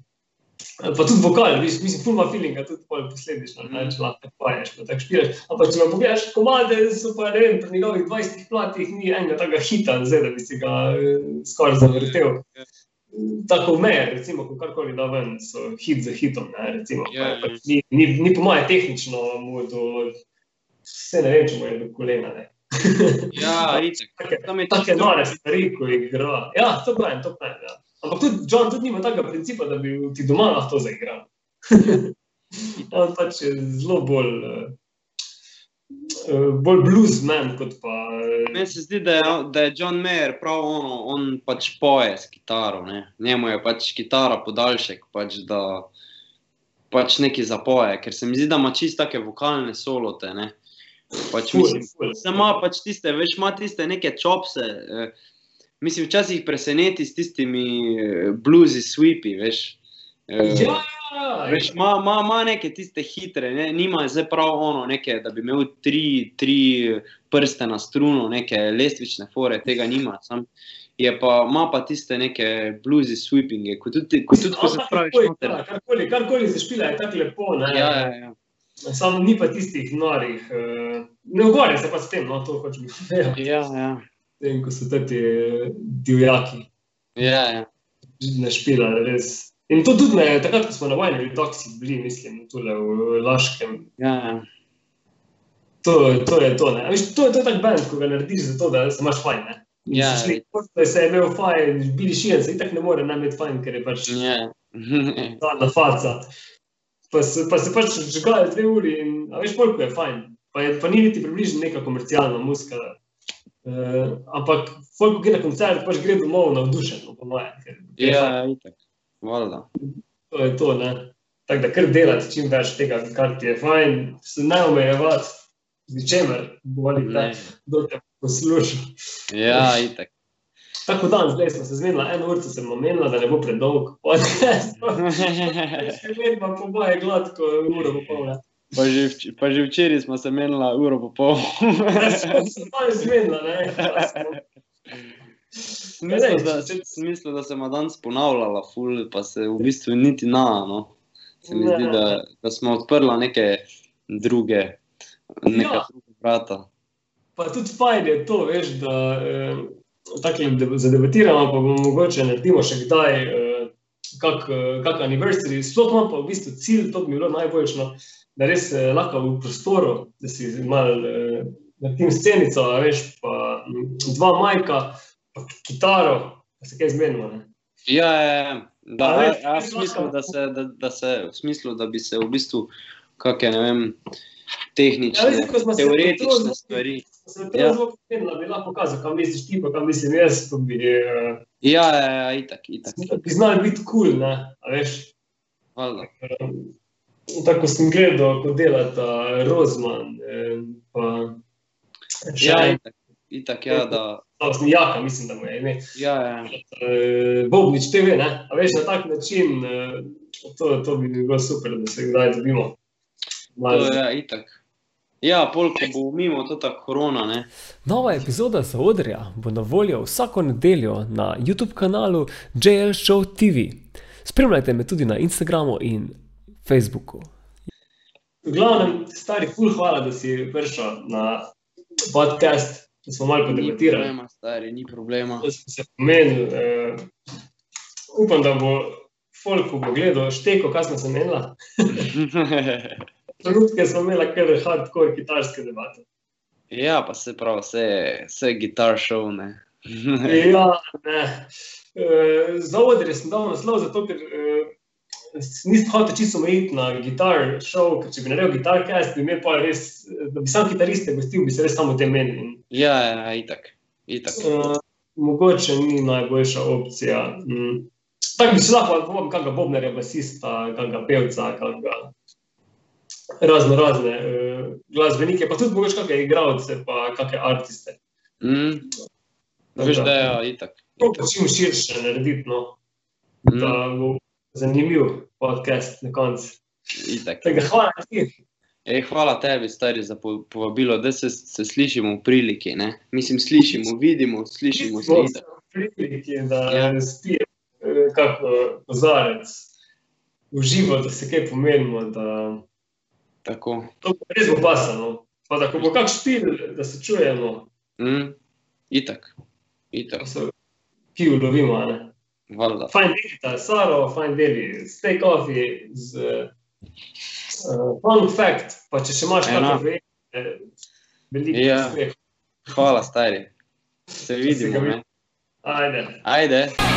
pa tudi vokal, viš, mislim, ful ima feelinga, tudi pol posledično, ne, če lahko tako poješ, pa tako špilaš. Ampak če pa pogledaš komade, so pa, ne vem, pri njegovih 20 platih ni enega takega hita, zdaj, da bi si ga eh, skoraj zavrtel. Tako meje, recimo, ko karkoli da ven, so hit za hitom, ne, recimo. Ja, ja. Pač ni, ni, ni po moje tehnično, mu do, vse ne vem, če mu je do kolena, ne. Ja, *laughs* itak. Take, Tam je take čisto- nore stvari, ko igra. Ja, to pravim, to pravim, ja. Ampak tudi John tudi nima takega principa, da bi ti doma lahko to zaigral. *laughs* On pač je zelo bolj, uh, bolj bluesman kot pa. eh, Meni se zdi, da je, da je John Mayer prav ono, on pač poje s kitaro. Ne? Njemu je pač kitara podaljšek, pač da pač neki zapoje, ker se mi zdi, da ima čisto take vokalne solote. Ne? Pač Ful, mislim, ful. se ima pač tiste, veš, ima tiste neke čopse. Eh, mislim, včasih preseneti s tistimi eh, bluzi sweepi, veš. Eh, Ja, ja, Veš, ima, ima, ima neke tiste hitre, ne? nima zdaj prav ono, neke, da bi imel tri, tri prste na struno, neke lestvične fore, tega nima. Sam je pa, ima pa tiste neke bluzi sweepinge, ko tudi, ko, tudi, ko se spraviš noter. Ja, Karkoli, karkoli se špila, je tako lepo. Ne? Ja, ja, ja. Samo ni pa tistih norih. Uh, ne ukvarjam se pa s tem, no, to hočem povedati. Ja, ja. Tem, ko so ti divjaki, ja, ja. ne špila, res. In to tudi ne, takrat, ko smo na vojni toksi bili, mislim, tule v Laškem. ja, ja. To, to je to, Veš, to je to tak band, ko ga narediš zato, da se imaš fajn, ne. Ja. šli, Da se je imel fajn, bili šijen, se itak ne more ne imeti fajn, ker je pač ja. *laughs* na faca. Pa se, pa se pač žgale dve uri in, veš, koliko je fajn. Pa, je, pa ni niti približno neka komercialna muzika. Uh, ampak, ko gre na koncert, pač gre domov navdušen, po mojem. ker ja, fajn. itak. Valjda. To je to, ne. Tako da kar delati čim več tega, kar ti je fajn, se ne omejevati z ničemer, boli te, kdo te posluša. Ja, itak. Tako dan, zdaj smo se zmenili, eno uro sem omenila, da ne bo predolg podcast. Še vedno po moje gladko, uro bo pol. Pa že, vč- pa že včeraj smo se menila uro po pol. *laughs* Smo se malo zmenila, ne. Ne, da, smislu, da se ima danes ponavljala, ful, pa se v bistvu niti na. No. Se mi Ne. zdi, da, da smo odprla neke druge, neka Ja. druga vrata. Pa tudi fajn je to, veš, da eh, tako de- zadebatiramo, pa bomo mogoče naredimo še kdaj eh, kak, eh, kak anniversary. Sploh imam pa v bistvu cilj, to bi bilo najboljšno, da res eh, lahko v prostoru, da si malo eh, naredim scenico, a veš, pa dva majka, pa kitaro, pa se kaj zmenimo. Ne? Ja, ja, ja. Da, A a, veš, a, v ti smislu, da se, da, da se, v smislu, da bi se v bistvu, kakšne, ne vem, tehnične, Ja, veš, se teoretične stvari. Se to Ja. ja. zelo pomembno, da bi lahko pokazal, kam misliš ti, pa kam mislim jaz, bi, eh, Ja, ja, ja, itak, itak. bi znali biti kul, cool, ne, a veš. Valjda. Tako sem gledal, ko delata Rozman, eh, pa še Ja, itak, itak ja, da, Jaka, mislim, da mu je ime. ja, ja. Eh, Bobnič TV, ne? A veš, na tak način, eh, to, to bi bilo super, da se kdaj dobimo. To je ja, itak. Ja, pol, ko bo mimo to ta korona, ne. Nova epizoda Zaodrja bo na voljo vsako nedeljo na YouTube kanalu JL Show TV. Spremljajte me tudi na Instagramu in Facebooku. V glavnem, stari, ful, hvala, da si prišel na podcast, da smo malo Ni podebatirali. problema, stari, ni problema. da smo se pomenili. Uh, upam, da bo folk, ko bo gledal, šteko, kaj smo se menili. *laughs* Trenutke smo imeli kar hardcore kitarske debate. ja, pa se pravi, vse, vse gitar show, ne. Ja, ne. Uh, za odre sem dal naslov, zato ker uh, nisem hotel čisto omejiti na gitar show, ker če bi naredil gitar cast, bi imel pa res, da bi sam kitariste gostil, bi se res samo tem menil. In, ja, ja, itak, itak. Uh, mogoče ni najboljša opcija. Mm. Tako bi se lahko povabil kakega bobnarja, basista, kakega pevca, kakega razno razne uh, glasbenike, pa tudi mogoče kakšne igralce, pa kakšne artiste. Mm. Veš, da je ja, itak. To pa čim širše narediti, no, Mm. da bo zanimiv podcast na koncu. Tako hvala ti. Ej, hvala tebi, stari, za po- povabilo, da se, se slišimo v priliki. Ne? Mislim, slišimo, vidimo, slišimo se. itak. Priliki, da Ja. spije eh, kako kozarec. Uživo, da se kaj pomenimo, da Tako. to bo res bo pasano. Pa da ko bo kak špil, da se čujemo, Mm. Itak, itak, ki ulovimo. a Ne? Valjda. Fajn deli ta Saro, fajn deli s take coffee, z uh, fun fact, pa če še imaš kakšne veje, veliko Ja. uspeh. Hvala, stari. Se vidimo. Ne? Ajde. Ajde.